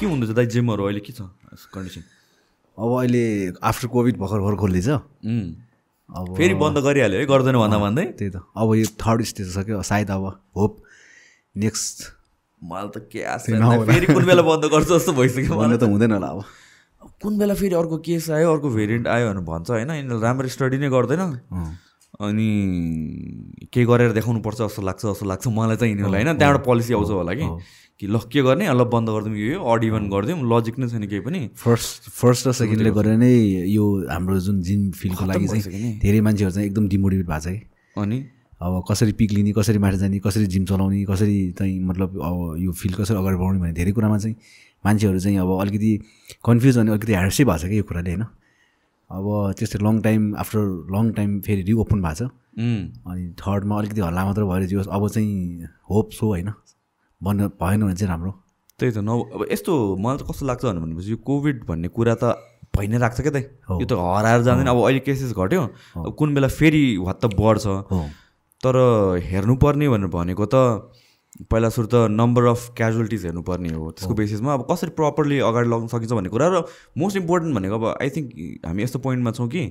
के हुँदैछ दाइ जिमहरू अहिले के छ? कन्डिसन अब अहिले आफ्टर कोभिड भर्खर भर्खर खोल्दैछ अब फेरि बन्द गरिहाल्यो है? गर्दैन भन्दा भन्दै? त्यही त। अब यो थर्ड स्टेज सक्यो। सायद अब होप नेक्स्ट मलाई त के आशा। फेरि कुन बेला बन्द गर्छ जस्तो भइसक्यो मलाई त हुँदैन होला अब। कुन बेला फेरि अर्को केस आयो अर्को भेरिएन्ट आयो भनेर भन्छ होइन? यिनीहरूले राम्रो स्टडी नै गर्दैन। अनि के गरेर देखाउनु पर्छ जस्तो लाग्छ जस्तो लाग्छ। मलाई चाहिँ यिनीहरूलाई होइन? त्यहाँबाट पोलिसी आउँछ होला कि? कि ल के गर्ने? ल बन्द गरिदिउँ यो अड इभन गरिदिउँ। लजिक नै छैन केही पनि। फर्स्ट फर्स्ट र सेकेन्डले गरेर नै यो हाम्रो जुन जिम फिल्डको लागि। चाहिँ धेरै मान्छेहरू चाहिँ एकदम डिमोटिभेट भएको छ कि अनि? अब कसरी पिक लिने कसरी माथि जाने कसरी जिम चलाउने कसरी चाहिँ मतलब अब यो फिल्ड कसरी अगाडि बढाउने भन्ने धेरै कुरामा चाहिँ मान्छेहरू चाहिँ अब अलिकति कन्फ्युज अनि अलिकति ह्यार्सै भएको छ कि यो कुराले होइन? अब त्यस्तै long time after long time फेरि रिओपन भएको छ। अनि थर्डमा अलिकति हल्ला मात्र भएर जियोस् अब चाहिँ होप सो होइन? बन्द भएन भने चाहिँ राम्रो। त्यही त न अब यस्तो मलाई त कस्तो लाग्छ भनेपछि यो कोभिड भन्ने कुरा त भइ नै राख्छ क्या त। यो त हराएर जाँदैन। अब अहिले केसेस घट्यो। अब कुन बेला फेरि हत्त बढ्छ। तर हेर्नुपर्ने भनेर भनेको त पहिला सुरु त नम्बर अफ क्याजुअलिटिज हेर्नुपर्ने हो। त्यसको बेसिसमा अब कसरी प्रपरली अगाडि लग्न सकिन्छ भन्ने कुरा। र मोस्ट इम्पोर्टेन्ट भनेको अब आई थिङ्क हामी यस्तो पोइन्टमा छौँ कि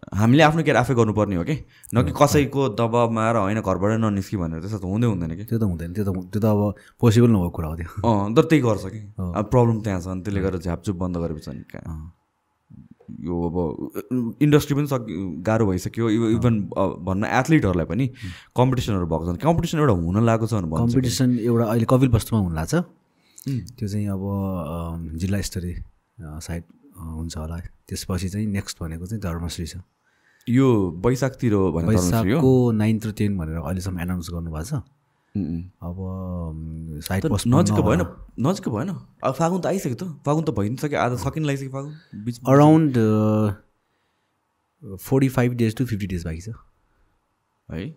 हामीले आफ्नो केयर आफै गर्नुपर्ने हो कि? न कि कसैको दबाबमा आएर होइन घरबाटै ननिस्कि भनेर त्यस्तो त हुँदै हुँदैन कि? त्यो त हुँदैन त्यो त त्यो त अब पोसिबल नभएको कुरा हो त्यो। अँ तर त्यही गर्छ कि। अब प्रब्लम त्यहाँ छ अनि त्यसले गर्दा झ्यापचुप बन्द गरेपछि अनि कहाँ। यो अब इन्डस्ट्री पनि सक् गाह्रो भइसक्यो। इभ- इभन भन्न एथलिटहरूलाई पनि कम्पिटिसनहरू भएको छ। कम्पिटिसन एउटा हुन लागेको छ कम्पिटिसन एउटा अहिले कपिल वस्तुमा हुन लाग्छ त्यो चाहिँ अब जिल्ला स्तरीय साइड हुन्छ होला। त्यसपछि चाहिँ नेक्स्ट भनेको चाहिँ धर्मश्री छ। यो वैशाखतिर वैशाखको नाइन्थ र टेन भनेर अहिलेसम्म एनाउन्स गर्नुभएको छ। अब अम, साइड पोस्ट नजिकै भएन नजिकै भएन। अब फागुन त आइसक्यो त। फागुन त भइ नि सक्यो आज सकिन लागिसक्यो फागुन। बिच around forty five days to fifty days बाँकी छ। है?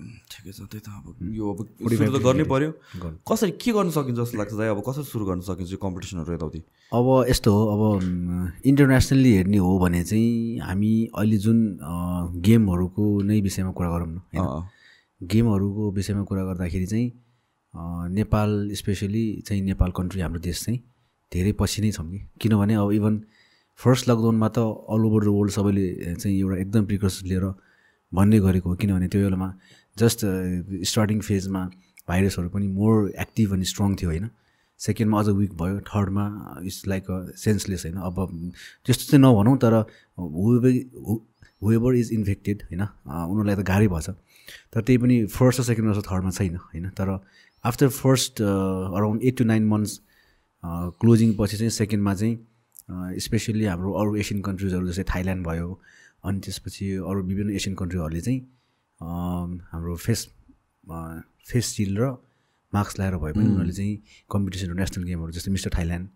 ठिकै छ त्यही त अब यो अब सुरु त गर्नै पर्यो। गर्नु। कसरी के गर्न सकिन्छ जस्तो लाग्छ दाइ? अब कसरी सुरु गर्न सकिन्छ यो कम्पिटिसनहरू यताउति? अब यस्तो हो अब इन्टरनेसनल्ली हेर्ने हो भने चाहिँ हामी अहिले जुन गेमहरूको नै विषयमा कुरा गरौँ न होइन? गेमहरूको विषयमा कुरा गर्दाखेरि चाहिँ नेपाल स्पेसली चाहिँ नेपाल कन्ट्री हाम्रो देश चाहिँ धेरै पछि नै छौँ कि। किनभने अब इभन फर्स्ट लकडाउनमा त अल ओभर द वर्ल्ड सबैले चाहिँ एउटा एकदम प्रिकसन लिएर भन्ने गरेको हो। किनभने त्यो बेलामा जस्ट स्टार्टिङ फेजमा भाइरसहरू पनि मोर एक्टिभ अनि स्ट्रङ थियो होइन? सेकेन्डमा अझ विक भयो थर्डमा इट्स लाइक अ सेन्सलेस होइन? अब त्यस्तो चाहिँ नभनौँ तर वेबर इज इन्फेक्टेड होइन? उनीहरूलाई त गाह्रै भएछ। तर त्यही पनि फर्स्ट र सेकेन्डमा जस्तो थर्डमा छैन होइन? तर after first around eight to nine months closing पछि चाहिँ सेकेन्डमा चाहिँ स्पेसल्ली हाम्रो अरू एसियन कन्ट्रिजहरू जस्तै थाइल्यान्ड भयो अनि त्यसपछि अरू विभिन्न एसियन कन्ट्रीहरूले चाहिँ हाम्रो फेस फेस सिल्ड र मास्क लगाएर भए पनि उनीहरूले चाहिँ कम्पिटिसनहरू नेसनल गेमहरू जस्तै मिस्टर थाइल्यान्ड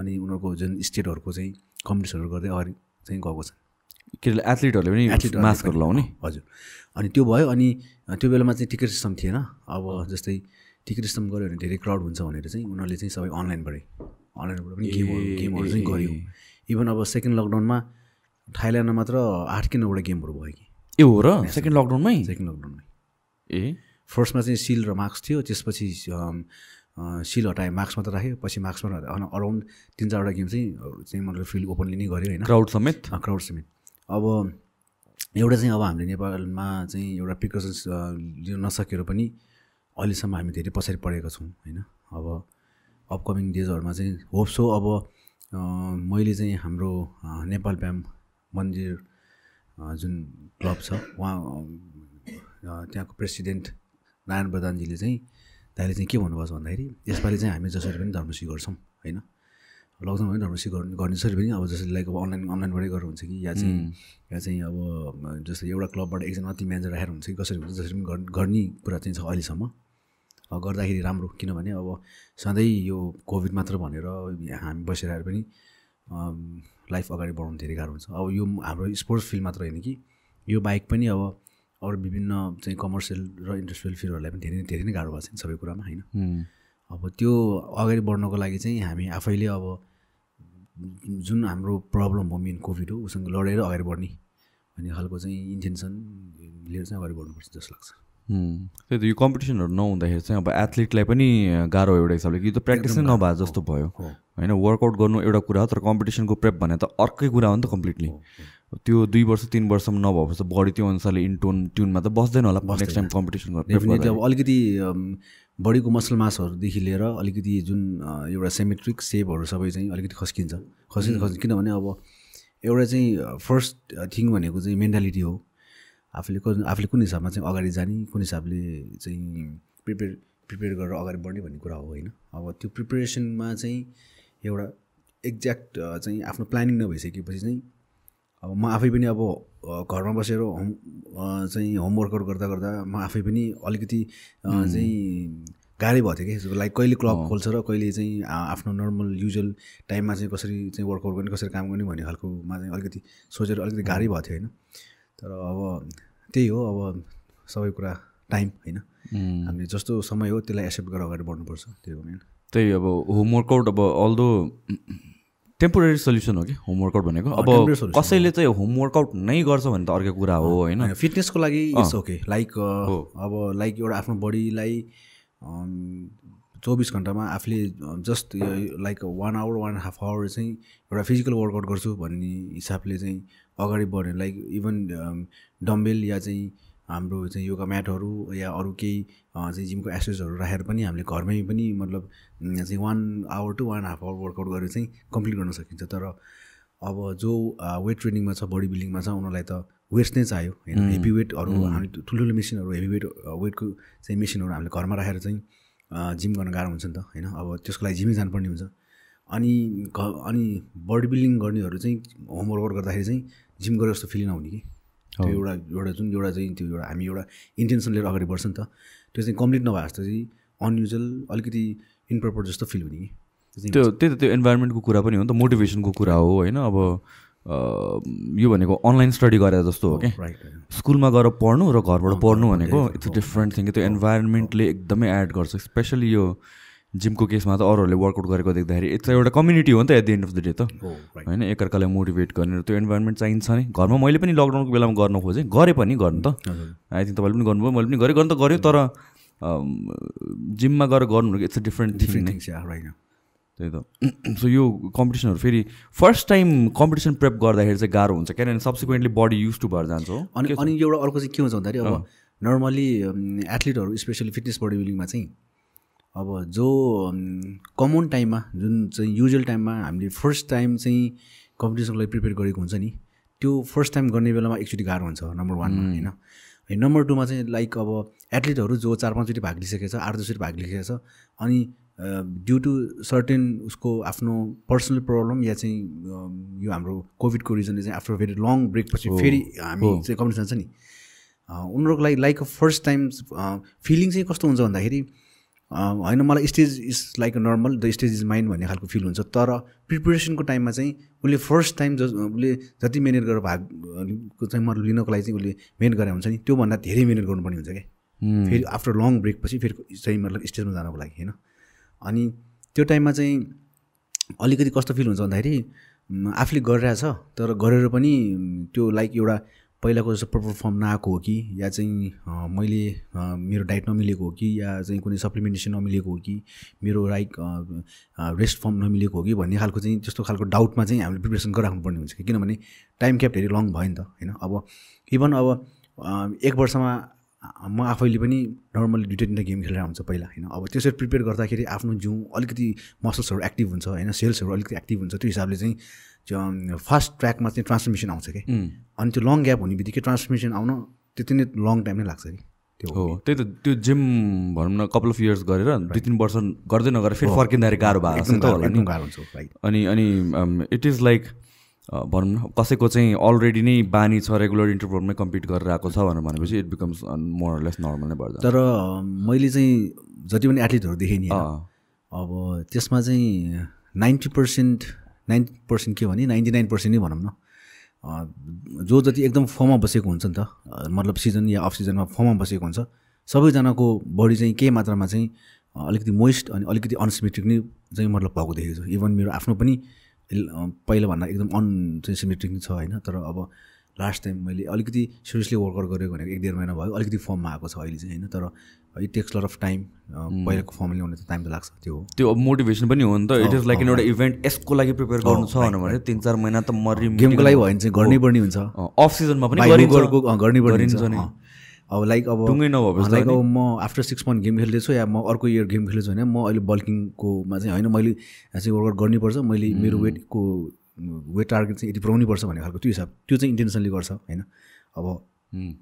अनि उनीहरूको जुन स्टेटहरूको चाहिँ कम्पिटिसनहरू गर्दै अगाडि चाहिँ गएको छ के अरे एथलिटहरूले पनि एथलिटहरूले मास्कहरू लाउने? हजुर। अनि त्यो भयो अनि त्यो बेलामा चाहिँ टिकट सिस्टम थिएन। अब जस्तै टिकट सिस्टम गऱ्यो भने धेरै क्राउड हुन्छ भनेर चाहिँ उनीहरूले चाहिँ सबै अनलाइनबाटै अनलाइनबाट पनि गेमहरू गेमहरू चाहिँ गऱ्यो। इभन अब सेकेन्ड लकडाउनमा थाइल्यान्डमा मात्र आठ कि नौवटा गेमहरू भयो कि। ए हो र? सेकेन्ड लकडाउनमै सेकेन्ड लकडाउनमै ए? फर्स्टमा चाहिँ सिल र मार्क्स थियो त्यसपछि सिल हटायो मार्क्स मात्र राख्यो पछि मार्क्स मात्र अराउन्ड तिन चारवटा गेम चाहिँ चाहिँ मतलब फिल्ड ओपनली नै गऱ्यो होइन? क्राउड समेत? क्राउड समेत। अब एउटा चाहिँ अब हामीले नेपालमा चाहिँ एउटा प्रिकसन्स लिन नसकेर पनि अहिलेसम्म हामी धेरै पछाडि परेका छौँ होइन? अब अपकमिङ डेजहरूमा चाहिँ होप सो अब मैले चाहिँ हाम्रो नेपाल प्याम मन्दिर जुन क्लब छ उहाँ त्यहाँको प्रेसिडेन्ट नारायण प्रधानजीले चाहिँ दाइले चाहिँ के भन्नुभएको छ भन्दाखेरि यसपालि चाहिँ हामी जसरी पनि धर्मसी गर्छौँ होइन? लकडाउन भने धर्मसी गर्नु गर्ने जसरी पनि अब जसरी लाइक अब अनलाइन अनलाइनबाटै गर्नु हुन्छ कि या चाहिँ या चाहिँ अब जस्तै एउटा क्लबबाट एकजना ती म्यानेजर राखेर हुन्छ कि कसरी हुन्छ जसरी पनि गर्- गर्ने कुरा चाहिँ छ अहिलेसम्म। गर्दाखेरि राम्रो किनभने अब सधैँ यो कोभिड मात्र भनेर हामी बसिरहेर पनि लाइफ अगाडि बढाउनु धेरै गाह्रो हुन्छ। अब यो हाम्रो स्पोर्ट्स फिल्ड मात्र होइन कि यो बाहेक पनि अब अरू विभिन्न चाहिँ कमर्सियल र इन्डस्ट्रियल फिल्डहरूलाई पनि धेरै धेरै नै गाह्रो भएको छ सबै कुरामा होइन? अब त्यो अगाडि बढ्नको लागि चाहिँ हामी आफैले अब जुन हाम्रो प्रब्लम हो मेन कोभिड हो उसँग लडेर अगाडि बढ्ने भन्ने खालको चाहिँ इन्टेन्सन लिएर चाहिँ अगाडि बढ्नुपर्छ जस्तो लाग्छ। त्यही त यो कम्पिटिसनहरू नहुँदाखेरि चाहिँ अब एथलिटलाई पनि गाह्रो एउटा हिसाबले कि यो त प्र्याक्टिस नै नभए जस्तो भयो। होइन वर्कआउट गर्नु एउटा कुरा हो तर कम्पिटिसनको प्रेप भने त अर्कै कुरा हो नि त कम्प्लिटली। त्यो दुई वर्ष तिन वर्षसम्म नभएपछि बडी त्यो अनुसारले इन टोन ट्युनमा त बस्दैन होला नेक्स्ट टाइम कम्पिटिसन गर्नु अब अलिकति बडीको मसल मासहरूदेखि लिएर अलिकति जुन एउटा सेमेट्रिक सेपहरू सबै चाहिँ अलिकति खस्किन्छ। खस्किन्छ खस्किन्छ। किनभने अब एउटा चाहिँ फर्स्ट थिङ भनेको चाहिँ मेन्टालिटी हो। आफूले आफूले कुन हिसाबमा चाहिँ अगाडि जाने कुन हिसाबले चाहिँ प्रिपेयर प्रिपेयर गरेर अगाडि बढ्ने भन्ने कुरा हो होइन। अब त्यो प्रिपेरेसनमा चाहिँ एउटा एक्ज्याक्ट चाहिँ आफ्नो प्लानिङ नभइसकेपछि चाहिँ अब म आफै पनि अब घरमा बसेर होम चाहिँ होमवर्कआउट गर्दा गर्दा म आफै पनि अलिकति चाहिँ गाह्रै भएको थियो कि। लाइक कहिले क्लब खोल्छ र कहिले चाहिँ आफ्नो नर्मल युजल टाइममा चाहिँ कसरी चाहिँ वर्कआउट गर्ने कसरी काम गर्ने भन्ने खालकोमा चाहिँ अलिकति सोचेर अलिकति गाह्रै भएको थियो होइन। तर अब त्यही हो अब सबै कुरा टाइम होइन? हामीले जस्तो समय हो त्यसलाई एक्सेप्ट गरेर अगाडि बढ्नुपर्छ त्यही हो मेन त्यही अब होमवर्कआउट अब अल्दो टेम्पोररी सल्युसन हो कि होमवर्कआउट भनेको? अब कसैले चाहिँ होमवर्कआउट नै गर्छ भने त अर्कै कुरा हो होइन? फिटनेसको लागि इट्स ओके लाइक अब लाइक एउटा आफ्नो बडीलाई चौबिस घन्टामा आफूले just like one hour one half hour चाहिँ एउटा फिजिकल वर्कआउट गर्छु भन्ने हिसाबले चाहिँ अगाडि बढ्ने लाइक इभन डम्बेल या चाहिँ हाम्रो चाहिँ योगा म्याटहरू या अरू केही चाहिँ जिमको एक्सर्साइजहरू राखेर पनि हामीले घरमै पनि मतलब चाहिँ one hour to one half hour workout गरेर चाहिँ कम्प्लिट गर्न सकिन्छ। तर अब जो वेट ट्रेनिङमा छ बडी बिल्डिङमा छ उनीहरूलाई त वेट्स नै चाहियो। होइन हेभी वेटहरू हामी ठुल्ठुलो मेसिनहरू हेभी वेट वेटको चाहिँ मेसिनहरू हामीले घरमा राखेर चाहिँ जिम गर्न गाह्रो हुन्छ नि त होइन? अब त्यसको लागि जिमै जानुपर्ने हुन्छ। अनि घ अनि बडी बिल्डिङ गर्नेहरू चाहिँ होमवर्कआउट गर्दाखेरि चाहिँ जिम गरे जस्तो फिल नहुने कि? त्यो एउटा एउटा जुन एउटा चाहिँ त्यो एउटा हामी एउटा इन्टेन्सन लिएर अगाडि बढ्छ नि त। त्यो चाहिँ कम्प्लिट नभए जस्तो चाहिँ अनयुजल अलिकति इम्प्रपर जस्तो फिल हुने कि? त्यो त्यही त त्यो इन्भाइरोमेन्टको कुरा पनि हो नि त मोटिभेसनको कुरा हो होइन? अब यो भनेको अनलाइन स्टडी गरेर जस्तो हो कि राइट स्कुलमा गएर पढ्नु र घरबाट पढ्नु भनेको इट्स डिफ्रेन्ट थिङ त्यो इन्भाइरोमेन्टले एकदमै एड गर्छ स्पेसली यो जिमको केसमा त अरूहरूले वर्कआउट गरेको देख्दाखेरि इट्स एउटा कम्युनिटी हो नि त at the end of the day त। होइन एकअर्कालाई मोटिभेट गर्ने त्यो इन्भाइरोमेन्ट चाहिन्छ नि। घरमा मैले पनि लकडाउनको बेलामा गर्न खोजेँ गरेँ पनि गर्नु त। आई थिङ्क तपाईँले पनि गर्नुभयो मैले पनि गरेँ गर्नु त गऱ्यो तर जिममा गएर गर्नु इट्स अ डिफ्रेन्ट डिफ्रेन्ट नै थिङ्स या राइट त्यही त। सो यो कम्पिटिसनहरू फेरि फर्स्ट टाइम कम्पिटिसन प्रेप गर्दाखेरि चाहिँ गाह्रो हुन्छ। किनभने सब्सिक्वेन्टली बडी युज टु भएर जान्छ हो। अनि अनि एउटा अर्को चाहिँ के हुन्छ भन्दाखेरि अब नर्मली एथलिटहरू स्पेसली फिटनेस बडी बिल्डिङमा चाहिँ अब जो कमन टाइममा जुन चाहिँ युजल टाइममा हामीले फर्स्ट टाइम चाहिँ कम्पिटिसनको लागि प्रिपेयर गरेको हुन्छ नि त्यो फर्स्ट टाइम गर्ने बेलामा एकचोटि गाह्रो हुन्छ नम्बर वानमा होइन? अनि नम्बर टूमा चाहिँ लाइक अब एथलिटहरू जो चार पाँचचोटि भाग लिइसकेको छ आठ दसचोटि भाग लिइसकेको छ अनि ड्यु टु सर्टेन उसको आफ्नो पर्सनल प्रब्लम या चाहिँ यो हाम्रो कोभिडको रिजनले चाहिँ आफ्टर भेरी लङ ब्रेकपछि फेरि हामी चाहिँ कम्पिटिसन छ नि। उनीहरूको लागि लाइक फर्स्ट टाइम फिलिङ चाहिँ कस्तो हुन्छ भन्दाखेरि होइन मलाई stage is like a normal the stage is mind भन्ने खालको फिल हुन्छ। तर प्रिपेरेसनको टाइममा चाहिँ उसले फर्स्ट टाइम ज उसले जति मिहिनेत गरेर भाग चाहिँ मतलब लिनको लागि चाहिँ उसले मिहिनेत गरे हुन्छ नि त्योभन्दा धेरै मिहिनेत गर्नुपर्ने हुन्छ क्या। फेरि आफ्टर लङ ब्रेकपछि फेरि चाहिँ मतलब स्टेजमा जानको लागि होइन? अनि त्यो टाइममा चाहिँ अलिकति कस्तो फिल हुन्छ भन्दाखेरि आफूले गरिरहेछ तर गरेर पनि त्यो लाइक एउटा पहिलाको जस्तो प्रपर फर्म नआएको हो कि या चाहिँ मैले मेरो डाइट नमिलेको हो कि या चाहिँ कुनै सप्लिमेन्टेसन नमिलेको हो कि मेरो लाइक रेस्ट फर्म नमिलेको हो कि भन्ने खालको चाहिँ त्यस्तो खालको डाउटमा चाहिँ हामीले प्रिपेरेसन गरिराख्नु पर्ने हुन्छ कि किनभने टाइम क्याप धेरै लङ भयो नि त होइन? अब इभन अब एक वर्षमा म आफैले पनि नर्मली दुइटा तिनवटा गेम खेलेर हुन्छ पहिला होइन? अब त्यसरी प्रिपेयर गर्दाखेरि आफ्नो जिउ अलिकति मसल्सहरू एक्टिभ हुन्छ होइन? सेल्सहरू अलिकति एक्टिभ हुन्छ त्यो हिसाबले चाहिँ फास्ट ट्र्याकमा चाहिँ ट्रान्सफर्मेसन आउँछ कि? अनि त्यो लङ ग्याप हुने बित्तिकै ट्रान्सफर्मेसन आउन त्यति नै लङ टाइम नै लाग्छ कि? त्यो हो त्यही त त्यो जिम भनौँ न कपाल अफ इयर्स गरेर दुई तिन वर्ष गर्दै नगरेर फेरि फर्किँदाखेरि गाह्रो भएको छ नि त होला नि। गाह्रो हुन्छ अनि अनि इट इज लाइक भनौँ न कसैको चाहिँ अलरेडी नै बानी छ रेगुलर इन्टरभलमै कम्पिट गरेर आएको छ भनेर भनेपछि it becomes more less normal नै जान्छ तर मैले चाहिँ जति पनि एथलिटहरू देखेँ नि अब त्यसमा चाहिँ नाइन्टी पर्सेन्ट नाइन्टी पर्सेन्ट के भने नाइन्टी नाइन पर्सेन्ट नै भनौँ न। जो जति एकदम फर्ममा बसेको हुन्छ नि त मतलब सिजन या अफ सिजनमा फर्ममा बसेको हुन्छ सबैजनाको बडी चाहिँ केही मात्रामा चाहिँ अलिकति मोइस्ट अनि अलिकति अनसिमेट्रिक नै चाहिँ मतलब भएको देखेको छु। इभन मेरो आफ्नो पनि पहिलाभन्दा एकदम अन सिमेट्रिक नै छ होइन तर अब लास्ट टाइम मैले अलिकति सिरियसली वर्कआउट गरेको भनेको एक डेढ महिना भयो। अलिकति फर्ममा आएको छ अहिले चाहिँ होइन? तर it takes lot of time पहिलाको फर्म ल्याउने त टाइम त लाग्छ त्यो हो। त्यो मोटिभेसन पनि हो नि त। इट इज लाइक एउटा इभेन्ट यसको लागि प्रिपेयर गर्नु छ भने तिन चार महिना त मरि गेमको लागि भयो भने चाहिँ गर्नै पर्ने हुन्छ। अफ सिजनमा पनि गर्नै पर्ने हुन्छ। अब लाइक अब लाइक अब म आफ्टर सिक्स मन्थ गेम खेल्दैछु या म अर्को इयर गेम खेल्दैछु भने म अहिले बल्किङकोमा चाहिँ होइन? मैले चाहिँ वर्कआउट गर्नुपर्छ मैले मेरो वेटको वेट टार्गेट चाहिँ यति पुऱ्याउनै पर्छ भन्ने खालको त्यो हिसाब त्यो चाहिँ इन्टेन्सनली गर्छ होइन? अब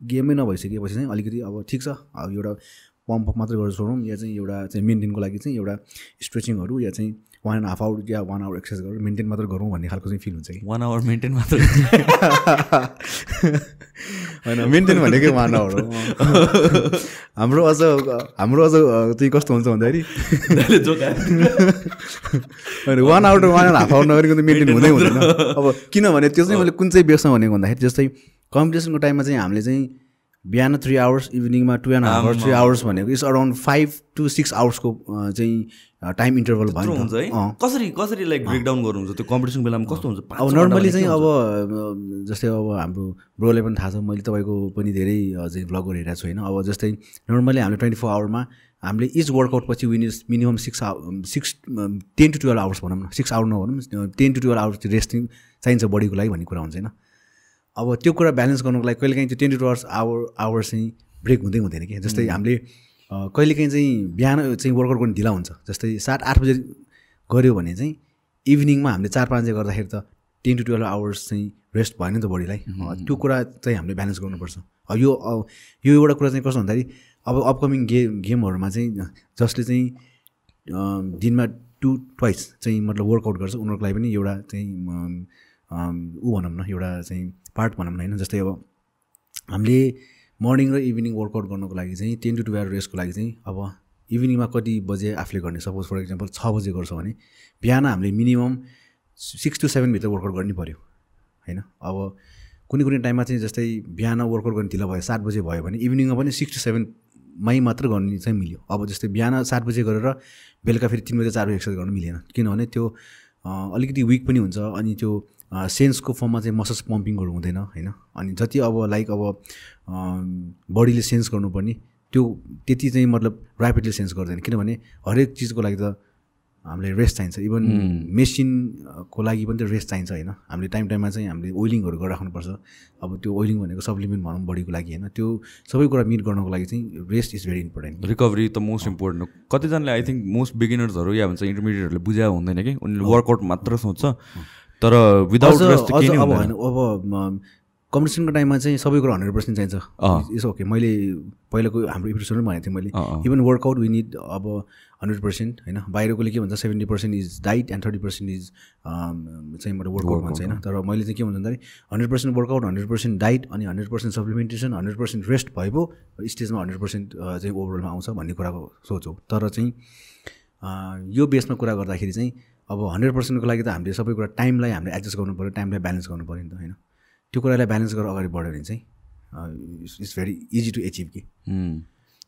गेमै नभइसकेपछि चाहिँ अलिकति अब ठिक छ। अब एउटा पम्प मात्रै गरेर छोडौँ या चाहिँ एउटा चाहिँ मेन्टेनको लागि चाहिँ एउटा स्ट्रेचिङहरू या चाहिँ वान एन्ड हाफ आवर या वान आवर एक्सर्साइज गरेर मेन्टेन मात्रै गरौँ भन्ने खालको चाहिँ फिल हुन्छ कि? वान आवर मेन्टेन मात्र होइन मेन्टेन भनेकै वान आवर हो। हाम्रो अझ हाम्रो अझ चाहिँ कस्तो हुन्छ भन्दाखेरि? होइन one hour one and half hour नगरिकन त मेन्टेन हुँदै हुँदैन। अब किनभने त्यो चाहिँ मैले कुन चाहिँ बेसमा भनेको भन्दाखेरि जस्तै कम्पिटिसनको टाइममा चाहिँ हामीले चाहिँ बिहान three hours इभिनिङमा two and half hours three hours भनेको it's around five to six आवर्सको चाहिँ टाइम इन्टरभल भयो हुन्छ। है। कसरी कसरी लाइक ब्रेकडाउन गर्नुहुन्छ? त्यो कम्पिटिसन बेलामा कस्तो हुन्छ? अब नर्मली चाहिँ अब जस्तै अब हाम्रो ब्रोलाई पनि थाहा छ मैले तपाईँको पनि धेरै अ, चाहिँ भ्लगहरू हेरेको छु होइन? अब जस्तै नर्मली हामीले ट्वेन्टी फोर आवरमा हामीले इच वर्कआउट पछि when is minimum six hour six ten to twelve hours भनौँ न। सिक्स आवर नभनौँ ten to twelve hours resting चाहिन्छ बडीको लागि भन्ने कुरा हुन्छ होइन? अब त्यो कुरा ब्यालेन्स गर्नुको लागि कहिलेकाहीँ त्यो ten to hours hour hours चाहिँ ब्रेक हुँदै हुँदैन कि जस्तै हामीले कहिलेकाहीँ चाहिँ बिहान चाहिँ वर्कआउट गर्नु ढिला हुन्छ। जस्तै सात आठ बजे गऱ्यो भने चाहिँ इभिनिङमा हामीले चार पाँच बजे गर्दाखेरि त टेन टु टुवेल्भ आवर्स चाहिँ रेस्ट भएन नि त बडीलाई। त्यो कुरा चाहिँ हामीले ब्यालेन्स गर्नुपर्छ। यो यो एउटा कुरा चाहिँ कस्तो भन्दाखेरि अब अपकमिङ गे गेमहरूमा चाहिँ जसले चाहिँ दिनमा टु ट्वाइस चाहिँ मतलब वर्कआउट गर्छ उनीहरूको लागि पनि एउटा चाहिँ ऊ भनौँ न एउटा चाहिँ पार्ट भनौँ न होइन? जस्तै अब हामीले मर्निङ र इभिनिङ वर्कआउट गर्नको लागि चाहिँ टेन टु टुवेल्भ रेस्टको लागि चाहिँ अब इभिनिङमा कति बजे आफूले गर्ने? सपोज फर इक्जाम्पल छ बजे गर्छ भने बिहान हामीले मिनिमम सिक्स टु सेभेनभित्र वर्कआउट गर्नै पऱ्यो होइन? अब कुनै कुनै टाइममा चाहिँ जस्तै बिहान वर्कआउट गर्ने ढिलो भयो सात बजे भयो भने इभिनिङमा पनि सिक्स टु सेभेनमै मात्र गर्ने चाहिँ मिल्यो। अब जस्तै बिहान सात बजे गरेर बेलुका फेरि तिन बजे चार बजे एक्सर्साइज गर्नु मिलेन। किनभने त्यो अलिकति विक पनि हुन्छ अनि त्यो सेन्सको फर्ममा चाहिँ मसल्स पम्पिङहरू हुँदैन होइन? अनि जति अब लाइक अब बडीले सेन्स गर्नुपर्ने त्यो त्यति चाहिँ मतलब ऱ्यापिडली सेन्स गर्दैन। किनभने हरेक चिजको लागि त हामीले रेस्ट चाहिन्छ। इभन मेसिनको लागि पनि त रेस्ट चाहिन्छ होइन? हामीले टाइम टाइममा चाहिँ हामीले ओइलिङहरू गरिराख्नुपर्छ अब त्यो ओइलिङ भनेको सप्लिमेन्ट भनौँ बडीको लागि होइन? त्यो सबै कुरा मिट गर्नको लागि चाहिँ rest is very important recovery त मोस्ट इम्पोर्टेन्ट हो। कतिजनाले आई थिङ्क मोस्ट बिगिनर्सहरू या भन्छ इन्टरमिडिएटहरूले बुझा हुँदैन कि? उनीहरूले वर्कआउट मात्र सोच्छ। तर विदाउट अब हुँदैन। होइन अब कम्पिटिसनको टाइममा चाहिँ सबै कुरा हन्ड्रेड पर्सेन्ट चाहिन्छ। इट्स ओके मैले पहिलाको हाम्रो एपिसोडमा भनेको थिएँ मैले। इभन वर्कआउट वी निड अब हन्ड्रेड पर्सेन्ट होइन? बाहिरकोले के भन्छ seventy percent is diet and thirty percent is चाहिँ मतलब वर्कआउट भन्छ होइन? तर मैले चाहिँ के भन्छ भन्दाखेरि hundred percent workout hundred percent diet अनि hundred percent supplementation hundred percent rest भए पो स्टेजमा हन्ड्रेड पर्सेन्ट चाहिँ ओभरअलमा आउँछ भन्ने कुराको सोच हो। तर चाहिँ यो बेसमा कुरा गर्दाखेरि चाहिँ अब हन्ड्रेड पर्सेन्टको लागि त हामीले सबै कुरा टाइमलाई हामीले एडजस्ट गर्नु पऱ्यो टाइमलाई ब्यालेन्स गर्नु पऱ्यो नि त होइन? त्यो कुरालाई ब्यालेन्स गरेर अगाडि बढ्यो भने चाहिँ it's very easy to achieve कि।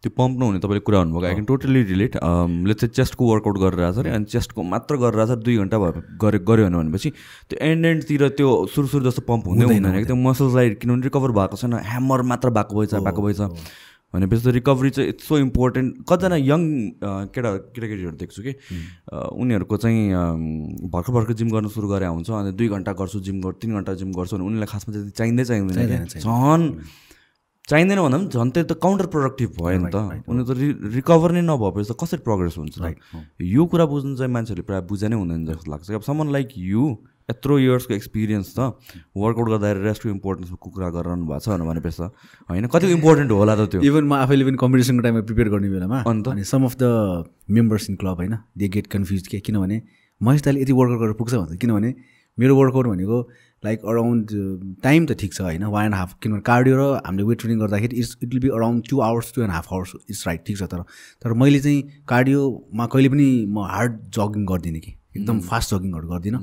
त्यो पम्प नहुने तपाईँले कुरा भन्नुभएको आई क्यान टोटली रिलेट ले चाहिँ चेस्टको वर्कआउट गरेर आएको छ अरे अनि चेस्टको मात्र गरेर आएको छ दुई घन्टा भयो गरे गऱ्यो भने भनेपछि त्यो एन्ड एन्डतिर त्यो सुरु सुरु जस्तो पम्प हुँदै हुँदैन त्यो मसल्सलाई किनभने रिकभर भएको छैन ह्यामर मात्र भएको भएछ भएको भएछ। भनेपछि त रिकभरी चाहिँ इट्स सो इम्पोर्टेन्ट कतिजना यङ केटा केटाकेटीहरू देख्छु कि उनीहरूको चाहिँ भर्खर भर्खर जिम गर्न सुरु गरे हुन्छ अनि दुई घन्टा गर्छु जिम गर्छु तिन घन्टा जिम गर्छु भने उनीहरूलाई खासमा चाहिँ चाहिँदै चाहिँदैन। झन् चाहिँदैन भन्दा पनि झन् त्यो त काउन्टर प्रोडक्टिभ भयो नि त। उनी त रि रिकभर नै नभएपछि त कसरी प्रोग्रेस हुन्छ? यो कुरा बुझ्नु चाहिँ मान्छेहरूले प्रायः बुझे नै हुँदैन जस्तो लाग्छ अब समन लाइक यु यत्रो इयर्सको एक्सपिरियन्स त वर्कआउट गर्दाखेरि रेस्टको इम्पोर्टेन्सको कुरा गरिरहनु भएको छ भनेपछि त होइन? कति इम्पोर्टेन्ट होला त त्यो? इभन म आफैले पनि कम्पिटिसनको टाइममा प्रिपेयर गर्ने बेलामा अन्त? अनि some of the members in club होइन? दे गेट कन्फ्युज के? किनभने महेश दाले यति वर्कआउट गरेर पुग्छ भन्छ किनभने मेरो वर्कआउट भनेको लाइक अराउन्ड टाइम त ठिक छ होइन? वान एन्ड हाफ किनभने कार्डियो र हामीले वेट ट्रेनिङ गर्दाखेरि it's it will be around two hours two and half hours it's right ठिक छ तर तर मैले चाहिँ कार्डियोमा कहिले पनि म हार्ड जगिङ गर्दिनँ कि। एकदम फास्ट जगिङहरू गर्दिनँ।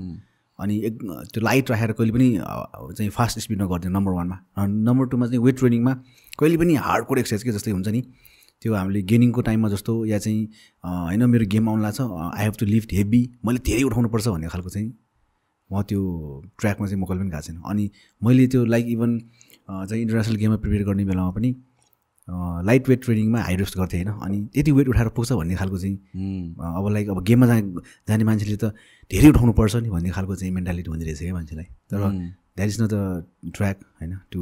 अनि एक त्यो लाइट राखेर कहिले पनि चाहिँ फास्ट स्पिडमा गर्दैन नम्बर वानमा। नम्बर टूमा चाहिँ वेट ट्रेनिङमा कहिले पनि हार्ड कोड एक्सर्साइज के जस्तै हुन्छ नि त्यो हामीले गेनिङको टाइममा जस्तो या चाहिँ होइन मेरो गेम आउनु लाग्छ I have to lift heavy मैले धेरै उठाउनुपर्छ भन्ने खालको चाहिँ म त्यो ट्र्याकमा चाहिँ म कहिले पनि गएको छैन। अनि मैले त्यो लाइक इभन चाहिँ इन्टरनेसनल गेममा प्रिपेयर गर्ने बेलामा पनि लाइट वेट ट्रेनिङमा हाई रेस्ट गर्थेँ होइन? अनि त्यति वेट उठाएर पुग्छ भन्ने खालको चाहिँ अब लाइक अब गेममा जाने जाने मान्छेले त धेरै उठाउनु पर्छ नि भन्ने खालको चाहिँ मेन्टालिटी हुँदो रहेछ क्या मान्छेलाई। तर that is not the track होइन? To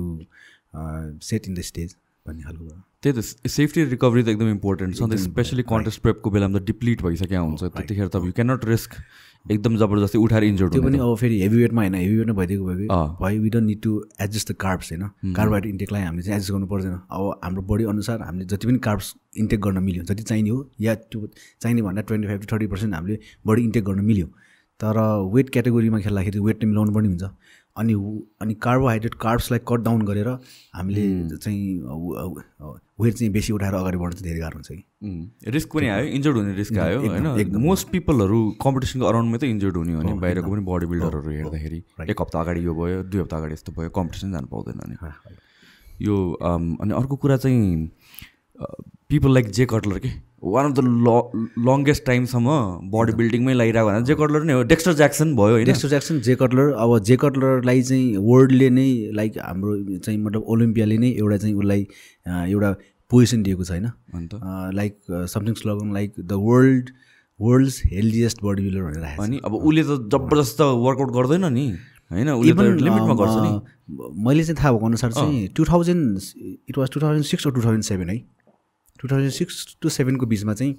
set in the stage भन्ने खालको। त्यही त सेफ्टी रिकभरी त एकदम इम्पोर्टेन्ट छ। स्पेसली कन्टेस्ट प्रेपको बेलामा त डिप्लिट भइसकेको हुन्छ। त्यतिखेर त यु क्यानट रिस्क एकदम जबरजस्ती उठाएर इन्जोर्ड त्यो पनि अब फेरि हेभी वेटमा होइन हेभी वेटमा भइदिएको भयो। भयो we don't need to adjust the carbs होइन? कार्बोहाइड्रेट इन्टेकलाई हामीले चाहिँ एडजस्ट गर्नु पर्दैन। अब हाम्रो बडी अनुसार हामीले जति पनि कार्ब्स इन्टेक गर्न मिल्यो जति चाहिने हो या त्यो चाहिने भन्दा twenty five to thirty percent हामीले बडी इन्टेक गर्न मिल्यो। तर वेट क्याटेगोरीमा खेल्दाखेरि वेट मिलाउनु पर्ने हुन्छ। अनि अनि कार्बोहाइड्रेट कार्ब्सलाई कट डाउन गरेर हामीले चाहिँ वेट चाहिँ बेसी उठाएर अगाडि बढ्नु चाहिँ धेरै गाह्रो हुन्छ कि। रिस्क पनि आयो इन्जोर्ड हुने रिस्क आयो होइन? मोस्ट पिपलहरू कम्पिटिसनको अराउन्डमै त इन्जोर्ड हुने हो नि। बाहिरको पनि बडी बिल्डरहरू हेर्दाखेरि एक हप्ता अगाडि यो भयो दुई हप्ता अगाडि यस्तो भयो कम्पिटिसन जानु पाउँदैन अनि यो अनि अर्को कुरा चाहिँ पिपल लाइक जे कटलर के? वान अफ द ल लङ्गेस्ट टाइमसम्म बडी बिल्डिङमै लगाइरहेको भने जे कटलर नै हो डेक्स्टर ज्याक्सन भयो डेक्स्टर ज्याक्सन जे कटलर अब जे कटलरलाई चाहिँ वर्ल्डले नै लाइक हाम्रो चाहिँ मतलब ओलम्पियाले नै एउटा चाहिँ उसलाई एउटा पोजिसन दिएको छ होइन? अन्त? Like something slogan like the world world's healthiest body builder भनेर राखेको अनि अब उसले त जबरजस्त वर्कआउट गर्दैन नि होइन? लिमिटमा गर्छ नि। मैले चाहिँ थाहा भएको अनुसार चाहिँ two thousand it was two thousand six two thousand seven है? टु थाउजन्ड सिक्स टु सेभेनको बिचमा चाहिँ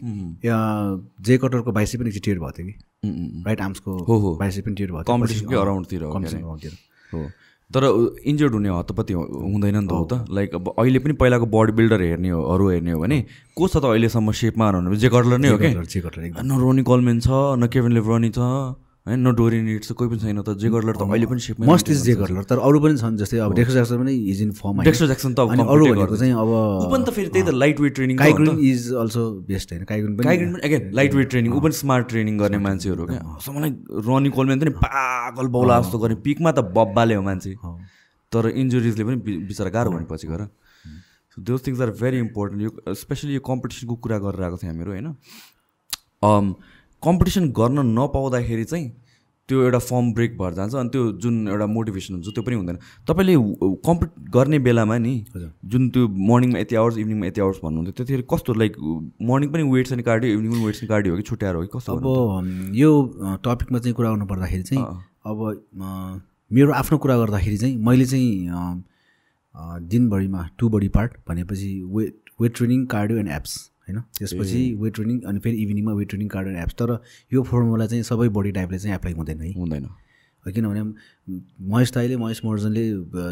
जे कटरको बाइसे पनि टियर भएको थियो कि। राइट आर्म्सको हो। बाइसे पनि टियर भएको थियो। अराउन्डतिर हो। अराउन्डतिर तर। इन्जर्ड हुने हतपति हुँदैन नि त हो त। लाइक अब अहिले पनि पहिलाको बडी बिल्डर हेर्ने हो अरू हेर्ने हो भने को छ त अहिलेसम्म सेपमा जे कटलर नै हो क्या? जे कटलर एकदम। न रोनी कलमेन छ न केभिन लेब्रनी छ। होइन न डोरी निड छ कोही पनि छैन त जे कटलर त अहिले पनि सेपमा मस्ट इज जे कटलर तर अरू पनि छन् जस्तै अब डेक्सो ज्याक्सन पनि is in form Dexter Jackson त अरू भनेको। चाहिँ ऊ अब पनि त फेरि त्यही त light weight training Kai Greene is also best होइन। काइग्रिन पनि काइग्रिन पनि अगेन लाइट वेट ट्रेनिङ ऊ पनि स्मार्ट ट्रेनिङ गर्ने मान्छेहरू क्या। मलाई रनी कोलमेन त नि पागल बौला जस्तो गर्ने पिकमा त बब्बाले हो मान्छे। तर इन्जुरिजले पनि बिचरा गाह्रो भने पछि गएर। So those things are very important यो स्पेसली यो कम्पिटिसनको कुरा गरेर आएको थियो हामीहरू होइन। कम्पिटिसन गर्न नपाउँदाखेरि चाहिँ त्यो एउटा फर्म ब्रेक भएर जान्छ अनि त्यो जुन एउटा मोटिभेसन हुन्छ त्यो पनि हुँदैन। तपाईँले कम्पिट गर्ने बेलामा नि जुन त्यो मर्निङमा यति आवर्स इभिनिङमा यति आवर्स भन्नुहुन्थ्यो त्यतिखेर कस्तो लाइक मर्निङ पनि वेट्स अनि कार्डियो इभिनिङ पनि वेट्स अनि कार्डियो हो कि छुट्याएर हो कि कस्तो अब यो टपिकमा चाहिँ कुरा गर्नु पर्दाखेरि चाहिँ अब मेरो आफ्नो कुरा गर्दाखेरि चाहिँ मैले चाहिँ दिनभरिमा टु बडी पार्ट भनेपछि weight weight training cardio and abs होइन? त्यसपछि वेट ट्रेनिङ अनि फेरि इभिनिङमा weight training cardio and abs तर यो फर्मुला चाहिँ सबै बडी टाइपले चाहिँ एप्लाई हुँदैन है। हुँदैन। किनभने महेश दाईले महेश मर्जनले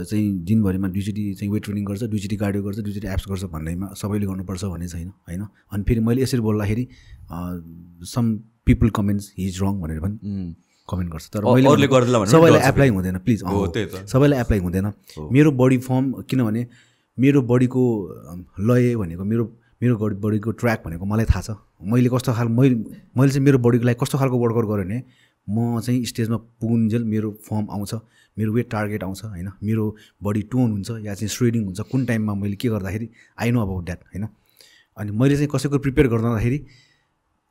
चाहिँ दिनभरिमा दुईचोटि चाहिँ वेट ट्रेनिङ गर्छ दुईचोटि कार्डियो गर्छ दुईचोटि एप्स गर्छ भन्दैमा सबैले गर्नुपर्छ भन्ने छैन होइन? अनि फेरि मैले यसरी बोल्दाखेरि some people comments his wrong भनेर पनि. कमेन्ट गर्छ। तर सबैलाई एप्लाई हुँदैन प्लिज। सबैलाई एप्लाई हुँदैन। मेरो बडी फर्म किनभने मेरो बडीको लय भनेको मेरो मेरो बडी बडीको ट्र्याक भनेको मलाई थाहा छ। मैले कस्तो खाल मैले मैले चाहिँ मेरो बडीको लागि कस्तो खालको वर्कआउट गरेँ भने म चाहिँ स्टेजमा पुगुन्जेल मेरो फर्म आउँछ मेरो वेट टार्गेट आउँछ होइन? मेरो बडी टोन हुन्छ या चाहिँ स्ट्रेडिङ हुन्छ कुन टाइममा मैले के गर्दाखेरि आई नो अबाउट द्याट होइन? अनि मैले चाहिँ कसैको प्रिपेयर गर्दाखेरि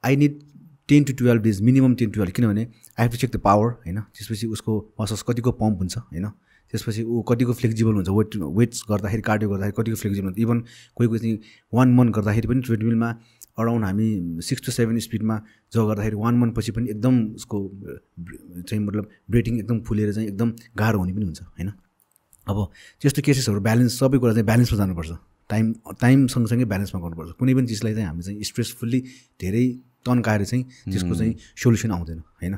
I need ten to twelve days minimum ten twelve किनभने I have to check the power होइन? त्यसपछि उसको मसल्स कतिको पम्प हुन्छ होइन? त्यसपछि ऊ कतिको फ्लेक्जिबल हुन्छ वेट वेट्स गर्दाखेरि कार्डियो गर्दाखेरि कतिको फ्लेक्जिबल हुन्छ। इभन कोही कोही चाहिँ वान मन्थ गर्दाखेरि पनि ट्रेडमिलमा अराउन्ड हामी सिक्स टु सेभेन स्पिडमा जो गर्दाखेरि वान मन्थ पछि पनि एकदम उसको चाहिँ मतलब ब्रेटिङ एकदम फुलेर चाहिँ एकदम गाह्रो हुने पनि हुन्छ होइन? अब त्यस्तो केसेसहरू ब्यालेन्स सबै कुरा चाहिँ ब्यालेन्समा जानुपर्छ। टाइम टाइम सँगसँगै ब्यालेन्समा गर्नुपर्छ। कुनै पनि चिजलाई चाहिँ हामी चाहिँ स्ट्रेसफुल्ली धेरै तन्काएर चाहिँ त्यसको चाहिँ सोल्युसन आउँदैन होइन?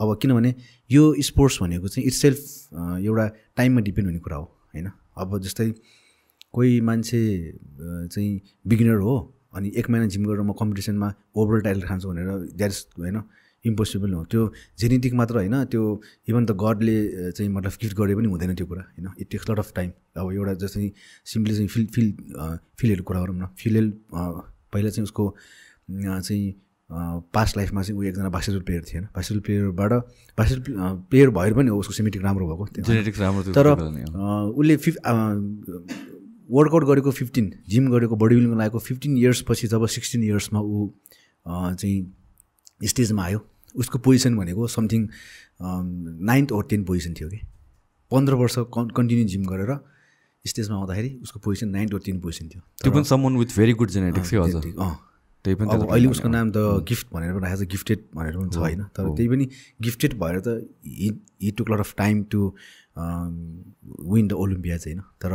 अब किनभने यो स्पोर्ट्स भनेको चाहिँ इट्स सेल्फ एउटा टाइममा डिपेन्ड हुने कुरा हो होइन? अब जस्तै कोही मान्छे चाहिँ बिगिनर हो अनि एक महिना जिम गरेर म कम्पिटिसनमा ओभरअल टाइटल खान्छु भनेर द्याट इज होइन इम्पोसिबल हो। त्यो जेनेटिक मात्र होइन त्यो इभन त गडले चाहिँ मतलब गिफ्ट गरे पनि हुँदैन त्यो कुरा होइन? It takes lot of time अब एउटा जस्तै सिम्पली चाहिँ फिल फिल फिलहरू कुरा गरौँ न। फिलहेल पहिला चाहिँ उसको चाहिँ पास्ट लाइफमा चाहिँ ऊ एकजना बास्केटबल प्लेयर थिएन। बास्केटबल प्लेयरबाट बास्केटबल प्लेयर भएर पनि उसको सेमेटिक राम्रो भएको। जेनेटिक्स राम्रो तर उसले फिफ वर्कआउट गरेको फिफ्टिन जिम गरेको बडी बिल्डिङ लागेको फिफ्टिन इयर्स पछि जब सिक्सटिन इयर्समा ऊ चाहिँ स्टेजमा आयो उसको पोजिसन भनेको something ninth or ten position थियो कि। पन्ध्र वर्ष कन् कन्टिन्यू जिम गरेर स्टेजमा आउँदाखेरि उसको position ninth or ten position थियो। त्यो पनि someone with very good genetics अँ। त्यही पनि अब अहिले उसको नाम त गिफ्ट भनेर पनि राखेको छ गिफ्टेड भनेर पनि छ होइन। तर त्यही पनि गिफ्टेड भएर त he took lot of time to win the Olympia चाहिँ होइन। तर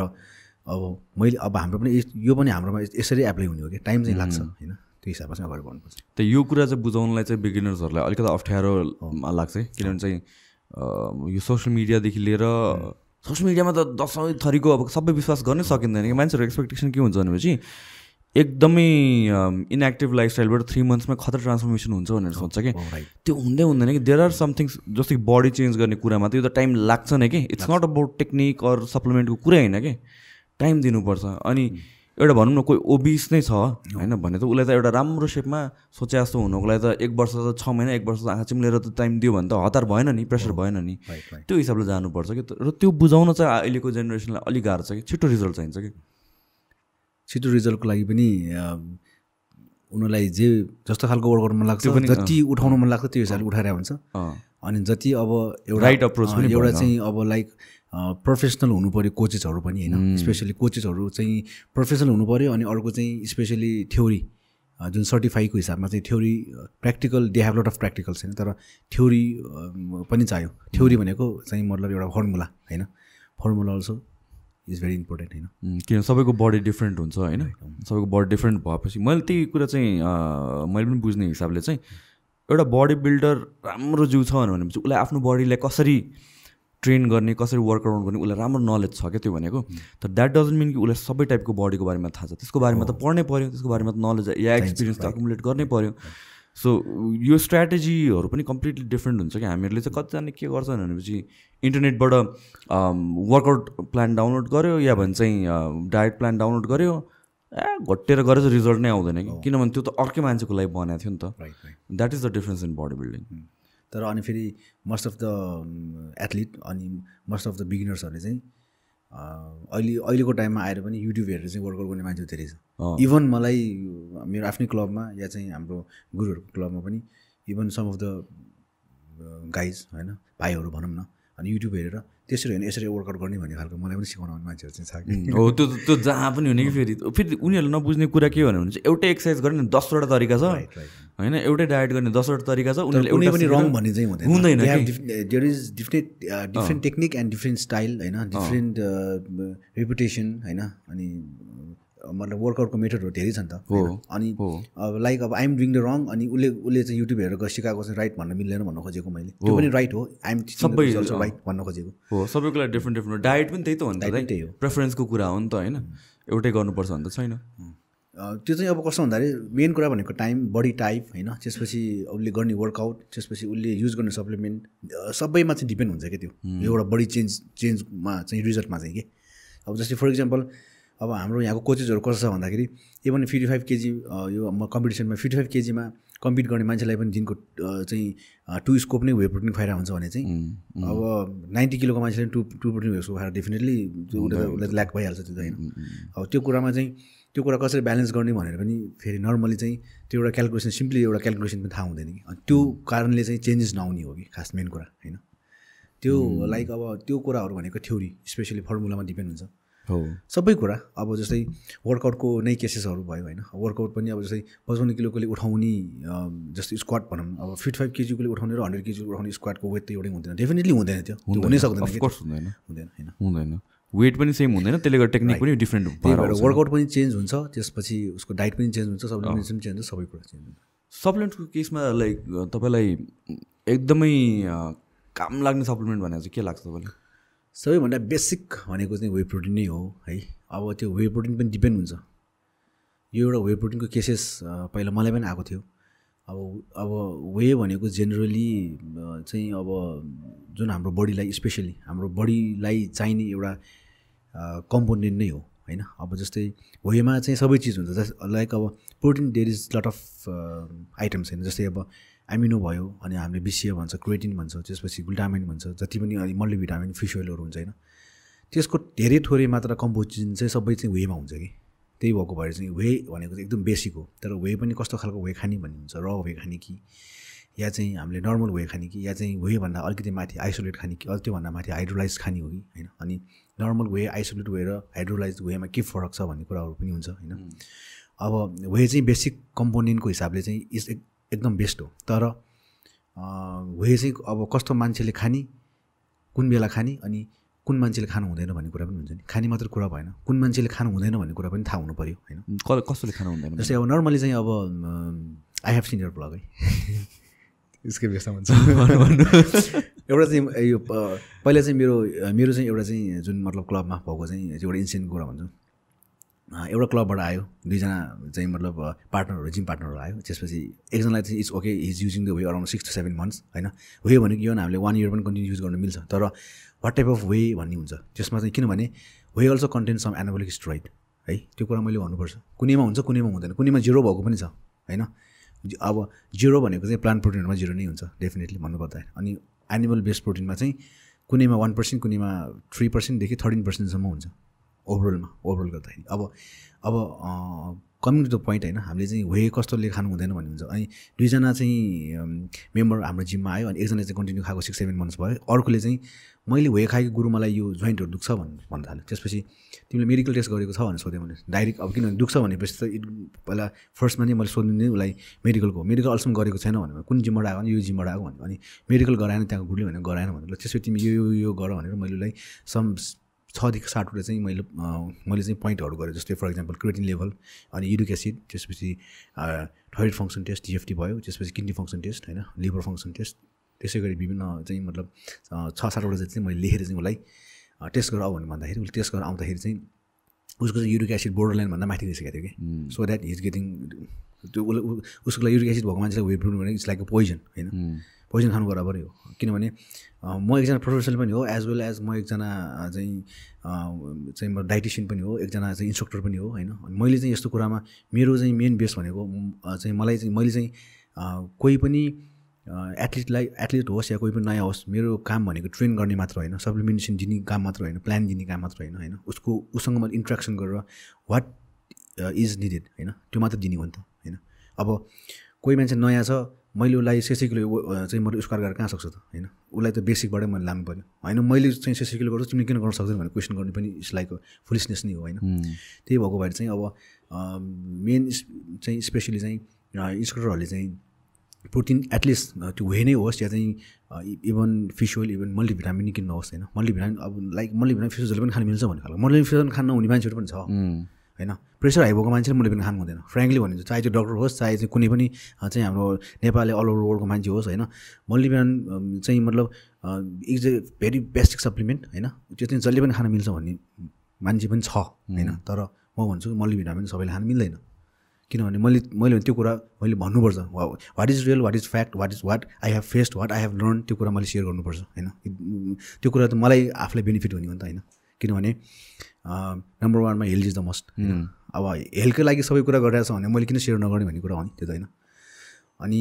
अब मैले अब हाम्रो पनि यो पनि हाम्रोमा यसरी एप्लाई हुने हो कि टाइम चाहिँ लाग्छ होइन। त्यो हिसाबमा चाहिँ अगाडि बढ्नुपर्छ। त यो कुरा चाहिँ बुझाउनलाई चाहिँ बिगिनर्सहरूलाई अलिकति अप्ठ्यारो लाग्छ है। किनभने चाहिँ यो सोसियल मिडियादेखि लिएर सोसियल मिडियामा त दसौँ थरीको अब सबै विश्वास गर्नै सकिँदैन कि मान्छेहरूको एक्सपेक्टेसन के हुन्छ भनेपछि एकदमै इनएक्टिभ लाइफस्टाइलबाट थ्री मन्थ्समा खतरा ट्रान्सफर्मेसन हुन्छ भनेर सोध्छ कि? त्यो हुँदै हुँदैन कि? देयर आर समथिङ्स जस्तै बडी चेन्ज गर्ने कुरामा त यो त टाइम लाग्छ नै कि? It's not about technique or सप्लिमेन्टको कुरै होइन कि? टाइम दिनुपर्छ। अनि एउटा भनौँ न कोही ओबिस नै छ होइन भने त उसलाई त एउटा राम्रो सेपमा सोचे जस्तो हुनुको लागि त एक वर्ष त छ महिना एक वर्ष त आँखा चिम्लेर त टाइम दियो भने त हतार भएन नि प्रेसर भएन नि। त्यो हिसाबले जानुपर्छ कि? र त्यो बुझाउन चाहिँ अहिलेको जेनेरेसनलाई अलिक गाह्रो छ कि? छिटो रिजल्ट चाहिन्छ कि? छिटो रिजल्टको लागि पनि उनीहरूलाई जे जस्तो खालको वर्कआउट मन लाग्छ जति उठाउन मन लाग्छ त्यो हिसाबले उठाएर हुन्छ। अनि जति अब एउटा Right approach अँ, पनि एउटा। चाहिँ अब लाइक प्रोफेसनल हुनु पऱ्यो कोचेसहरू पनि होइन? स्पेसली कोचेसहरू चाहिँ प्रोफेसनल हुनु पऱ्यो अनि अर्को चाहिँ स्पेसली थ्योरी जुन सर्टिफाईको हिसाबमा चाहिँ theory practical they have lot of practicals होइन? तर थ्योरी पनि चाहियो। थ्योरी भनेको चाहिँ मतलब एउटा फर्मुला होइन? Formula also is very important होइन? किन सबैको बडी डिफ्रेन्ट हुन्छ होइन? सबैको बडी डिफ्रेन्ट भएपछि मैले त्यही कुरा चाहिँ मैले पनि बुझ्ने हिसाबले चाहिँ एउटा बडी बिल्डर राम्रो जिउ छ भनेपछि उसलाई आफ्नो बडीलाई कसरी ट्रेन गर्ने कसरी वर्कआउट गर्ने उसलाई राम्रो नलेज छ क्या त्यो भनेको। तर द्याट डजन्ट मिन कि उसलाई सबै टाइपको बडीको बारेमा थाहा छ। त्यसको बारेमा त पढ्नै पऱ्यो त्यसको बारेमा त नलेज या एक्सपिरियन्स त अकुमुलेट गर्नै पऱ्यो सो यो स्ट्राटेजीहरू पनि कम्प्लिटली डिफ्रेन्ट हुन्छ कि हामीहरूले चाहिँ कतिजना के गर्छन् भनेपछि इन्टरनेटबाट वर्कआउट प्लान डाउनलोड गर्यो या भन्छ चाहिँ डायट प्लान डाउनलोड गर्यो। ए घटेर गरे चाहिँ रिजल्ट नै आउँदैन कि। किनभने त्यो त अर्कै मान्छेको लागि बनाएको थियो नि त। That is the difference in body building तर अनि फेरि मोस्ट अफ द एथलिट अनि मोस्ट अफ द बिगिनर्सहरूले चाहिँ अहिले अहिलेको टाइममा आएर पनि युट्युब हेरेर चाहिँ वर्कआउट गर्ने मान्छे धेरै छ। इभन मलाई मेरो आफ्नै क्लबमा या चाहिँ हाम्रो गुरुहरूको क्लबमा पनि even some of the guys होइन भाइहरू भनौँ न अनि युट्युब हेरेर त्यसरी होइन यसरी वर्कआउट गर्ने भन्ने खालको मलाई पनि सिकाउनु आउने मान्छेहरू चाहिँ छ कि। हो त्यो त्यो जहाँ पनि हुने कि फेरि। फेरि उनीहरूले नबुझ्ने कुरा के हो भने चाहिँ एउटै एक्सर्साइज गर्ने दसवटा तरिका छ। होइन एउटै डायट गर्ने दसवटा तरिका छ उनीहरूले एउटा पनि रङ भन्ने चाहिँ हुँदैन। हुँदैन They have कि। different- there is different uh, different technique and different style होइन? डिफ्रेन्ट रेपुटेसन होइन? अनि uh, मतलब वर्कआउटको मेथडहरू धेरै छ नि त? अनि। अब लाइक अब आइएम डुइङ द रङ अनि उसले उसले चाहिँ युट्युब हेरेर सिकाएको चाहिँ राइट भन्न मिल्दैन भन्न खोजेको मैले। त्यो पनि राइट हो। आइएम सबै, राइट भन्न खोजेको। हो सबैको लागि डिफ्रेन्ट डिफ्रेन्ट डायट पनि त्यही त हो नि त त्यही हो। प्रेफरेन्सको कुरा हो नि त होइन? एउटै गर्नुपर्छ भने त छैन। त्यो चाहिँ अब कस्तो भन्दाखेरि मेन कुरा भनेको टाइम बडी टाइप होइन? त्यसपछि उसले गर्ने वर्कआउट त्यसपछि उसले युज गर्ने सप्लिमेन्ट सबैमा चाहिँ डिपेन्ड हुन्छ क्या त्यो? एउटा बडी चेन्ज चेन्जमा चाहिँ रिजल्टमा चाहिँ के? अब जस्तै फर इक्जाम्पल अब हाम्रो यहाँको कोचेसहरू कस्तो छ भन्दाखेरि इभन फिफ्टी फाइभ केजी यो म कम्पिटिसनमा फिफ्टी फाइभ केजीमा कम्पिट गर्ने मान्छेलाई पनि दिनको चाहिँ टु स्कोप नै वे प्रोटिन खुवाइरहेको हुन्छ भने चाहिँ अब नाइन्टी किलोको मान्छेले two two protein whey scoop खाएर डेफिनेटली उसलाई ल्याक भइहाल्छ त्यो त होइन। अब त्यो कुरामा चाहिँ त्यो कुरा कसरी ब्यालेन्स गर्ने भनेर पनि फेरि नर्मली चाहिँ त्यो एउटा क्यालकुलेसन सिम्पली एउटा क्यालकुलेसन पनि थाहा हुँदैन कि। त्यो कारणले चाहिँ चेन्जेस नआउने हो कि खास मेन कुरा होइन। त्यो लाइक अब त्यो कुराहरू भनेको थ्योरी स्पेसली फर्मुलामा डिपेन्ड हुन्छ। हो। सबै कुरा। अब जस्तै वर्कआउटको नै केसेसहरू भयो होइन। वर्कआउट पनि अब जस्तै पचपन्न किलोकोले उठाउने जस्तै स्क्वाड भनौँ। अब फिफ्टी फाइभ केजीकोले उठाउने र हन्ड्रेड केजीको उठाउने स्क्वाडको वेट त एउटै हुँदैन। डेफिनेटली हुँदैन त्यो। हुनै सक्दैन हुँदैन। हुँदैन होइन। हुँदैन। वेट पनि सेम हुँदैन त्यसले गर्दा टेक्निक पनि डिफ्रेन्ट भएर वर्कआउट पनि चेन्ज हुन्छ। त्यसपछि उसको डाइट पनि चेन्ज हुन्छ। सप्लिमेन्ट्स पनि चेन्ज हुन्छ। सबै कुरा चेन्ज हुन्छ। सप्लिमेन्टको केसमा लाइक तपाईँलाई एकदमै काम लाग्ने सप्लिमेन्ट भनेर चाहिँ के लाग्छ तपाईँलाई? सबैभन्दा बेसिक भनेको चाहिँ वे प्रोटिन नै हो है। अब त्यो वे प्रोटिन पनि डिपेन्ड हुन्छ। यो एउटा वे प्रोटिनको केसेस पहिला मलाई पनि आएको थियो। अब अब वे भनेको जेनरली चाहिँ अब जुन हाम्रो बडीलाई स्पेसली हाम्रो बडीलाई चाहिने एउटा कम्पोनेन्ट नै हो होइन। अब जस्तै वेमा चाहिँ सबै चिज हुन्छ। जस लाइक अब protein there is lot of items होइन। जस्तै अब एमिनो भयो अनि हामीले बिसिए भन्छ क्रिएटिन भन्छ त्यसपछि ग्लुटामिन भन्छ जति पनि अनि मल्टिभिटामिन फिस ओइलहरू हुन्छ होइन। त्यसको धेरै थोरै मात्रा कम्पोजिसन चाहिँ सबै चाहिँ वेमा हुन्छ कि। त्यही भएको भएर चाहिँ वे भनेको चाहिँ एकदम बेसिक हो। तर वे पनि कस्तो खालको वे खाने भन्ने हुन्छ र वे खाने कि? या चाहिँ हामीले नर्मल वे खाने कि? या चाहिँ वेभन्दा अलिकति माथि आइसोलेट खाने कि? त्योभन्दा माथि हाइड्रोलाइज खाने हो कि? होइन अनि नर्मल वे आइसोलेट वे र हाइड्रोलाइज वेमा के फरक छ भन्ने कुराहरू पनि हुन्छ होइन। अब वे चाहिँ बेसिक कम्पोनेन्टको हिसाबले चाहिँ इज एकदम बेस्ट हो। तर वे चाहिँ अब कस्तो मान्छेले खाने कुन बेला खाने अनि कुन मान्छेले खानु हुँदैन भन्ने कुरा पनि हुन्छ नि। खाने मात्र कुरा भएन कुन मान्छेले खानु हुँदैन भन्ने कुरा पनि थाहा हुनु पऱ्यो होइन? कसले खानु हुँदैन जस्तै अब नर्मली चाहिँ अब आई हेभ सिनियर ब्लग है। यसकै व्यस्त हुन्छ। एउटा चाहिँ यो पहिला चाहिँ मेरो मेरो चाहिँ एउटा चाहिँ जुन मतलब क्लबमा भएको चाहिँ एउटा इन्सिडेन्ट कुरा भन्छु। एउटा क्लबबाट आयो। दुईजना चाहिँ मतलब पार्टनरहरू जिम पार्टनरहरू आयो। त्यसपछि एकजनालाई चाहिँ it's okay is using the whey around six to seven months होइन? वे भनेको यो हामीले वान इयर पनि कन्टिन्यू युज गर्न मिल्छ। तर वाट टाइप अफ वे भन्ने हुन्छ। त्यसमा चाहिँ किनभने whey also contain some anabolic steroid है? त्यो कुरा मैले भन्नुपर्छ। कुनैमा हुन्छ कुनैमा हुँदैन। कुनैमा जिरो भएको पनि छ होइन? अब जिरो भनेको चाहिँ प्लान्ट प्रोटिनहरूमा जिरो नै हुन्छ डेफिनेटली भन्नुपर्दा। अनि एनिमल बेस्ड प्रोटिनमा चाहिँ कुनैमा वान पर्सेन्ट कुनैमा थ्री पर्सेन्टदेखि थर्टिन पर्सेन्टसम्म हुन्छ। ओभरअलमा ओभरअल गर्दाखेरि। अब अब कमिङ टु द पोइन्ट होइन। हामीले चाहिँ वे कस्तोले खानु हुँदैन भन्ने हुन्छ। अनि दुईजना चाहिँ मेम्बर हाम्रो जिममा आयो अनि एकजना चाहिँ कन्टिन्यू खाएको सिक्स सेभेन मन्थ्स भयो। अर्कोले चाहिँ मैले वे खाएको गुरु मलाई यो जोइन्टहरू दुख्छ भन् भन्न थाल्यो। त्यसपछि तिमीले मेडिकल टेस्ट गरेको छ भनेर सोध्यो भने डाइरेक्ट अब किनभने दुख्छ भनेपछि त इट पहिला फर्स्टमा नै मैले सोध्नु नै उसलाई मेडिकलको मेडिकल अल्सम्म गरेको छैन भने कुन जिमबाट आएको भने यो जिमबाट आएको भन्यो। अनि मेडिकल गराएन त्यहाँको गुरुले भने गराएन भने ल त्यसपछि तिमी यो यो गर भनेर मैले उसलाई सम छदेखि सातवटा चाहिँ मैले मैले चाहिँ पोइन्टहरू गरेँ जस्तै फर इक्जाम्पल क्रिएटिन लेभल अनि युरिक एसिड त्यसपछि थाइरोइड फङ्सन टेस्ट डिएफटी भयो त्यसपछि किडनी फङ्सन टेस्ट होइन लिभर फङ्सन टेस्ट त्यसै गरी विभिन्न चाहिँ मतलब छ सातवटा जति चाहिँ मैले लेखेर चाहिँ उसलाई टेस्ट गरेर आऊ भनेर भन्दाखेरि उसले टेस्ट गरेर आउँदाखेरि चाहिँ उसको चाहिँ युरिक एसिड बोर्डर लाइनभन्दा माथि गइसकेको थियो कि। सो द्याट हिज गेटिङ त्यो उसले उसको लागि युरिक एसिड भएको मान्छेलाई वेट भने इट्स लाइक अ पोइजन होइन। पोइजन खानु बराबरै हो किनभने म एकजना प्रोफेसनल पनि हो एज वेल एज म एकजना चाहिँ चाहिँ म डाइटिसियन पनि हो एकजना चाहिँ इन्स्ट्रक्टर पनि हो होइन? मैले चाहिँ यस्तो कुरामा मेरो चाहिँ मेन बेस भनेको चाहिँ मलाई चाहिँ मैले चाहिँ कोही पनि एथलिटलाई एथलिट होस् या कोही पनि नयाँ होस् मेरो काम भनेको ट्रेन गर्ने मात्र होइन सप्लिमेन्टेसन दिने काम मात्र होइन प्लान दिने काम मात्र होइन होइन? उसको उसँग मैले इन्ट्रेक्सन गरेर वाट इज निडेड होइन? त्यो मात्र दिने हो नि त होइन? अब कोही मान्छे नयाँ छ मैले उसलाई सेसी किलो अ, चाहिँ मैले उसकार गरेर कहाँ सक्छु त होइन? उसलाई त बेसिकबाटै मैले लानु पऱ्यो होइन मैले चाहिँ सेसी किलो गर्छु तिमीले किन गर्न सक्दैन भनेर क्वेसन गर्ने पनि इट्स लाइक फुलिसनेस नै हो होइन? त्यही भएको भएर चाहिँ अब मेन चाहिँ स्पेसली चाहिँ इन्स्ट्रक्टरहरूले चाहिँ प्रोटिन एटलिस्ट त्यो वे नै होस् या चाहिँ even fish oil even multivitamin किन नहोस् होइन? मल्टिभिटामिन अब लाइक मल्टिभिटामिन फिस ओइल पनि खानु मिल्छ भन्ने खालको। मल्टिभिटामिन खान नहुने मान्छेहरू पनि छ। होइन? प्रेसर हाई भएको मान्छेले मल्टिभिटामिन खानु हुँदैन। फ्रेङ्कली भनिन्छ चाहे त्यो डक्टर होस् चाहे चाहिँ कुनै पनि चाहिँ हाम्रो नेपाली अल ओभर वर्ल्डको मान्छे होस् होइन? अम, चाहिँ मतलब is a very basic supplement होइन? त्यो चाहिँ जसले पनि खान मिल्छ भन्ने मान्छे पनि छ होइन? तर म भन्छु मल्टिभिटामिन सबैले खानु मिल्दैन। किनभने मैले मैले त्यो कुरा मैले भन्नुपर्छ। What is real what is fact what is what I have faced what I have learn त्यो कुरा मैले सेयर गर्नुपर्छ होइन? त्यो कुरा त मलाई आफूलाई बेनिफिट हुने हो नि त होइन? किनभने नम्बर वानमा हेल्थ इज द मस्ट अब हेल्थकै लागि सबै कुरा गरिरहेको छ भने मैले किन सेयर नगर्ने भन्ने कुरा हो नि त्यो त होइन। अनि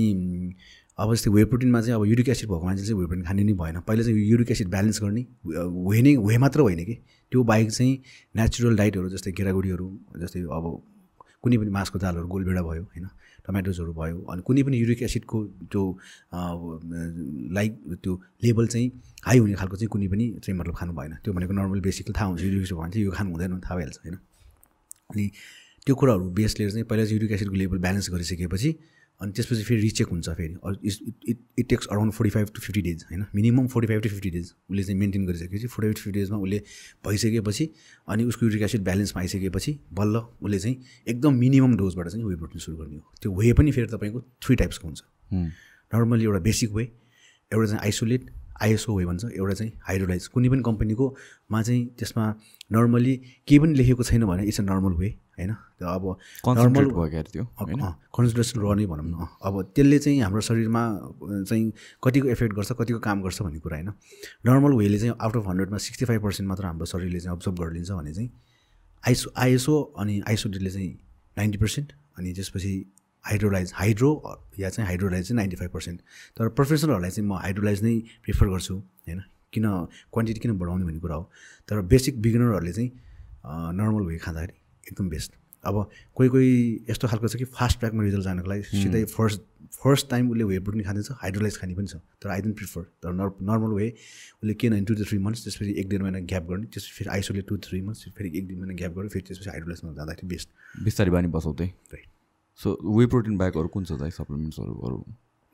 अब जस्तै वे प्रोटिनमा चाहिँ अब युरिक एसिड भएको मान्छे चाहिँ वे प्रोटिन खाने नै भएन। पहिला चाहिँ युरिक एसिड ब्यालेन्स गर्ने वे नै वे मात्र होइन कि। त्यो बाहेक चाहिँ नेचुरल डाइटहरू जस्तै केरागुडीहरू जस्तै अब कुनै पनि मासको दालहरू गोलभेडा भयो होइन। टमाटोजहरू भयो अनि कुनै पनि युरिक एसिडको त्यो लाइक त्यो लेभल चाहिँ हाई हुने खालको चाहिँ कुनै पनि चाहिँ मतलब खानु भएन। त्यो भनेको नर्मल बेसिकली थाहा हुन्छ युरिक एसिड चाहिँ यो खानु हुँदैन थाहा भइहाल्छ होइन? अनि त्यो कुराहरू बेस लिएर चाहिँ पहिला चाहिँ युरिक एसिडको लेभल ब्यालेन्स गरिसकेपछि अनि त्यसपछि फेरि रिचेक हुन्छ फेरि। It it takes around forty five to fifty days होइन? Minimum forty five to fifty days उसले चाहिँ मेन्टेन गरिसकेपछि फोर्टी फाइभ टु फिफ्टी डेजमा उसले भइसकेपछि अनि उसको युरिक एसिड ब्यालेन्समा आइसकेपछि बल्ल उसले चाहिँ एकदम मिनिमम डोजबाट चाहिँ वे प्रोटिन सुरु गर्ने हो। त्यो वे पनि फेरि तपाईँको थ्री टाइप्सको हुन्छ। नर्मली एउटा बेसिक वे एउटा चाहिँ आइसोलेट आइएसओ वे भन्छ एउटा चाहिँ हाइड्रोलाइज कुनै पनि कम्पनीको मा चाहिँ त्यसमा नर्मली केही पनि लेखेको छैन भने इट्स अ नर्मल वे होइन? त्यो अब क्या त्यो कन्सन्ट्रेसन रहने भनौँ न। अब त्यसले चाहिँ हाम्रो शरीरमा चाहिँ कतिको एफेक्ट गर्छ कतिको काम गर्छ भन्ने कुरा होइन? नर्मल वेले चाहिँ आउट अफ हन्ड्रेडमा सिक्सटी फाइभ पर्सेन्ट मात्र हाम्रो शरीरले चाहिँ अब्जर्भ गरिदिन्छ भने चाहिँ आइसो आइएसओ अनि आइसोडेटले चाहिँ नाइन्टी पर्सेन्ट अनि त्यसपछि हाइड्रोलाइज हाइड्रो या चाहिँ हाइड्रोलाइज चाहिँ नाइन्टी फाइभ पर्सेन्ट तर प्रोफेसनलहरूलाई चाहिँ म हाइड्रोलाइज नै प्रिफर गर्छु होइन? किन क्वान्टिटी किन बढाउने भन्ने कुरा हो। तर बेसिक बिगिनरहरूले चाहिँ नर्मल वे खाँदाखेरि एकदम बेस्ट। अब कोही कोही यस्तो खालको छ कि फास्ट ट्र्याकमा रिजल्ट जानको लागि सिधै फर्स्ट फर्स्ट टाइम उसले वे प्रोटिन खाँदैछ हाइड्रोलाइज खाने पनि छ। तर आई डोन्ट प्रिफर तर नर्मल वे उसले किन टु टु थ्री मन्थ्स त्यसपछि एक डेढ महिना ग्याप गर्ने त्यसपछि फेरि आइसोलेट टु थ्री मन्थ्स फेरि एक दिन महिना ग्याप गर्ने फेरि त्यसपछि हाइड्रोलाइजमा जाँदाखेरि बेस्ट बिस्तारै बानी बसाउँदै। राइट सो वे प्रोटिन बाहेक अरू कुन छ त सप्लिमेन्ट्सहरू अरू?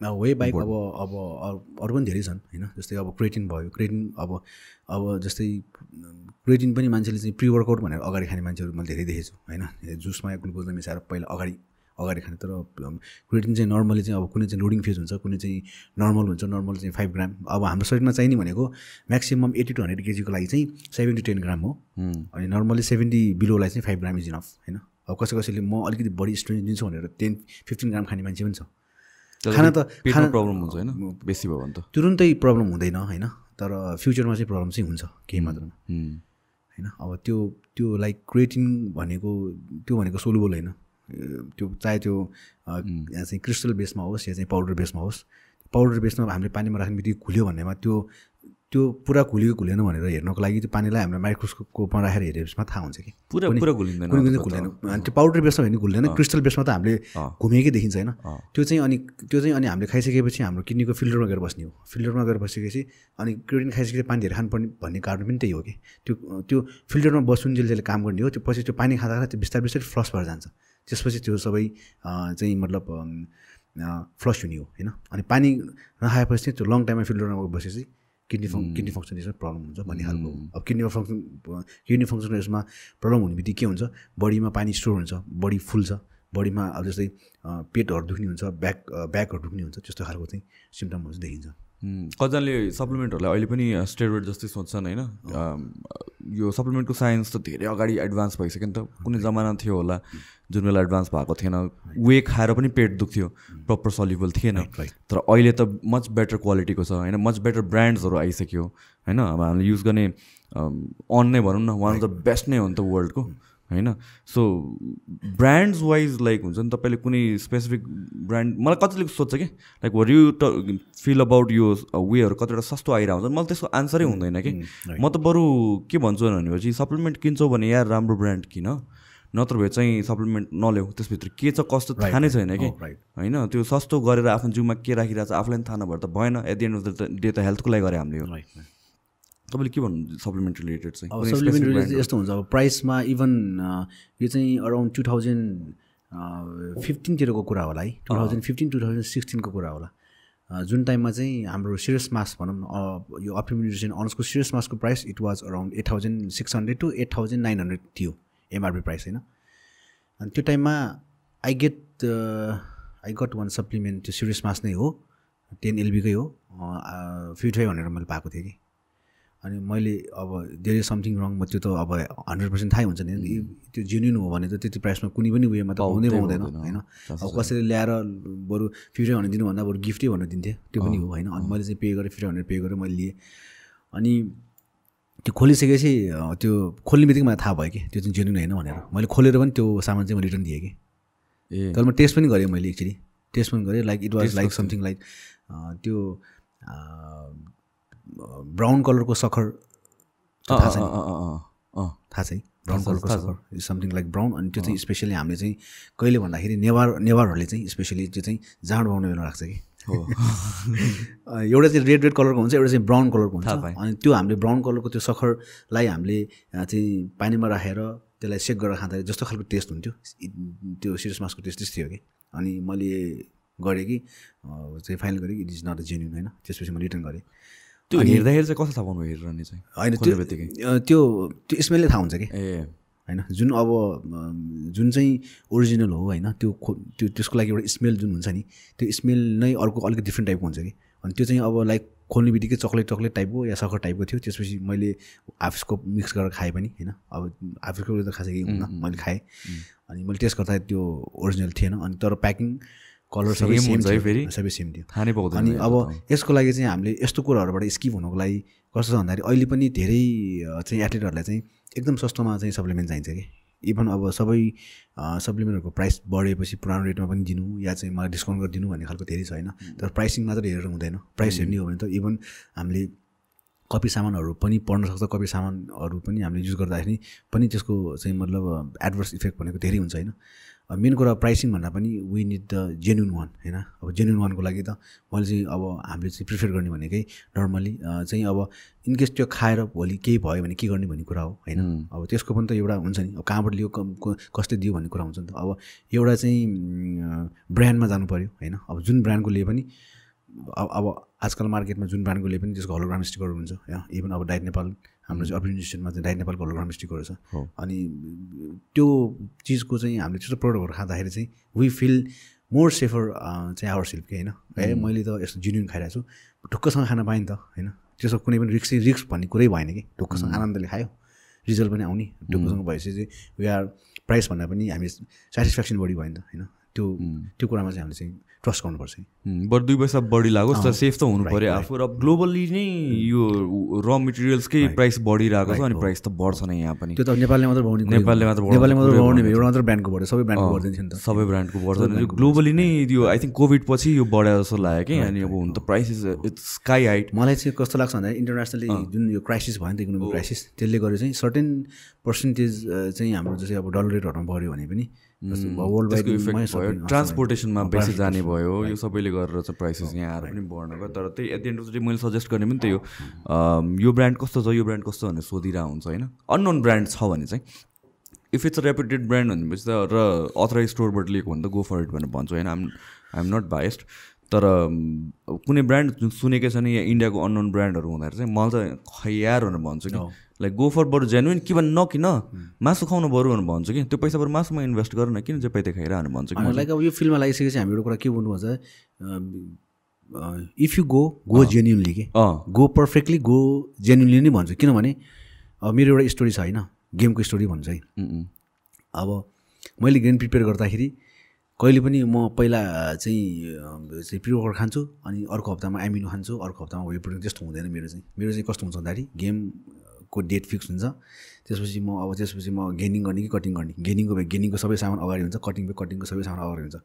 वे बाइक अब अब अरू- पनि धेरै छन् होइन? जस्तै अब क्रेटिन भयो। क्रेटिन अब अब जस्तै क्रेटिन पनि मान्छेले चाहिँ प्रि वर्कआउट भनेर अगाडि खाने मान्छेहरू मैले धेरै देखेको छु होइन जुसमा ग्लुकोज मिसाएर पहिला अगाडि अगाडि खाने। तर क्रेटिन चाहिँ नर्मली चाहिँ अब कुनै चाहिँ लोडिङ फेज हुन्छ कुनै चाहिँ नर्मल हुन्छ। नर्मल चाहिँ फाइभ ग्राम। अब हाम्रो शरीरमा चाहिने भनेको म्याक्सिमम् एट्टी टु हन्ड्रेड केजीको लागि चाहिँ सेभेन टु टेन ग्राम हो। अनि नर्मली सेभेन्टी बिलोलाई चाहिँ फाइभ ग्राम इज इनफ होइन? अब कसै कसैले म अलिकति बढी स्ट्रेन्थ दिन्छु भनेर टेन फिफ्टिन ग्राम खाने मान्छे पनि छ। खाना त खाना प्रब्लम हुन्छ होइन? बेसी भयो भने त। तुरुन्तै प्रब्लम हुँदैन होइन? तर फ्युचरमा चाहिँ प्रब्लम चाहिँ हुन्छ केही मात्रामा। होइन? अब त्यो त्यो लाइक क्रिएटिन भनेको त्यो भनेको सोलुबल होइन। त्यो चाहे त्यो चाहिँ क्रिस्टल बेसमा होस् या चाहिँ पाउडर बेसमा होस् पाउडर बेसमा हामीले पानीमा राख्ने बित्तिकै खुल्यो भन्नेमा त्यो त्यो पुरा खुल्यो खुलेन भनेर हेर्नको लागि त्यो पानीलाई हामीले माइक्रोस्कोपमा राखेर हेरेपछि थाहा हुन्छ कि। पुरा पुरा घुलिँदैन खुल्दैन अनि त्यो पाउडर बेसमा भने खुल्दैन क्रिस्टल बेसमा त हामीले घुमेकै देखिन्छ होइन? त्यो चाहिँ अनि त्यो चाहिँ अनि हामीले खाइसकेपछि हाम्रो किडनीको फिल्टरमा गएर बस्ने हो। फिल्टरमा गएर बसेपछि अनि क्रिटिन खाइसकेपछि पानी धेरै खानुपर्ने भन्ने कारण पनि त्यही हो कि। त्यो त्यो फिल्टरमा बस्नु जसले काम गर्ने हो त्यो पछि त्यो पानी खाँदा खाँदा त्यो बिस्तारै बिस्तारै फ्लस भएर जान्छ। त्यसपछि त्यो सबै चाहिँ मतलब फ्लस हुने हो होइन? अनि पानी नखाएपछि त्यो लङ टाइममा फिल्टरमा बसेपछि किडनी फङ् किडनी फङ्सन यसमा प्रब्लम हुन्छ भन्ने खालको अब किडनीमा फङ्सन किडनी फङ्सनको यसमा प्रब्लम हुने बित्तिकै के हुन्छ बडीमा पानी स्टोर हुन्छ बडी फुल्छ बडीमा अब जस्तै पेटहरू दुख्ने हुन्छ ब्याक ब्याकहरू दुख्ने हुन्छ त्यस्तो खालको चाहिँ सिम्टमहरू चाहिँ देखिन्छ। कतिजनाले सप्लिमेन्टहरूलाई अहिले पनि स्टेरोइड जस्तै सोध्छन् होइन? यो सप्लिमेन्टको साइन्स त धेरै अगाडि एडभान्स भइसक्यो नि त। कुनै जमाना थियो होला जुन बेला एडभान्स भएको थिएन। वे खाएर पनि पेट दुख्थ्यो। प्रपर सल्युबल थिएन. तर अहिले त मच बेटर क्वालिटीको छ होइन? मच बेटर ब्रान्ड्सहरू आइसक्यो होइन? अब हामीले युज गर्ने अन नै भनौँ न वान अफ द बेस्ट नै हो नि त वर्ल्डको होइन? सो ब्रान्ड्स वाइज लाइक हुन्छ नि तपाईँले कुनै स्पेसिफिक ब्रान्ड मलाई कतिले सोध्छ कि? Like were you to feel about यो वेहरू कतिवटा सस्तो आइरहेको हुन्छ मलाई त्यसको आन्सरै हुँदैन कि? म त बरु के भन्छु भनेपछि सप्लिमेन्ट किन्छौ भने यार राम्रो ब्रान्ड किन? नत्र भए चाहिँ सप्लिमेन्ट नल्याऊ त्यसभित्र के छ कस्तो थाहा नै छैन कि? राइट होइन? त्यो सस्तो गरेर आफ्नो जिउमा के राखिरहेको छ आफूलाई पनि थाहा नभएर त भएन। At the end of the day त हेल्थको लागि गरे हामीले तपाईँले के भन्नु सप्लिमेन्ट रिलेटेड चाहिँ? Supplement related? यस्तो हुन्छ। अब प्राइसमा इभन यो चाहिँ अराउन्ड टु थाउजन्ड फिफ्टिनतिरको कुरा होला है। Two thousand fifteen two thousand सिक्सटिनको कुरा होला। जुन टाइममा चाहिँ हाम्रो सिरियस मास भनौँ न यो अप्टिम न्युट्रिसन अनर्सको serious मासको price it was around eight thousand six hundred to eight thousand nine hundred थियो एमआरपी प्राइस होइन? अनि त्यो टाइममा I get I got one supplement त्यो सिरियस मास नै हो टेन एलबीकै हो। फिफ्टी फाइभ हन्ड्रेड मैले पाएको थिएँ कि। अनि मैले अब देयर इज समथिङ रङ म त्यो त अब हन्ड्रेड पर्सेन्ट थाहै हुन्छ नि। त्यो जेन्युन हो भने त त्यति प्राइसमा कुनै पनि उयोमा त हुँदै पाउँदैन होइन? अब कसैले ल्याएर बरु फिफ्टी हन्ड्रेड दिनुभन्दा बरु गिफ्टै भनेर दिन्थेँ त्यो पनि हो होइन? अनि मैले चाहिँ पे गरेँ फिफ्टी हन्ड्रेड पे गरेर मैले लिएँ। अनि त्यो खोलिसकेपछि त्यो खोल्ने बित्तिकै मलाई थाहा भयो कि त्यो चाहिँ जेन्युन होइन भनेर। मैले खोलेर पनि त्यो सामान चाहिँ मैले रिटर्न दिएँ कि। ए। तर म टेस्ट पनि गरेँ मैले एक्चुली टेस्ट पनि गरेँ like it was like something like त्यो ब्राउन कलरको सखर थाहा। थाहा छ ब्राउन कलरको। सखर इज समथिङ लाइक ब्राउन अनि त्यो चाहिँ स्पेसली हामीले चाहिँ कहिले भन्दाखेरि नेवार नेवारहरूले चाहिँ स्पेसली त्यो चाहिँ जाँड बनाउने बेला राख्छ कि। हो। एउटा चाहिँ रेड रेड कलरको हुन्छ एउटा चाहिँ ब्राउन कलरको हुन्छ। अनि त्यो हामीले ब्राउन कलरको त्यो सखरलाई हामीले चाहिँ पानीमा राखेर त्यसलाई सेक गरेर खाँदाखेरि जस्तो खालको टेस्ट हुन्थ्यो। त्यो सिरियस मासको टेस्ट त्यस्तै हो कि। अनि मैले गरेँ कि चाहिँ फाइनल गरेँ कि it is not a genuine होइन? त्यसपछि मैले रिटर्न गरेँ। त्यो हेर्दाखेरि चाहिँ कसो थाहा पाउनु हेरिरहने चाहिँ? होइन त्यो बित्तिकै? त्यो त्यो स्मेलले थाहा हुन्छ कि? ए। होइन जुन अब जुन चाहिँ ओरिजिनल हो होइन त्यो खो त्यो त्यसको लागि एउटा स्मेल जुन हुन्छ नि त्यो स्मेल नै अर्को अलिकति डिफ्रेन्ट टाइपको हुन्छ कि? अनि त्यो चाहिँ अब लाइक खोल्ने बित्तिकै चक्लेट चक्लेट टाइपको या सखर टाइपको थियो त्यसपछि मैले हाफस्को मिक्स गरेर खाएँ पनि होइन। अब हाफस्को त खासै हुन्न मैले खाएँ। अनि मैले टेस्ट गर्दा त्यो ओरिजिनल थिएन। अनि तर प्याकिङ कलर सबै सेम हुन्छ फेरि? सबै सेम थियो। थाहा नै पाउँदैन अनि अब। यसको लागि चाहिँ हामीले यस्तो कुराहरूबाट स्किप हुनुको लागि कस्तो छ भन्दाखेरि अहिले पनि धेरै चाहिँ एथलिटहरूलाई चाहिँ एकदम सस्तोमा चाहिँ सप्लिमेन्ट चाहिन्छ कि? इभन अब सबै सप्लिमेन्टहरूको प्राइस बढेपछि पुरानो रेटमा पनि दिनु या चाहिँ मलाई डिस्काउन्ट गरिदिनु भन्ने खालको धेरै छ होइन तर प्राइसिङ मात्र हेरेर हुँदैन। प्राइस हेर्ने हो भने त इभन हामीले कपी सामानहरू पनि पढ्न सक्छ कपी सामानहरू पनि हामीले युज गर्दाखेरि पनि त्यसको चाहिँ मतलब एडभर्स इफेक्ट भनेको धेरै हुन्छ होइन? मेन कुरा प्राइसिङ भन्दा पनि we need the genuine one होइन? अब जेन्युन वानको लागि त मैले चाहिँ अब हामीले चाहिँ प्रिफर गर्ने भनेकै नर्मली चाहिँ अब इनकेस त्यो खाएर भोलि केही भयो भने के गर्ने भन्ने कुरा हो होइन? अब त्यसको पनि त एउटा हुन्छ नि अब कहाँबाट लियो कसले दियो भन्ने कुरा हुन्छ नि त। अब एउटा चाहिँ ब्रान्डमा जानु पऱ्यो होइन? अब जुन ब्रान्डको लिए पनि अब अब आजकल मार्केटमा जुन ब्रान्डको लिए पनि त्यसको हलोग्राम स्टिकरहरू हुन्छ होइन? इभन अब डाइट नेपाल हाम्रो चाहिँ अप्रिन इन्स्टिट्युटमा चाहिँ डाइट नेपालको हलोग्राम स्टिकरहरू छ। अनि त्यो चिजको चाहिँ हामीले त्यस्तो प्रडक्टहरू खाँदाखेरि चाहिँ वी फिल मोर सेफर चाहिँ आवर सेल्फ कि होइन? ए मैले त यस्तो जिन्युन खाइरहेको छु। ढुक्कसँग खान पाएँ नि त होइन? त्यसको कुनै पनि रिक्स रिक्स भन्ने कुरै भएन कि। ढुक्कसँग आनन्दले खायो। रिजल्ट पनि आउने। ढुक्कसँग भएपछि चाहिँ वी आर प्राइस भन्दा पनि हामी सेटिस्फ्याक्सन बढी भयो नि त होइन? त्यो त्यो कुरामा चाहिँ हामीले चाहिँ ट्रस्ट गर्नुपर्छ बट दुई पैसा बढी लागोस् त सेफ त हुनु पऱ्यो आफू र ग्लोबली नै यो र मेटेरियल्सकै प्राइस बढिरहेको छ अनि प्राइस त बढ्छ नै यहाँ पनि। त्यो त नेपालले मात्र नेपालले मात्र नेपालले मात्र बढाउने एउटा मात्र ब्रान्डको बढ्यो सबै ब्रान्डको बढिदिन्छ नि त। सबै ब्रान्डको बढ्छ। ग्लोबली नै यो आई थिङ्क कोभिड पछि यो बढ्यो जस्तो लाग्यो कि। अनि अब हुन त price is it's sky height मलाई चाहिँ कस्तो लाग्छ भन्दा इन्टरनेसनली जुन यो क्राइसिस भयो नि त इकोनोमिक क्राइसिस त्यसले गर्दा चाहिँ सर्टेन पर्सेन्टेज चाहिँ हाम्रो जस्तै अब डलर रेटहरूमा बढ्यो भने पनि इफेक्ट भयो ट्रान्सपोर्टेसनमा बेसी जाने भयो यो सबैले गरेर चाहिँ प्राइसेस यहाँ आएर पनि बढ्न गयो तर त्यही at the end of the day मैले सजेस्ट गर्ने पनि त्यही हो। यो ब्रान्ड कस्तो छ यो ब्रान्ड कस्तो भनेर सोधिरहेको हुन्छ होइन? अननोन ब्रान्ड छ भने चाहिँ if it's a reputed brand भनेपछि त र अथराइज स्टोरबाट लिएको भने त गो फर इट भनेर भन्छु होइन? आइम आइएम नट बाइस्ड तर कुनै ब्रान्ड जुन सुनेकै छैन यहाँ इन्डियाको अननोन ब्रान्डहरू हुँदाखेरि चाहिँ मलाई त खैयार भनेर भन्छु कि लाइक गो फर बरु जेन्युन कि भन्नु नकिन मासु खाउनु बरु भनेर भन्छु कि त्यो पैसा बरु मासुमा इन्भेस्ट गर न किन चाहिँ पैसा खाइरहनु भन्छु कि लाइक अब यो फिल्ममा लागिसकेपछि हामी एउटा कुरा के भन्नुपर्छ if you go go genuinely के गो पर्फेक्टली गो जेन्युनली नै भन्छु किनभने अब मेरो एउटा स्टोरी छ होइन गेमको स्टोरी भन्छ है अब मैले गेम प्रिपेयर गर्दाखेरि कहिले पनि म पहिला चाहिँ चाहिँ प्रिवर्कर खान्छु अनि अर्को हप्तामा एमिनो खान्छु अर्को हप्तामा वेब प्रोटिन त्यस्तो हुँदैन मेरो चाहिँ मेरो चाहिँ कस्तो हुन्छ भन्दाखेरि गेमको डेट फिक्स हुन्छ। त्यसपछि म अब त्यसपछि म गेनिङ गर्ने कि कटिङ गर्ने? गेनिङको भए गेनिङको सबै सामान अगाडि हुन्छ कटिङ भए कटिङको सबै सामान अगाडि हुन्छ।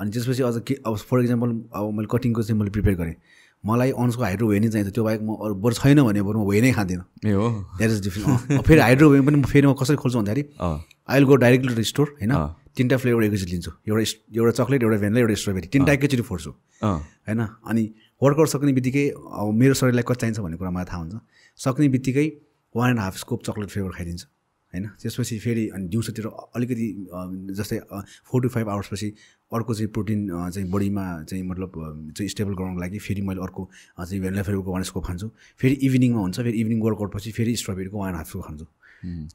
अनि त्यसपछि अझ के अब फर इक्जाम्पल अब मैले कटिङको चाहिँ मैले प्रिपेयर गरेँ। मलाई अन्सको हाइड्रो वे नै चाहिन्छ। त्यो बाहेक म अरू बरु छैन भने बरु म वे नै खाँदिनँ। ए हो। द्याट इज डिफ्रेन्ट फेरि हाइड्रो वे पनि फेरि म कसरी खोल्छु भन्दाखेरि I will go directly to store होइन? तिनवटा फ्लेभर एकैचोटि लिन्छु। एउटा एउटा चक्लेट एउटा भेन्ला एउटा स्ट्रबेरी तिनवटा एकैचोटि फोर्छु होइन? अनि वर्कआउट सक्ने बित्तिकै अब मेरो शरीरलाई कति चाहिन्छ भन्ने कुरा मलाई थाहा हुन्छ। सक्ने बित्तिकै one and half scoop chocolate flavour खाइदिन्छ होइन? त्यसपछि फेरि अनि दिउँसोतिर अलिकति जस्तै फोर टु फाइभ आवर्सपछि अर्को चाहिँ प्रोटिन चाहिँ बडीमा चाहिँ मतलब चाहिँ स्टेबल गराउनको लागि फेरि मैले अर्को चाहिँ भेनिला फ्लेभरको वान स्कोप खान्छु। फेरि इभिनिङमा हुन्छ फेरि इभिनिङ वर्कआउट पछि फेरि स्ट्रबेरीको वान हाफ स्कोप खान्छु।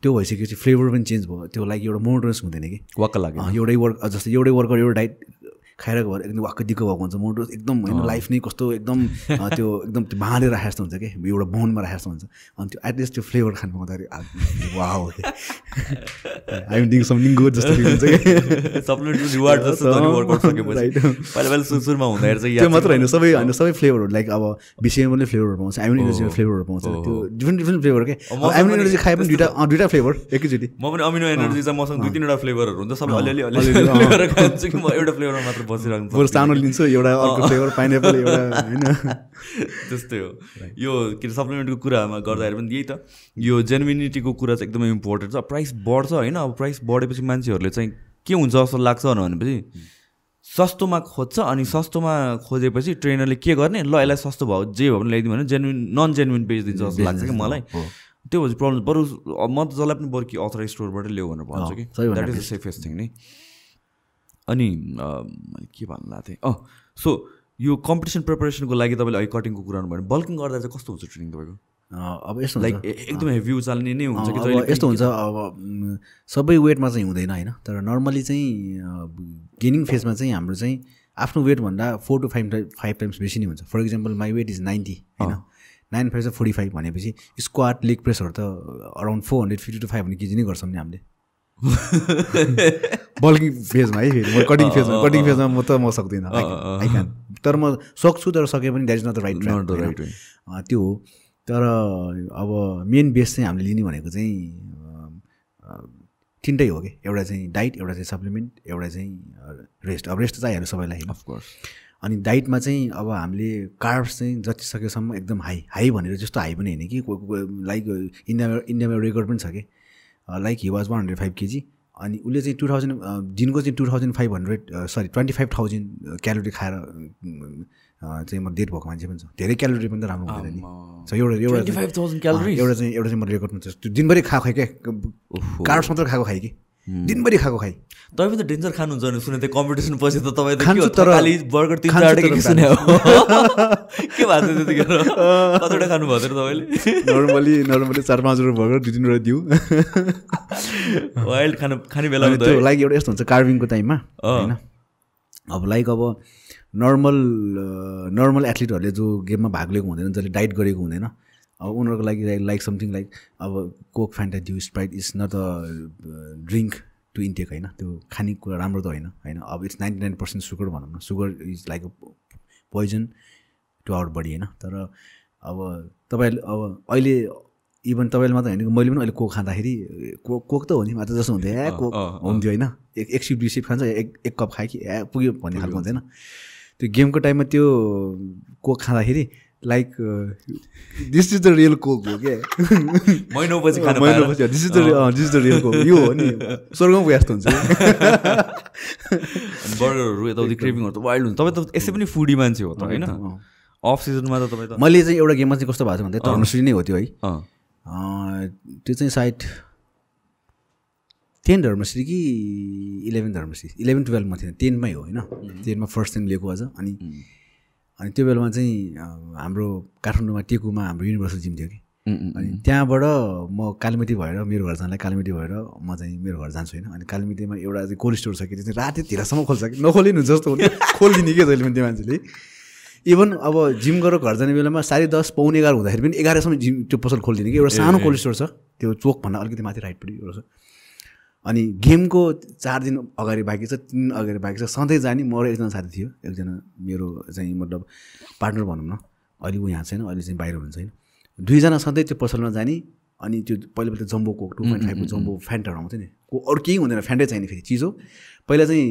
त्यो भइसकेपछि फ्लेभर पनि चेन्ज भयो। त्यो लागि एउटा मोनोटोनस हुँदैन कि? वाक्क लाग्यो। एउटै वर्क जस्तै एउटै वर्कआउट एउटा डाइट खाएर गएर एकदम वाक्क दिक्क भएको हुन्छ। मोटो एकदम होइन लाइफ नै कस्तो एकदम त्यो एकदम त्यो बाँधेर राखेको जस्तो हुन्छ कि? एउटा बोनमा राखेको जस्तो हुन्छ। अनि त्यो एटलिस्ट त्यो फ्लेभर खानु पाउँदाखेरि वा हो आइम डिङ सम निङ्गो जस्तो हुन्छ रिवार्ड जस्तो पहिला पहिला सुरुमा हुँदाखेरि चाहिँ त्यो मात्र होइन सबै होइन सबै फ्लेभरहरू लाइक अब बिसिएम पनि फ्लेभरहरू पाउँछ आइमिन इनर्जीको फ्लेभरहरू पाउँछ। त्यो डिफ्रेन्ट डिफ्रेन्ट फ्लेभर के? आइमिन एनर्जी खाए पनि दुइटा दुइटा फ्लेभर एकैचोटि। म पनि अमिनो एनर्जी चाहिँ मसँग दुई तिनवटा फ्लेभरहरू हुन्छ। सबै अलिअलि अलिअलि खान्छु कि म एउटा फ्लेभरमा मात्र बसिरहेको बरु सानो लिन्छु एउटा अर्को फ्लेभर पाइनएप्पल एउटा होइन। त्यस्तै हो। यो के अरे सप्लिमेन्टको कुरामा गर्दाखेरि पनि यही त। यो जेन्युनिटीको कुरा चाहिँ एकदमै इम्पोर्टेन्ट छ। प्राइस बढ्छ होइन। अब प्राइस बढेपछि मान्छेहरूले चाहिँ के हुन्छ जस्तो लाग्छ भनेपछि सस्तोमा खोज्छ अनि सस्तोमा खोजेपछि ट्रेनरले के गर्ने? ल यसलाई सस्तो भयो जे भयो भने ल्याइदिउँ भने जेन्युन नन जेन्युन बेचिदिन्छ जस्तो लाग्छ कि मलाई। त्यो भएपछि प्रब्लम बरु म त जसलाई पनि बरु कि अथराइज स्टोरबाटै ल्याऊ भनेर भन्छु कि। That is the safest thing नि। अनि के भन्नु थिएँ? अँ सो यो कम्पिटिसन प्रिपरेसनको लागि तपाईँले अहिले कटिङको कुरा भयो भने बल्किङ गर्दा चाहिँ कस्तो हुन्छ ट्रेनिङ तपाईँको? अब यस्तो लाइक एकदम हेभी उचाल्ने नै हुन्छ कि यस्तो हुन्छ अब सबै वेटमा चाहिँ हुँदैन होइन? तर नर्मली चाहिँ गेनिङ फेजमा चाहिँ हाम्रो चाहिँ आफ्नो वेटभन्दा four to five five times बेसी नै हुन्छ। For example my weight is ninety होइन? नाइन फाइभ चाहिँ फोर्टी फाइभ भनेपछि स्क्वाड लेग प्रेसहरू त around four hundred fifty to five hundred KG नै गर्छौँ नि हामीले। बल्किङ फेजमा है फेरि। म कटिङ फेजमा कटिङ फेजमा म त म सक्दिनँ। आई क्यान तर म सक्छु तर सके पनि that is not the right right त्यो हो। तर अब मेन बेस चाहिँ हामीले लिने भनेको चाहिँ तिनटै हो कि? एउटा चाहिँ डाइट एउटा चाहिँ सप्लिमेन्ट एउटा चाहिँ रेस्ट अब रेस्ट चाहिहाल्यो सबैलाई अफकोर्स अनि डाइटमा चाहिँ अब हामीले कार्ब्स चाहिँ जति सकेसम्म एकदम हाई हाई भनेर जस्तो हाई पनि होइन को- लाइक इन्डियामा इन्डियामा रेकर्ड पनि छ कि? Like he was one hundred five KG. अनि उसले चाहिँ टु थाउजन्ड दिनको चाहिँ two thousand five hundred sorry twenty five thousand calorie खाएर चाहिँ म डेट भएको मान्छे पनि छ। धेरै क्यालोरी पनि त राम्रो हुँदैन नि। सो एउटा एउटा 25,000 अँ, calories? एउटा चाहिँ एउटा चाहिँ म रेकर्डमा छ त्यो दिनभरि खाएको खाएँ क्या कार्ब्स मात्र खाएको खाएँ कि? दिनभरि खाएको खाएँ। तपाईँ पनि त डेन्जर खानुहुन्छ भने सुने त्यो कम्पिटिसन पछि त तपाईँ खान्छु तर- बर्गर तिन तर सुने हो। के भएको थियो त्यतिखेर? कतिवटा खानुभएको थियो तपाईँले? नर्मली नर्मली चार पाँचवटा भएर दुई तिनवटा दिउँ। वाइल्ड खानु खाने बेला त्यो लाइक एउटा यस्तो हुन्छ कार्भिङको टाइममा होइन? अब लाइक अब नर्मल नर्मल एथलिटहरूले जो गेममा भाग लिएको हुँदैन जसले डाइट गरेको हुँदैन अब उनीहरूको लागि लाइक समथिङ लाइक अब Coke Fanta Dew Sprite is not a drink to intake होइन? त्यो खानेकुरा राम्रो त होइन होइन? अब it's ninety nine percent sugar भनौँ न। Sugar is like a poison to our body होइन? तर अब तपाईँहरूले अब अहिले इभन तपाईँले मात्रै होइन मैले पनि अहिले कोक खाँदाखेरि कोक कोक त हो नि मात्र जस्तो हुन्थ्यो। ए कोक। हुन्थ्यो होइन? एक एक सिप दुई सिप खान्छ एक एक कप खायो कि ए पुग्यो भन्ने खालको हुन्थेन। त्यो गेमको टाइममा त्यो कोक खाँदाखेरि like this is the real Coke हो क्या महिनौपछि खानु महिना पाएर पछि this is the this is the real Coke यो हो नि स्वर्गमा गए जस्तो हुन्छ बर्गरहरू यताउति क्रेभिङहरू त वाइल्ड हुन्छ तपाईँ त यसै पनि फुडी मान्छे हो त होइन। अफ सिजनमा त तपाईँ त मैले चाहिँ एउटा गेममा चाहिँ कस्तो भएको छ भन्दा धर्मश्री नै हो त्यो है त्यो चाहिँ सायद टेन धर्मश्री कि इलेभेन धर्मश्री इलेभेन टुवेल्भमा थिएन टेनमै हो होइन टेनमा फर्स्ट टाइम लिएको अझ अनि अनि त्यो बेलामा चाहिँ हाम्रो काठमाडौँमा टेकुमा हाम्रो युनिभर्सल जिम थियो कि। अनि त्यहाँबाट म कालीमती भएर मेरो घर जानलाई कालीमती भएर म चाहिँ मेरो घर जान्छु होइन। अनि कालीमतीमा एउटा चाहिँ कोल्ड स्टोर छ कि त्यो चाहिँ रातितिरसम्म खोल्छ कि नखोलिनु जस्तो हुन्छ खोलिदिने क्या जहिले पनि त्यो मान्छेले। इभन अब जिम गरेर घर जाने बेलामा साढे दस पाउने एघार हुँदाखेरि पनि एघारसम्म जिम त्यो पसल खोलिदिने कि। एउटा सानो कोल्ड स्टोर छ। त्यो चोकभन्दा अलिकति माथि राइटपट्टि एउटा छ। अनि गेमको चार दिन अगाडि बाँकी छ तिन दिन अगाडि बाँकी छ सधैँ जाने म र एकजना साथी थियो एकजना मेरो चाहिँ मतलब पार्टनर भनौँ न अहिले ऊ यहाँ छैन अहिले चाहिँ बाहिर हुनुहुन्छ होइन। दुईजना सधैँ त्यो पसलमा जाने अनि त्यो पहिला पहिला जम्बो कोक टू पोइन्ट फाइभको जम्बो फ्यान्टाहरू आउँथ्यो नि। को अरू केही हुँदैन फ्यान्टै चाहिने फेरि चिज हो। पहिला चाहिँ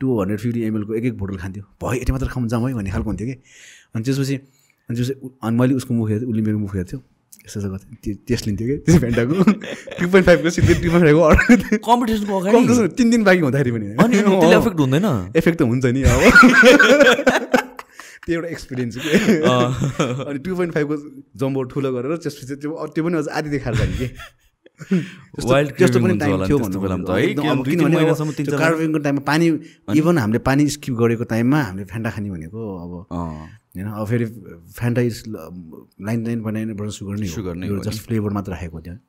टु हन्ड्रेड फिफ्टी एमएलको एक एक बोतल खान्थ्यो। भयो यति मात्र खाउँ जाउँ है भन्ने खालको हुन्थ्यो कि? अनि त्यसपछि अनि त्यसपछि अनि मैले उसको मुख हेर्थेँ उसले मेरो मुख हेर्थ्यो। यस्तो त्यो टेस्ट लिन्थ्यो कि? त्यो फ्यान्टाको टु पोइन्ट फाइभको सिधै टु पोइन्ट फाइभको अर्डर कम्पिटिसनको अगाडि। कम्पिटिसन तिन दिन बाँकी हुँदाखेरि पनि। एफेक्ट हुँदैन। इफेक्ट त हुन्छ नि अब। त्यो एउटा एक्सपिरियन्स हो कि। अनि टु पोइन्ट फाइभको जम्बो ठुलो गरेर त्यसपछि त्यो त्यो पनि अझ आधी देखाएर जाने कि। टाइममा पानी इभन हामीले पानी स्किप गरेको टाइममा हामीले फ्यान्टा खाने भनेको अब। होइन? अब फेरि Fanta is nine nine point nine percent sugar नै Sugar नै जस्ट फ्लेभर मात्र राखेको त्यहाँ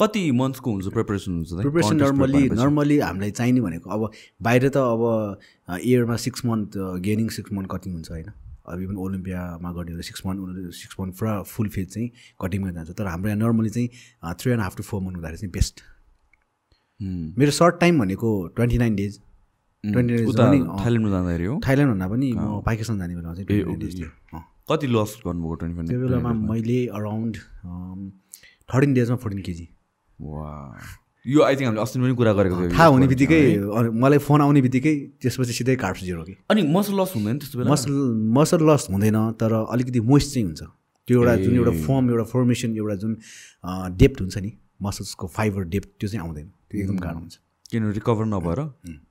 कति मन्थ्सको हुन्छ प्रिपरेसन हुन्छ? Preparation normally? नर्मली हामीलाई चाहिने भनेको अब बाहिर त अब इयरमा six month gaining six month cutting हुन्छ होइन? अब इभन ओलम्पियामा गर्ने सिक्स मन्थ उनीहरू सिक्स मन्थ पुरा फुल फेज चाहिँ कटिङमा जान्छ। तर हाम्रो यहाँ नर्मली चाहिँ three and half to four month हुँदाखेरि चाहिँ बेस्ट। मेरो सर्ट टाइम भनेको twenty nine days twenty days पनि थाइल्यान्डमा जाँदाखेरि हो। थाइल्यान्ड भन्दा पनि म पाकिस्तान जाने बेलामा चाहिँ। कति लस गर्नुभयो ट्वेन्टी त्यो बेलामा मैले अराउन्ड थर्टिन डेजमा फोर्टिन केजी। वा। यो आई थिङ्क हामीले अस्ति पनि कुरा गरेको थियो। थाहा हुने बित्तिकै मलाई फोन आउने बित्तिकै त्यसपछि सिधै कार्ब्स जिरो कि। अनि मसल लस हुँदैन त्यस्तो बेला? मसल मसल लस हुँदैन तर अलिकति मोइस्ट चाहिँ हुन्छ। त्यो एउटा जुन एउटा फर्म एउटा फर्मेसन एउटा जुन डेप्थ हुन्छ नि मसल्सको फाइबर डेप्थ त्यो चाहिँ आउँदैन। त्यो एकदम गाह्रो हुन्छ। किन रिकभर नभएर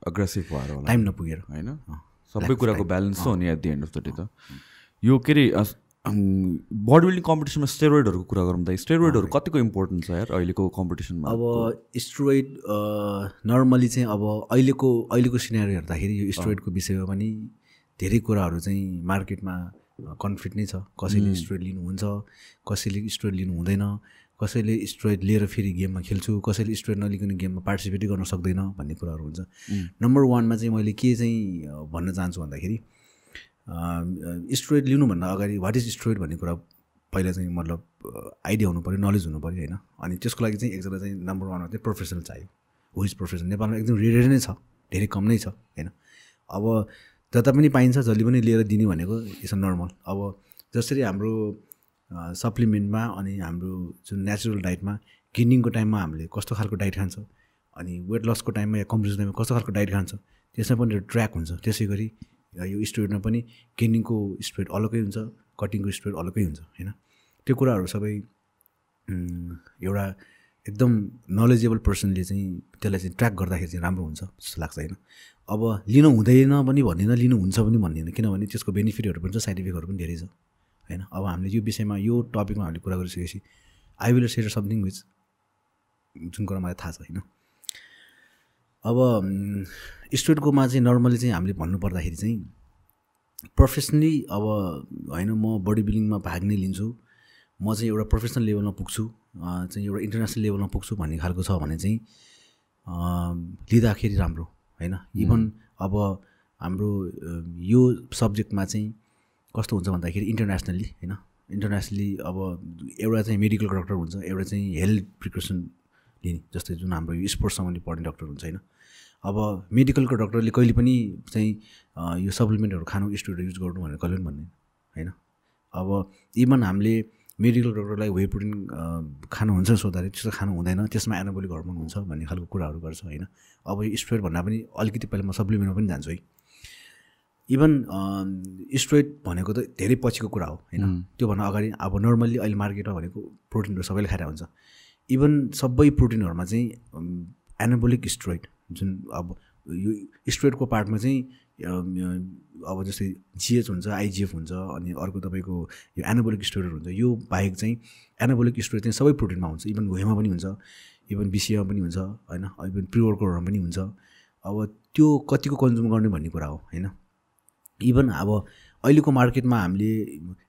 अग्रेसिभ भएर होला। टाइम नपुगेर। होइन? सबै कुराको ब्यालेन्स हो नि at the end of the day त। यो के अरे बडी बिल्डिङ कम्पिटिसनमा स्टेरोइडहरूको कुरा गरौँ त। स्टेरोइडहरू कतिको इम्पोर्टेन्ट छ यार अहिलेको कम्पिटिसनमा अब स्ट्रोइड नर्मली चाहिँ अब अहिलेको अहिलेको सिनेरी हेर्दाखेरि यो स्ट्रोइडको विषयमा पनि धेरै कुराहरू चाहिँ मार्केटमा कन्फ्लिक्ट नै छ। कसैले स्ट्रोइड लिनुहुन्छ कसैले स्ट्रोइड लिनु हुँदैन। कसैले स्ट्रोइड लिएर फेरि गेममा खेल्छु कसैले स्ट्रोइड नलिकन गेममा पार्टिसिपेटै गर्न सक्दैन भन्ने कुराहरू हुन्छ। नम्बर वानमा चाहिँ मैले के चाहिँ भन्न चाहन्छु भन्दाखेरि स्ट्रोइड लिनुभन्दा अगाडि वाट इज स्ट्रोइड भन्ने कुरा पहिला चाहिँ मतलब आइडिया हुनु पऱ्यो नलेज हुनु पऱ्यो होइन? अनि त्यसको लागि चाहिँ एकजना चाहिँ नम्बर वानमा चाहिँ प्रोफेसनल चाहियो। हु इज प्रोफेसनल नेपालमा एकदम रेयर नै छ धेरै कम नै छ होइन? अब जता पनि पाइन्छ जसले पनि लिएर दिने भनेको इट्स अ नर्मल अब जसरी हाम्रो सप्लिमेन्टमा अनि हाम्रो जुन नेचुरल डाइटमा गेनिङको टाइममा हामीले कस्तो खालको डाइट खान्छ अनि वेट लसको टाइममा या कम्पिटिसन टाइममा कस्तो खालको डाइट खान्छ त्यसमा पनि ट्र्याक हुन्छ। त्यसै गरी यो स्टुडेन्टमा पनि गेनिङको स्टुडेन्ट अलग्गै हुन्छ कटिङको स्टुडेन्ट अलग्गै हुन्छ होइन? त्यो कुराहरू सबै एउटा एकदम नलेजेबल पर्सनले चाहिँ त्यसलाई चाहिँ ट्र्याक गर्दाखेरि चाहिँ राम्रो हुन्छ जस्तो लाग्छ होइन? अब लिनु हुँदैन पनि भन्दिनँ लिनु हुन्छ पनि भन्दिनँ किनभने त्यसको बेनिफिटहरू पनि छ साइड इफेक्टहरू पनि धेरै छ। होइन? अब हामीले यो विषयमा यो टपिकमा हामीले कुरा गरिसकेपछि I will share something which जुन कुरा मलाई थाहा छ होइन? अब स्टुडेन्टकोमा चाहिँ नर्मली चाहिँ हामीले भन्नुपर्दाखेरि चाहिँ प्रोफेसनली अब होइन म बडी बिल्डिङमा भाग नै लिन्छु। म चाहिँ एउटा प्रोफेसनल लेभलमा पुग्छु। चाहिँ एउटा इन्टरनेसनल लेभलमा पुग्छु भन्ने खालको छ भने चाहिँ लिँदाखेरि राम्रो होइन? इभन अब हाम्रो यो सब्जेक्टमा चाहिँ कस्तो हुन्छ भन्दाखेरि इन्टरनेसनल्ली होइन? इन्टरनेसनली अब एउटा चाहिँ मेडिकल डक्टर हुन्छ एउटा चाहिँ हेल्थ प्रिकसन लिने जस्तै जुन हाम्रो यो स्पोर्ट्स सम्बन्धी पढ्ने डक्टर हुन्छ होइन? अब मेडिकलको डक्टरले कहिले पनि चाहिँ यो सप्लिमेन्टहरू खानु स्टुडेन्ट युज गर्नु भनेर कहिले पनि भन्दैन होइन? अब इभन हामीले मेडिकल डक्टरलाई वे प्रोटिन खानुहुन्छ सोद्धाखेरि त्यस्तो खानु हुँदैन त्यसमा एनाबोलिक हर्मोन हुन्छ भन्ने खालको कुराहरू गर्छ होइन? अब यो स्टुडेन्ट भन्दा पनि अलिकति पहिला म सप्लिमेन्टमा पनि जान्छु है। इभन स्ट्रेट भनेको त धेरै पछिको कुरा हो होइन? त्योभन्दा अगाडि अब नर्मल्ली अहिले मार्केटमा भनेको प्रोटिनहरू सबैले खाएर हुन्छ इभन सबै प्रोटिनहरूमा चाहिँ एनाबोलिक स्ट्रोइड जुन अब यो स्ट्रोइडको पार्टमा चाहिँ अब जस्तै जिएच हुन्छ आइजिएफ हुन्छ अनि अर्को तपाईँको यो एनाबोलिक स्टोरेड हुन्छ यो बाहेक चाहिँ एनाबोलिक स्टोरेज चाहिँ सबै प्रोटिनमा हुन्छ। इभन घुएमा पनि हुन्छ इभन बिसिएमा पनि हुन्छ होइन? इभन प्रिवर्करहरूमा पनि हुन्छ। अब त्यो कतिको कन्ज्युम गर्ने भन्ने कुरा हो होइन? इभन अब अहिलेको मार्केटमा हामीले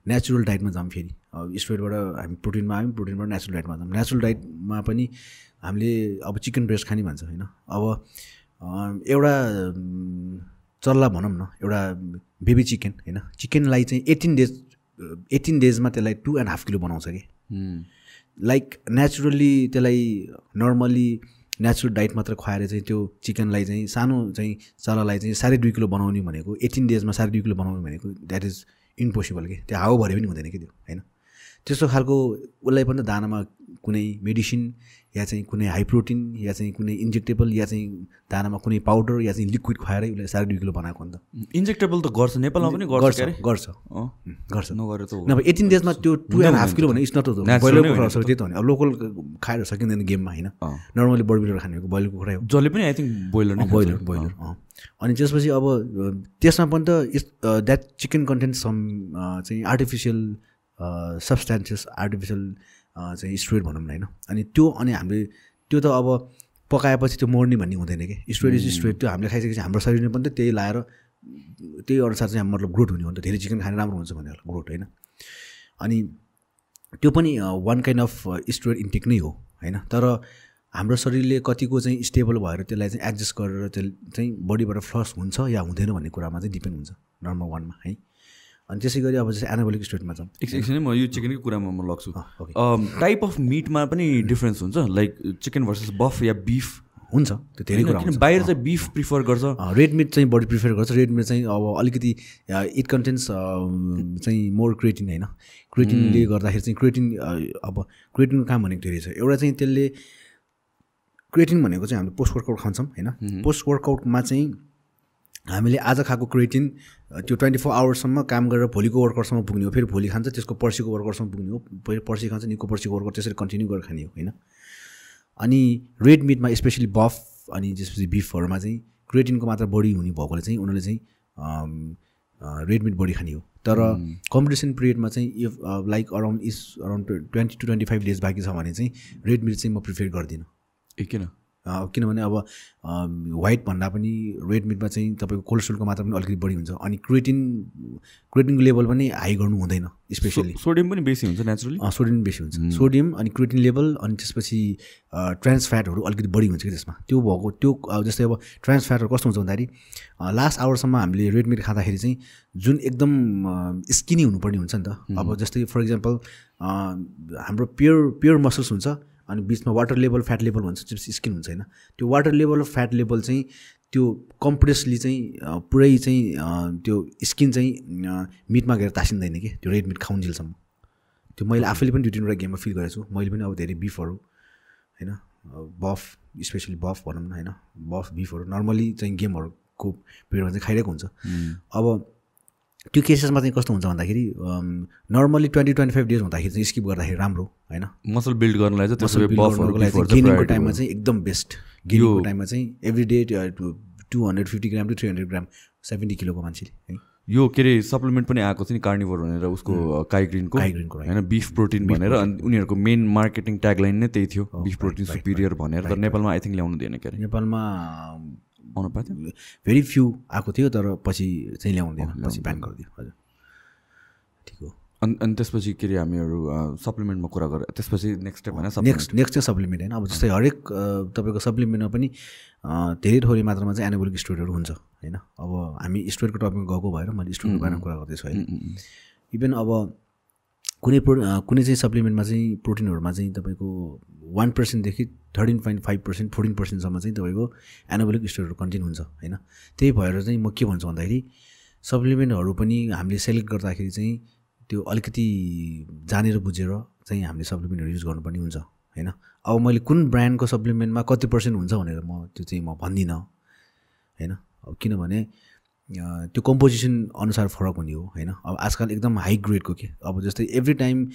नेचुरल डाइटमा जाऊँ फेरि। अब स्टोरेटबाट हामी प्रोटिनमा आयौँ प्रोटिनबाट नेचुरल डाइटमा जाऊँ। नेचुरल डाइटमा पनि हामीले अब चिकन ब्रेस्ट खाने भन्छ होइन? अब एउटा चल्ला भनौँ न एउटा बेबी चिकन होइन? चिकनलाई चाहिँ एटिन डेज एटिन डेजमा त्यसलाई टु एन्ड हाफ किलो बनाउँछ कि? लाइक नेचुरली त्यसलाई नर्मली नेचुरल डाइट मात्र खुवाएर चाहिँ त्यो चिकनलाई चाहिँ सानो चाहिँ चलालाई चाहिँ साढे दुई किलो बनाउने भनेको एटिन डेजमा साढे दुई किलो बनाउने भनेको द्याट इज इम्पोसिबल कि? त्यो हावा भरे पनि हुँदैन कि त्यो होइन? त्यस्तो खालको उसलाई पनि दानामा कुनै मेडिसिन या चाहिँ कुनै हाई प्रोटिन या चाहिँ कुनै इन्जेक्टेबल या चाहिँ दानामा कुनै पाउडर या चाहिँ लिक्विड खुवाएरै उसलाई साढे दुई किलो बनाएको नि त। इन्जेक्टेबल त गर्छ नेपालमा पनि गर्छ गर्छ गर्छ। नगरेर त। नभए एटिन डेजमा त्यो टु एन्ड हाफ किलो भने इट्स नट कुखुरा हो त्यही त भने अब लोकल खाएर सकिँदैन गेममा होइन। नर्मली बडी बिल्डर खाने बोइलर कुखुरै हो। जसले पनि I think boiler boiler boiler अनि त्यसपछि अब त्यसमा पनि त द्याट चिकन कन्टेन्ट सम चाहिँ आर्टिफिसियल सब्सटेन्सेस आर्टिफिसियल चाहिँ स्ट्रोइड भनौँ न होइन। अनि त्यो अनि हामीले त्यो त अब पकाएपछि त्यो मर्ने भन्ने हुँदैन कि? स्ट्रोइड इज स्ट्रोइड त्यो हामीले खाइसकेपछि हाम्रो शरीरले पनि त त्यही लाएर त्यही अनुसार चाहिँ मतलब ग्रोथ हुने हो नि त। धेरै चिकन खाने राम्रो हुन्छ भनेर ग्रोथ होइन। अनि त्यो पनि one kind of store intake नै हो होइन? तर हाम्रो शरीरले कतिको चाहिँ स्टेबल भएर त्यसलाई चाहिँ एडजस्ट गरेर त्यो चाहिँ बडीबाट फ्लस हुन्छ या हुँदैन भन्ने कुरामा चाहिँ डिपेन्ड हुन्छ नर्मल वानमा है? अनि त्यसै गरी अब जस्तै एनाबोलिक स्टेटमा जाउँ। एक एकछिन म यो चिकनकै कुरामा म लग्छु। टाइप अफ मिटमा पनि डिफ्रेन्स हुन्छ? लाइक चिकन भर्सेस बफ या बिफ हुन्छ त्यो धेरै कुरा बाहिर चाहिँ बिफ प्रिफर गर्छ? रेड मिट चाहिँ बडी प्रिफर गर्छ। रेड मिट चाहिँ अब अलिकति इट कन्टेन्स चाहिँ मोर क्रिएटिन होइन? क्रिएटिनले गर्दाखेरि चाहिँ क्रिएटिन अब क्रिएटिनको काम भनेको धेरै छ? एउटा चाहिँ त्यसले क्रिएटिन भनेको चाहिँ हामीले पोस्ट वर्कआउट खान्छौँ होइन? पोस्ट वर्कआउटमा चाहिँ हामीले आज खाएको क्रिएटिन त्यो ट्वेन्टी फोर आवर्ससम्म काम गरेर भोलिको वर्कआउटसम्म पुग्ने हो फेरि भोलि खान्छ त्यसको पर्सिको वर्कआउटसम्म पुग्ने हो फेरि पर्सि खान्छ निको पर्सिको वर्कआउट त्यसरी कन्टिन्यू गरेर खाने हो होइन? अनि रेड मिटमा स्पेसली बफ अनि त्यसपछि बिफहरूमा चाहिँ क्रिएटिनको मात्रा बढी हुने भएकोले चाहिँ उनीहरूले चाहिँ रेड मिट बढी खाने हो। तर कम्पिटिसन पिरियडमा चाहिँ if like around is around twenty to twenty five days बाँकी छ भने चाहिँ रेड मिट चाहिँ म प्रिफर गर्दिनँ। ए किन किनभने अब वाइट भन्दा पनि रेड मिटमा चाहिँ तपाईँको कोलेस्ट्रोलको मात्रा पनि अलिकति बढी हुन्छ अनि क्रिएटिन क्रिएटिनको लेभल पनि हाई गर्नु हुँदैन स्पेसली सोडियम पनि बेसी हुन्छ नेचुरली सोडियम बेसी हुन्छ। सोडियम अनि क्रिएटिन लेभल अनि त्यसपछि ट्रान्स फ्याटहरू अलिकति बढी हुन्छ कि त्यसमा। त्यो भएको त्यो जस्तै अब ट्रान्स फ्याटहरू कस्तो हुन्छ भन्दाखेरि लास्ट आवरसम्म हामीले रेड मिट खाँदाखेरि चाहिँ जुन एकदम स्किनी हुनुपर्ने हुन्छ नि त। अब जस्तै फर इक्जाम्पल हाम्रो प्योर प्योर मसल्स हुन्छ अनि बिचमा वाटर लेभल फ्याट लेभल भन्छ त्यसपछि स्किन हुन्छ होइन? त्यो वाटर लेभल र फ्याट लेभल चाहिँ त्यो कम्प्रेसली चाहिँ पुरै चाहिँ त्यो स्किन चाहिँ मिटमा गएर तासिँदैन कि? त्यो रेड मिट खाउन्जेलसम्म त्यो मैले आफैले पनि दुई तिनवटा गेममा फिल गरेको छु। मैले पनि अब धेरै बिफहरू होइन? बफ स्पेसली बफ भनौँ न होइन? बफ बिफहरू नर्मली चाहिँ गेमहरू को पिरियडमा चाहिँ खाइरहेको हुन्छ। अब त्यो केसेसमा चाहिँ कस्तो हुन्छ भन्दाखेरि normally twenty twenty five days हुँदाखेरि चाहिँ स्किप गर्दाखेरि राम्रो होइन? मसल बिल्ड गर्नलाई चाहिँ गेनिङको टाइममा चाहिँ एकदम बेस्ट गेनिङको टाइममा चाहिँ every day two hundred fifty gram to three hundred gram seventy किलोको मान्छेले है? यो के अरे सप्लिमेन्ट पनि आएको थियो नि कार्निभर भनेर उसको काइग्रिनको काइग्रिनको. होइन बिफ प्रोटिन भनेर अनि उनीहरूको मेन मार्केटिङ ट्यागलाइन नै त्यही थियो बिफ प्रोटिन सुपिरियर भनेर। तर नेपालमा आई थिङ्क ल्याउनु दिएन के अरे। नेपालमा आउनु पाएको थियो भेरी फ्यु आएको थियो तर पछि चाहिँ ल्याउँदैन पछि ब्यान गरिदियो हजुर। ठिक हो। अनि अनि त्यसपछि के अरे हामीहरू सप्लिमेन्टमा कुरा गरेर त्यसपछि नेक्स्ट स्टेप होइन। नेक्स्ट नेक्स्ट चाहिँ सप्लिमेन्ट होइन। अब जस्तै हरेक तपाईँको सप्लिमेन्टमा पनि धेरै थोरै मात्रामा चाहिँ एनाबोलिक स्टोरहरू हुन्छ होइन? अब हामी स्टोरको टपिकमा गएको भएर मैले स्टोरको बारेमा कुरा गर्दैछु होइन? इभन अब कुनै प्रो कुनै चाहिँ सप्लिमेन्टमा चाहिँ प्रोटिनहरूमा चाहिँ तपाईँको one पर्सेन्टदेखि thirteen point five percent fourteen पर्सेन्टसम्म चाहिँ तपाईँको एनाबोलिक स्टोरहरू कन्टेन हुन्छ होइन? त्यही भएर चाहिँ म के भन्छु भन्दाखेरि सप्लिमेन्टहरू पनि हामीले सेलेक्ट गर्दाखेरि चाहिँ त्यो अलिकति जानेर बुझेर चाहिँ हामीले सप्लिमेन्टहरू युज गर्नुपर्ने हुन्छ होइन? अब मैले कुन ब्रान्डको सप्लिमेन्टमा कति पर्सेन्ट हुन्छ भनेर म त्यो चाहिँ म भन्दिनँ होइन? अब किनभने त्यो कम्पोजिसन अनुसार फरक हुने हो होइन? अब आजकल एकदम हाई ग्रेडको के अब जस्तै एभ्री टाइम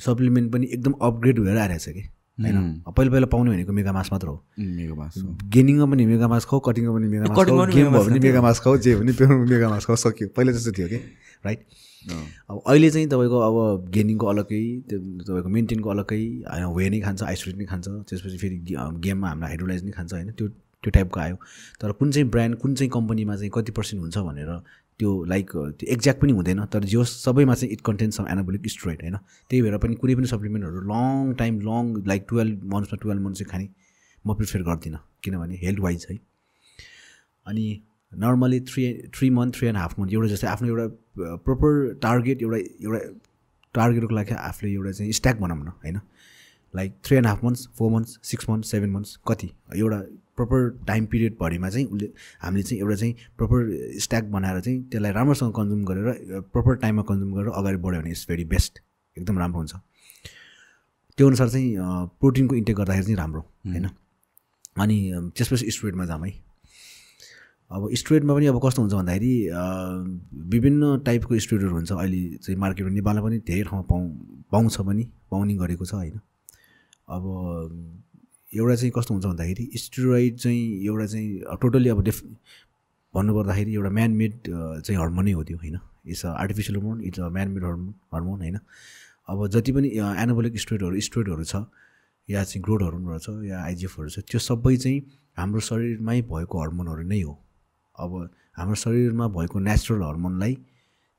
सप्लिमेन्ट पनि एकदम अपग्रेड भएर आइरहेछ कि? होइन? पहिला पहिला पाउने भनेको मेगामास मात्र हो। मेगा मास। गेनिङमा पनि मेगामास खाऊ कटिङमा पनि खाऊ पनि गेम भयो भने मेगामास खाऊ जे भने त्यो मेगामास खाऊ सक्यो। पहिला जस्तो थियो कि? राइट। अब अहिले चाहिँ तपाईँको अब गेनिङको अलग्गै त्यो तपाईँको मेन्टेनको अलग्गै होइन वे नै खान्छ आइसोलेट नै खान्छ त्यसपछि फेरि गेममा हाम्रो हाइड्रोलाइज नै खान्छ होइन? त्यो त्यो टाइपको आयो। तर कुन चाहिँ ब्रान्ड कुन चाहिँ कम्पनीमा चाहिँ कति पर्सेन्ट हुन्छ भनेर त्यो लाइक त्यो एक्ज्याक्ट पनि हुँदैन। तर जो सबैमा चाहिँ it contains some anabolic steroid होइन? त्यही भएर पनि कुनै पनि सप्लिमेन्टहरू long time long like twelve मन्थ्समा twelve month चाहिँ खाने म प्रिफर गर्दिनँ। किनभने हेल्थ वाइज है। अनि normally three three month three and half month एउटा जस्तै आफ्नो एउटा प्रोपर टार्गेट एउटा एउटा टार्गेटको लागि आफूले एउटा चाहिँ स्ट्याक बनाउन होइन? Like three and half months four months six months seven months कति? एउटा प्रपर टाइम पिरियडभरिमा चाहिँ उसले हामीले चाहिँ एउटा चाहिँ प्रपर स्ट्याक बनाएर चाहिँ त्यसलाई राम्रोसँग कन्ज्युम गरेर प्रपर टाइममा कन्ज्युम गरेर अगाडि बढ्यो भने इट्स भेरी बेस्ट एकदम राम्रो हुन्छ। त्यो अनुसार चाहिँ प्रोटिनको इन्टेक गर्दाखेरि चाहिँ राम्रो होइन? अनि त्यसपछि स्टुडेन्टमा जाऊँ है। अब स्टुडेन्टमा पनि अब कस्तो हुन्छ भन्दाखेरि विभिन्न टाइपको स्टुडेन्टहरू हुन्छ। अहिले चाहिँ मार्केटमा नेपालमा पनि धेरै ठाउँमा पाउँ पाउँछ पनि पाउने गरेको छ होइन? अब एउटा चाहिँ कस्तो हुन्छ भन्दाखेरि स्टेरोइड चाहिँ एउटा चाहिँ टोटल्ली अब डेफ भन्नुपर्दाखेरि एउटा म्यानमेड चाहिँ हर्मोनै हो त्यो होइन? It's a artificial hormone it's a manmade hormone hormone होइन? अब जति पनि एनाबोलिक स्टेरोइडहरू स्टेरोइडहरू छ या चाहिँ ग्रोथ हर्मोनहरू छ या आइजिएफहरू छ त्यो सबै चाहिँ हाम्रो शरीरमै भएको हर्मोनहरू नै हो। अब हाम्रो शरीरमा भएको नेचुरल हर्मोनलाई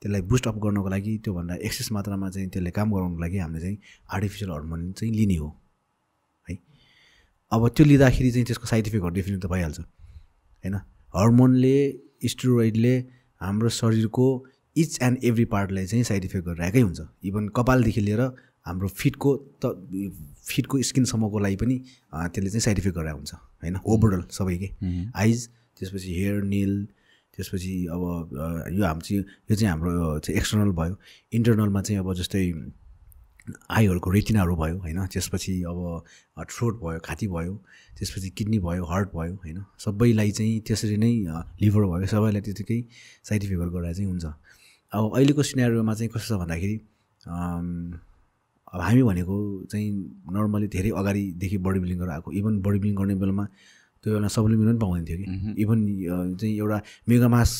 त्यसलाई बुस्ट अप गर्नको लागि त्योभन्दा एक्सेस मात्रामा चाहिँ त्यसले काम गराउनको लागि हामीले चाहिँ आर्टिफिसियल हर्मोन चाहिँ लिने है। अब त्यो लिँदाखेरि चाहिँ त्यसको साइड इफेक्टहरू डेफिनेट त भइहाल्छ। होइन? हर्मोनले स्टेरोइडले हाम्रो शरीरको इच एन्ड एभ्री पार्टलाई चाहिँ साइड इफेक्ट गरिरहेकै हुन्छ। इभन कपालदेखि लिएर हाम्रो फिटको त फिटको स्किनसम्मको लागि पनि त्यसले चाहिँ साइड इफेक्ट गरेर हुन्छ। होइन? ओभरअल सबै के आइज त्यसपछि हेयर निल त्यसपछि अब यो हाम्रो चाहिँ यो चाहिँ हाम्रो चाहिँ एक्सटर्नल भयो। इन्टरनलमा चाहिँ अब जस्तै आईहरूको रेटिनाहरू भयो होइन? त्यसपछि अब थ्रोट भयो खाती भयो त्यसपछि किडनी भयो हार्ट भयो होइन? सबैलाई चाहिँ त्यसरी नै लिभर भयो। सबैलाई त्यतिकै साइड इफेक्टहरू गरेर चाहिँ हुन्छ। अब अहिलेको सिनेरियोमा चाहिँ कस्तो छ भन्दाखेरि अब हामी भनेको चाहिँ नर्मली धेरै अगाडिदेखि बडी बिल्डिङ गरेर आएको। इभन बडी बिल्डिङ गर्ने बेलामा त्यो बेला सप्लिमेन्ट पनि पाउँदैन थियो कि। इभन चाहिँ एउटा मेगामास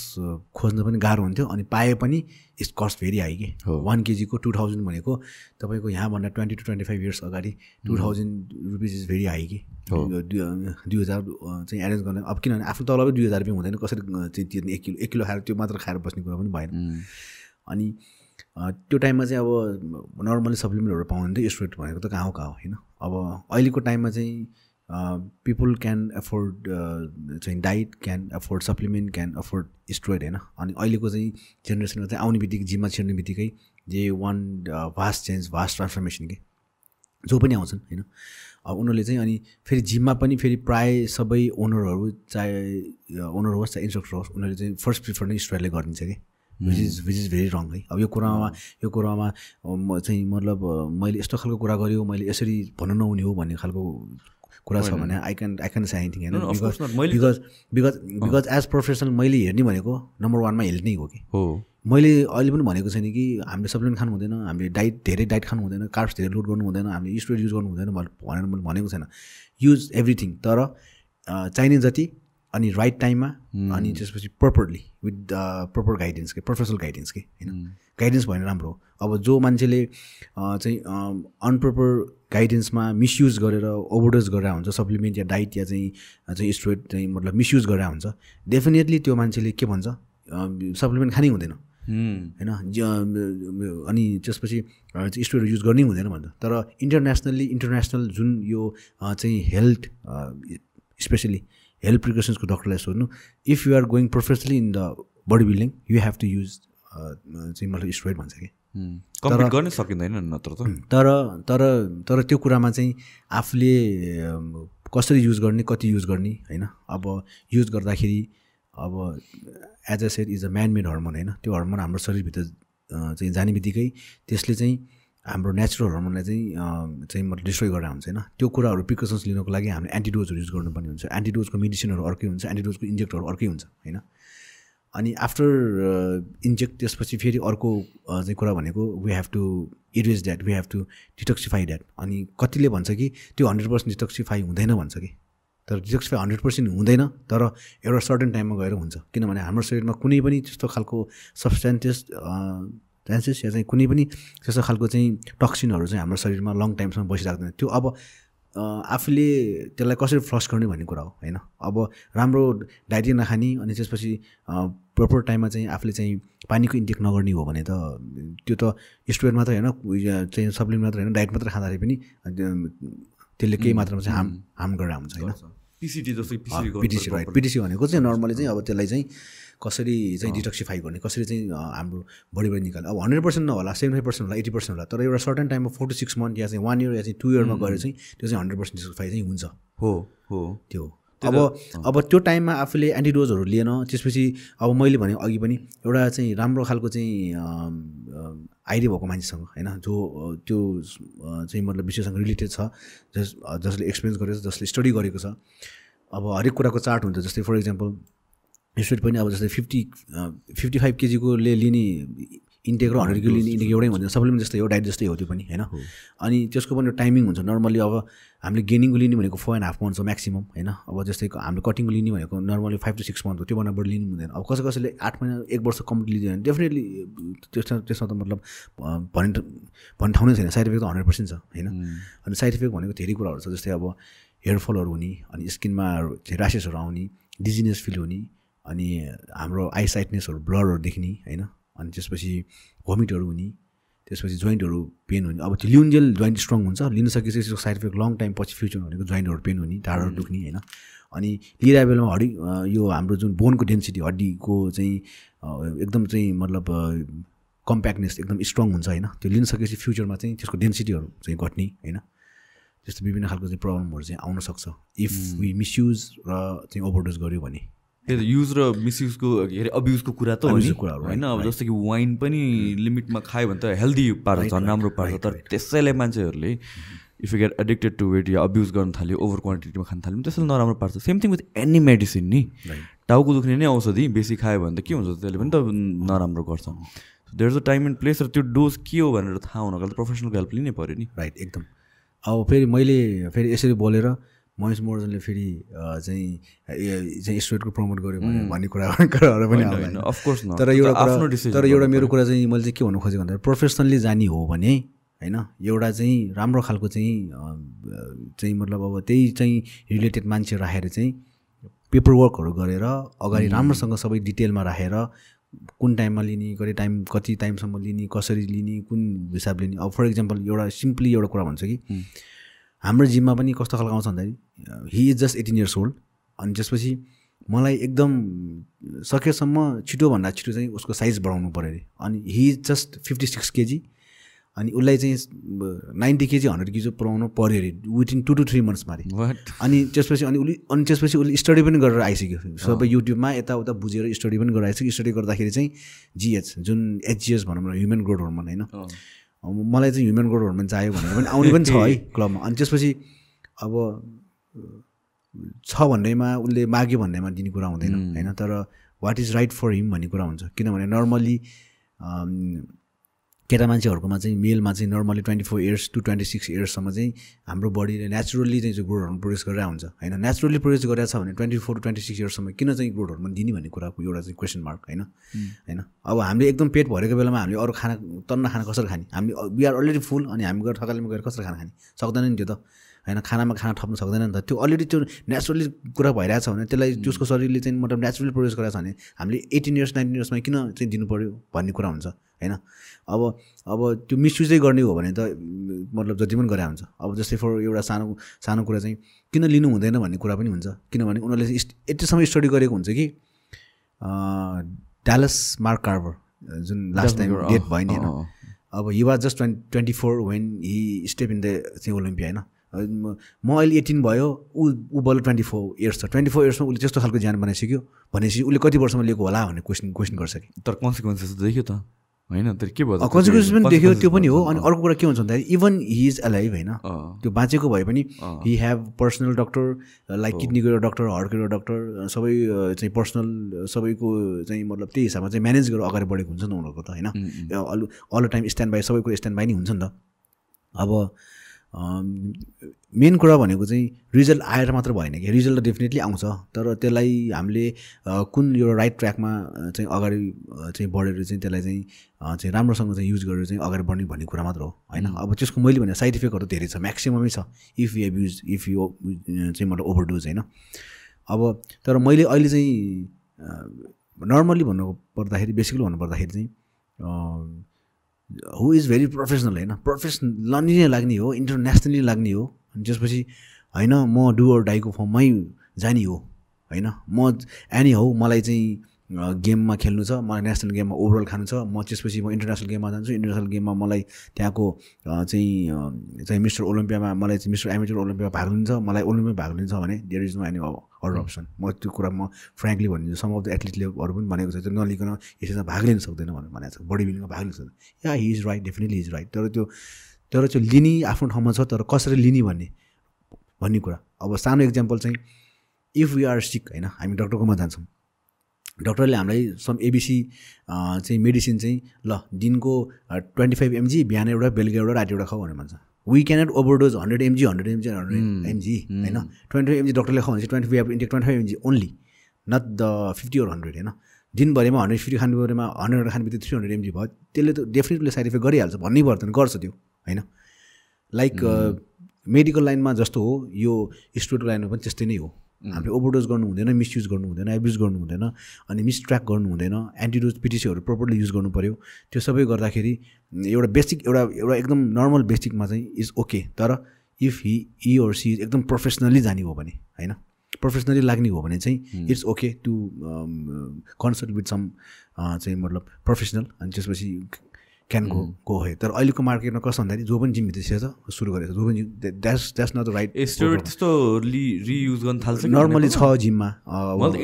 खोज्न पनि गाह्रो हुन्थ्यो अनि पाए पनि इट्स कस्ट भेरी हाई कि। वान केजीको टु थाउजन्ड भनेको तपाईँको यहाँभन्दा twenty to twenty five years अगाडि two thousand rupees is very high कि। दुई हजार चाहिँ एरेन्ज गर्न अब किनभने आफ्नो तलबै दुई हजार रुपियाँ हुँदैन कसरी चाहिँ तिर्ने एक किलो एक किलो खाएर त्यो मात्र खाएर बस्ने कुरा पनि भएन। अनि त्यो टाइममा चाहिँ अब नर्मली सप्लिमेन्टहरू पाउनु थियो स्टुडेन्ट भनेको त कहाँ हो कहाँ हो होइन। अब अहिलेको टाइममा चाहिँ पिपुल क्यान एफोर्ड चाहिँ diet can afford supplement can afford student होइन? अनि अहिलेको चाहिँ जेनेरेसनमा चाहिँ आउने बित्तिकै जिममा छिर्ने बित्तिकै जे one vast change vast transformation के जो पनि आउँछन् होइन? अब उनीहरूले चाहिँ अनि फेरि जिममा पनि फेरि प्राय सबै ओनरहरू चाहे ओनर होस् चाहे इन्स्ट्रक्टर होस् उनीहरूले चाहिँ फर्स्ट प्रिफर नै स्टुडेन्टले गरिदिन्छ कि? Which is which is very wrong है। अब यो कुरामा यो कुरामा चाहिँ मतलब अ, मैले यस्तो खालको कुरा गऱ्यो मैले यसरी भन्नु नहुने हो भन्ने खालको कुरा छ भने I can I can say anything होइन? Because because because as professional मैले हेर्ने भनेको नम्बर वानमा हेल्थ नै हो कि? हो। मैले अहिले पनि भनेको छैन कि हामीले सप्लिमेन्ट खानु हुँदैन हामीले डाइट धेरै डाइट खानु हुँदैन कार्ब्स धेरै लोड गर्नु हुँदैन हामीले स्टोरेज युज गर्नु हुँदैन भनेर मैले भनेको छैन। युज एभ्रिथिङ तर चाहिने जति अनि राइट टाइममा अनि त्यसपछि प्रपरली विथ प्रपर गाइडेन्स के प्रोफेसनल गाइडेन्स के होइन? गाइडेन्स भएन राम्रो। हो अब जो मान्छेले चाहिँ अनप्रपर गाइडेन्समा मिसयुज गरेर ओभरडोज गरेर हुन्छ सप्लिमेन्ट या डाइट या चाहिँ चाहिँ स्टोरेज चाहिँ मतलब मिसयुज गरेर हुन्छ डेफिनेटली त्यो मान्छेले के भन्छ सप्लिमेन्ट खानै हुँदैन. होइन अनि त्यसपछि स्टोरी युज गर्नै हुँदैन भन्छ। तर इन्टरनेसनल्ली इन्टरनेसनल जुन यो चाहिँ हेल्थ स्पेसली हेल्थ प्रिकसन्सको डक्टरलाई सोध्नु if you are going professionally in the body building you have to use चाहिँ मतलब स्टोरेड भन्छ कि. कम्प्लिट गर्नै सकिँदैन नत्र त। तर तर तर त्यो कुरामा चाहिँ आफूले कसरी युज गर्ने कति युज गर्ने होइन? अब युज गर्दाखेरि अब as a set is a man made hormone होइन? त्यो हर्मोन हाम्रो शरीरभित्र चाहिँ जाने बित्तिकै त्यसले चाहिँ हाम्रो नेचुरल हर्मोनलाई चाहिँ चाहिँ मतलब डिस्ट्रोय गरेर हुन्छ होइन? त्यो कुराहरू प्रिकसन्स लिनको लागि हामीले एन्टिडोजहरू युज गर्नुपर्ने हुन्छ। एन्टिडोजको मेडिसिनहरू अर्कै हुन्छ एन्टिडोजको इन्जेक्टहरू अर्कै हुन्छ होइन? अनि आफ्टर इन्जेक्ट त्यसपछि फेरि अर्को अ, चाहिँ कुरा भनेको we have to erase that we have to detoxify that अनि कतिले भन्छ कि त्यो हन्ड्रेड पर्सेन्ट डिटक्सिफाई हुँदैन भन्छ कि। तर डिटक्सिफाई हन्ड्रेड पर्सेन्ट हुँदैन तर एउटा सर्टन टाइममा गएर हुन्छ। किनभने हाम्रो शरीरमा कुनै पनि त्यस्तो खालको सब्सटेन्सेस चान्सेस या चाहिँ कुनै पनि त्यस्तो खालको चाहिँ टक्सिनहरू चाहिँ हाम्रो शरीरमा लङ टाइमसम्म बसिराख्दैन। त्यो अब आफूले त्यसलाई कसरी फ्लस गर्ने भन्ने कुरा हो होइन? अब राम्रो डाइटिङ नखाने अनि त्यसपछि प्रपर टाइममा चाहिँ आफूले चाहिँ पानीको इन्टेक नगर्ने हो भने त त्यो त स्टुडेन्ट मात्रै होइन? चाहिँ सप्लिमेन्ट मात्रै होइन? डाइट मात्रै खाँदाखेरि पनि त्यसले केही मात्रामा चाहिँ हार्म हार्म गरेर हुन्छ होइन? पिसिटी जस्तो पिटिसी राइट पिटिसी भनेको चाहिँ नर्मली चाहिँ अब त्यसलाई चाहिँ कसरी चाहिँ डिटक्सिफाई गर्ने कसरी चाहिँ हाम्रो बडीबाट निकाल्ने। अब हन्ड्रेड पर्सेन्ट नहोला सेभेन्टी फाइभ पर्सेन्ट होला एटी पर्सेन्ट होला तर एउटा सर्टन टाइममा फोर टु सिक्स मन्थ या चाहिँ वान इयर या चाहिँ टु इयरमा गएर चाहिँ त्यो चाहिँ हन्ड्रेड पर्सेन्ट डिटक्सिफाई चाहिँ हुन्छ। हो हो। त्यो अब अब त्यो टाइममा आफूले एन्टिडोजहरू लिएन त्यसपछि अब मैले भने अघि पनि एउटा चाहिँ राम्रो खालको चाहिँ आइडिया भएको मान्छेसँग होइन जो त्यो चाहिँ मतलब विषयसँग रिलेटेड छ जस जसले एक्सपिरियन्स गरेको छ जसले स्टडी गरेको छ। अब हरेक कुराको चार्ट हुन्छ जस्तै फर इक्जाम्पल स्टुडेन्ट पनि अब जस्तै फिफ्टी फिफ्टी फाइभ केजीकोले लिने इन्टेक र हन्ड्रेड किलो लिने इन्टेक एउटै हुँदैन सप्लिमेन्ट जस्तै हो डाइट जस्तै हो त्यो पनि होइन। अनि त्यसको पनि टाइमिङ हुन्छ नर्मली अब हामीले गेनिङको लिने भनेको फोर एन्ड हाफ मन्थ हो म्याक्सिमम् होइन? अब जस्तै हामीले कटिङको लिने भनेको normally five to six month हो त्योभन्दा बढी लिनु हुँदैन। अब कसै कसैले आठ महिना एक वर्ष कम्प्लिट लिँदैन। डेफिनेटली त्यसमा त्यसमा त मतलब भन्ने भन्ने ठाउँ नै छैन। साइड इफेक्ट त हन्ड्रेड पर्सेन्ट छ होइन? अनि साइड इफेक्ट भनेको धेरै कुराहरू छ जस्तै अब हेयरफलहरू हुने अनि स्किनमा ऱ्यासेसहरू आउने डिजिनेस फिल हुने अनि हाम्रो आई साइटनेसहरू ब्लडहरू देख्ने होइन? अनि त्यसपछि भोमिटहरू हुने त्यसपछि जोइन्टहरू पेन हुने। अब त्यो लिउन्जेल जोइन्ट स्ट्रङ हुन्छ लिन सकेपछि त्यसको साइड इफेक्ट लङ टाइम पछि फ्युचर भनेको जोइन्टहरू पेन हुने ढाडहरू दुख्ने होइन। अनि लिइरहेको बेलामा हड्डी यो हाम्रो जुन बोनको डेन्सिटी हड्डीको चाहिँ एकदम चाहिँ मतलब कम्प्याक्टनेस एकदम स्ट्रङ हुन्छ होइन। त्यो लिन सकेपछि फ्युचरमा चाहिँ त्यसको डेन्सिटीहरू चाहिँ घट्ने होइन। त्यस्तो विभिन्न खालको चाहिँ प्रब्लमहरू चाहिँ आउन सक्छ। इफ वी मिसयुज र चाहिँ ओभरडोज गऱ्यो भने। त्यही त युज र मिसयुजको के अरे अब्युजको कुरा त कुराहरू, होइन अब जस्तो कि वाइन पनि लिमिटमा खायो भने त हेल्दी पार्छ झन् राम्रो पार्छ तर त्यसैले मान्छेहरूले if you get addicted to weight yeah abuse गर्न थाल्यो ओभर क्वान्टिटीमा खान थाल्यो भने त्यसैले नराम्रो पार्छ same thing with any medicine नि। टाउको दुख्ने नै औषधि बेसी खायो भने त के हुन्छ? त्यसले पनि त नराम्रो गर्छ। There is a time and place र त्यो डोज के हो भनेर थाहा हुनको लागि प्रोफेसनल हेल्प लिनै पऱ्यो नि। राइट एकदम। अब फेरि मैले फेरि यसरी बोलेर महेश मोर्जनले फेरि चाहिँ चाहिँ स्टुडेन्टको प्रमोट गर्यो भने भन्ने कुरा कुराहरू पनि। अफकोर्स तर एउटा कुरा तर एउटा मेरो कुरा चाहिँ मैले चाहिँ के भन्नु खोजेको भन्दा प्रोफेसनल्ली जाने हो भने होइन एउटा चाहिँ राम्रो खालको चाहिँ चाहिँ मतलब अब त्यही चाहिँ रिलेटेड मान्छे राखेर चाहिँ पेपर वर्कहरू गरेर अगाडि राम्रोसँग सबै डिटेलमा राखेर कुन टाइममा लिने कति टाइम कति टाइमसम्म लिने कसरी लिने कुन हिसाबले लिने। अब फर इक्जाम्पल एउटा सिम्पली एउटा कुरा भन्छ कि हाम्रो जिममा पनि कस्तो खालको आउँछ भन्दाखेरि he is just eighteen years old अनि त्यसपछि मलाई एकदम सकेसम्म छिटोभन्दा छिटो चाहिँ उसको साइज बढाउनु पऱ्यो अरे। अनि he is just fifty six KG अनि उसलाई चाहिँ नाइन्टी केजी हन्ड्रेड केजी पुऱ्याउनु पऱ्यो अरे विथिन टू टू थ्री मन्थ्समा अरे अनि त्यसपछि अनि उसले अनि त्यसपछि उसले स्टडी पनि गरेर आइसक्यो। सबै युट्युबमा यताउता बुझेर स्टडी पनि गरेर आइसक्यो। स्टडी गर्दाखेरि चाहिँ जिएच जुन एचजिएस भनौँ न ह्युमन ग्रोथ हर्मोन होइन। अब मलाई चाहिँ ह्युमन ग्रोथ हर्मोन चाहियो भनेर पनि आउने पनि छ है क्लबमा। अनि त्यसपछि अब छ भन्नेमा उसले माग्यो भन्नेमा दिने कुरा हुँदैन होइन? तर what is right for him भन्ने कुरा हुन्छ। किनभने नर्मली केटा मान्छेहरूकोमा चाहिँ मेलमा चाहिँ normally twenty four years to twenty six इयर्ससम्म चाहिँ हाम्रो बडीले नेचुरल्ली चाहिँ ग्रोथ हर्मोन प्रोड्युस गरेर हुन्छ। होइन? नेचुरली प्रोड्युस गरेर छ भने twenty four to twenty six इयर्ससम्म किन चाहिँ ग्रोथ हर्मोन दिने भन्ने कुराको एउटा चाहिँ क्वेसन मार्क होइन? होइन? अब हामीले एकदम पेट भरेको बेलामा हामीले अरू खाना तन्न खाना कसरी खाने? हामी वी आर अलरेडी फुल अनि हामी गएर थकालीमा गएर कसरी खाना खाने? सक्दैन नि त्यो त। होइन? खानामा खाना थप्नु सक्दैन नि त। त्यो अलरेडी त्यो नेचुरली कुरा भइरहेछ भने त्यसलाई त्यसको शरीरले चाहिँ मतलब नेचुरली प्रोड्युस गरेको छ भने हामीले एटिन इयर्स नाइन्टिन इयर्समा किन चाहिँ दिनु पऱ्यो भन्ने कुरा हुन्छ। होइन? अब अब त्यो मिसयुजै गर्ने हो भने त मतलब जति पनि गरे हुन्छ। अब जस्तै फर एउटा सानो सानो कुरा चाहिँ किन लिनु हुँदैन भन्ने कुरा पनि हुन्छ। किनभने उनीहरूले यतिसम्म स्टडी गरेको हुन्छ कि डालस मार्क कार्बर जुन लास्ट टाइम डेट भयो नि होइन? अब he was just twenty twenty four when he step in the चाहिँ ओलम्पिया होइन? म अहिले एटिन भयो ऊ ऊ बल्ल ट्वेन्टी फोर इयर्स छ। ट्वेन्टी फोर इयर्समा उसले त्यस्तो खालको ज्यान बनाइसक्यो। भनेपछि उसले कति वर्षमा लिएको होला भन्ने क्वेसन क्वेसन गर्छ कि। तर कन्सिक्वेन्सेस देख्यो त। होइन तर के भयो कन्सिक्वेन्स पनि देख्यो त्यो पनि हो। अनि अर्को कुरा के हुन्छ भन्दाखेरि इभन हि इज अलाइभ होइन? त्यो बाँचेको भए पनि he have personal doctor like किडनीको एउटा डक्टर हार्टको एउटा डक्टर सबै चाहिँ पर्सनल सबैको चाहिँ मतलब त्यही हिसाबमा चाहिँ म्यानेज गरेर अगाडि बढेको हुन्छ नि त उनीहरूको त होइन? All all time stand by सबै कुरो स्ट्यान्ड बाई नै हुन्छ नि त। अब मेन कुरा भनेको चाहिँ रिजल्ट आएर मात्र भएन कि। रिजल्ट त डेफिनेटली आउँछ तर त्यसलाई हामीले कुन यो राइट ट्र्याकमा चाहिँ अगाडि चाहिँ बढेर चाहिँ त्यसलाई चाहिँ चाहिँ राम्रोसँग चाहिँ युज गरेर चाहिँ अगाडि बढ्ने भन्ने कुरा मात्र हो होइन? अब त्यसको मैले भने साइड इफेक्टहरू धेरै छ म्याक्सिममै छ if you use if you चाहिँ मतलब ओभरडोज होइन? अब तर मैले अहिले चाहिँ नर्मली भन्नु पर्दाखेरि बेसिकली भन्नुपर्दाखेरि चाहिँ हु इज भेरी प्रोफेसनल होइन प्रोफेसनली नै लाग्ने हो इन्टरनेसनली लाग्ने हो अनि त्यसपछि होइन म डुवर डाइको फर्ममै जाने हो होइन म एनी हौ मलाई चाहिँ गेममा खेल्नु छ मलाई नेसनल गेममा ओभरअल खानु छ म त्यसपछि म इन्टरनेसनल गेममा जान्छु। इन्टरनेसनल गेममा मलाई त्यहाँको चाहिँ चाहिँ मिस्टर ओलम्पियामा मलाई चाहिँ मिस्टर एमेचर ओलम्पियामा भाग लिन्छ मलाई ओलम्पियामा भाग लिन्छ भने देयर इज नो एनी अरू अप्सन म त्यो कुरा म फ्रेङ्कली भनिदिन्छु। सम अफ द एथलिटलेहरू पनि भनेको छ त्यो नलिकन यसमा भाग लिन सक्दैन भनेर भनेको छ। बडी बिल्डिङमा भाग लिन सक्दैन। Yeah he is right definitely is right तर त्यो तर त्यो लिने आफ्नो ठाउँमा छ तर कसरी लिने भन्ने भन्ने कुरा। अब सानो इक्जाम्पल चाहिँ इफ वी आर सिक होइन हामी डक्टरकोमा जान्छौँ। डक्टरले हामीलाई सम एबिसी चाहिँ मेडिसिन चाहिँ ल दिनको ट्वेन्टी फाइभ एमजी बिहान एउटा बेलुका एउटा राति एउटा खाऊ भनेर भन्छ। We cannot overdose hundred MG hundred MG hundred MG होइन? ट्वेन्टी फाइभ एमजी डक्टरले खाऊ भने चाहिँ twenty five intake twenty five MG only not the fifty or hundred होइन? दिनभरिमा हन्ड्रेड फिफ्टी खानु पऱ्योमा हन्ड्रेड खाने बित्तिकै थ्री हन्ड्रेड एमजी भयो। त्यसले त डेफिनेटली साइड इफेक्ट गरिहाल्छ भन्नै पर्दैन गर्छ त्यो होइन? लाइक मेडिकल लाइनमा जस्तो हो यो स्टुडेन्ट लाइनमा पनि त्यस्तै नै हो। हामीले ओभरडोज गर्नु हुँदैन मिसयुज गर्नु हुँदैन एब्युज गर्नु हुँदैन अनि मिसट्र्याक गर्नु हुँदैन एन्टिडोज पिटिसीहरू प्रपरली युज गर्नु पऱ्यो त्यो सबै गर्दाखेरि एउटा बेसिक एउटा एउटा एकदम नर्मल बेसिकमा चाहिँ इज ओके तर if he e or C एकदम प्रोफेसनली जाने हो भने होइन? प्रोफेसनली लाग्ने हो भने चाहिँ it's okay to consult with some चाहिँ मतलब प्रोफेसनल अनि त्यसपछि क्यान गो गो है तर अहिलेको मार्केटमा कस्तो भन्दाखेरि जो पनि जिम भित्र छ सुरु गरेको जो पनि that's that's not the right steroid त्यस्तो रियुज गर्न थाल्छ नर्मली छ जिममा।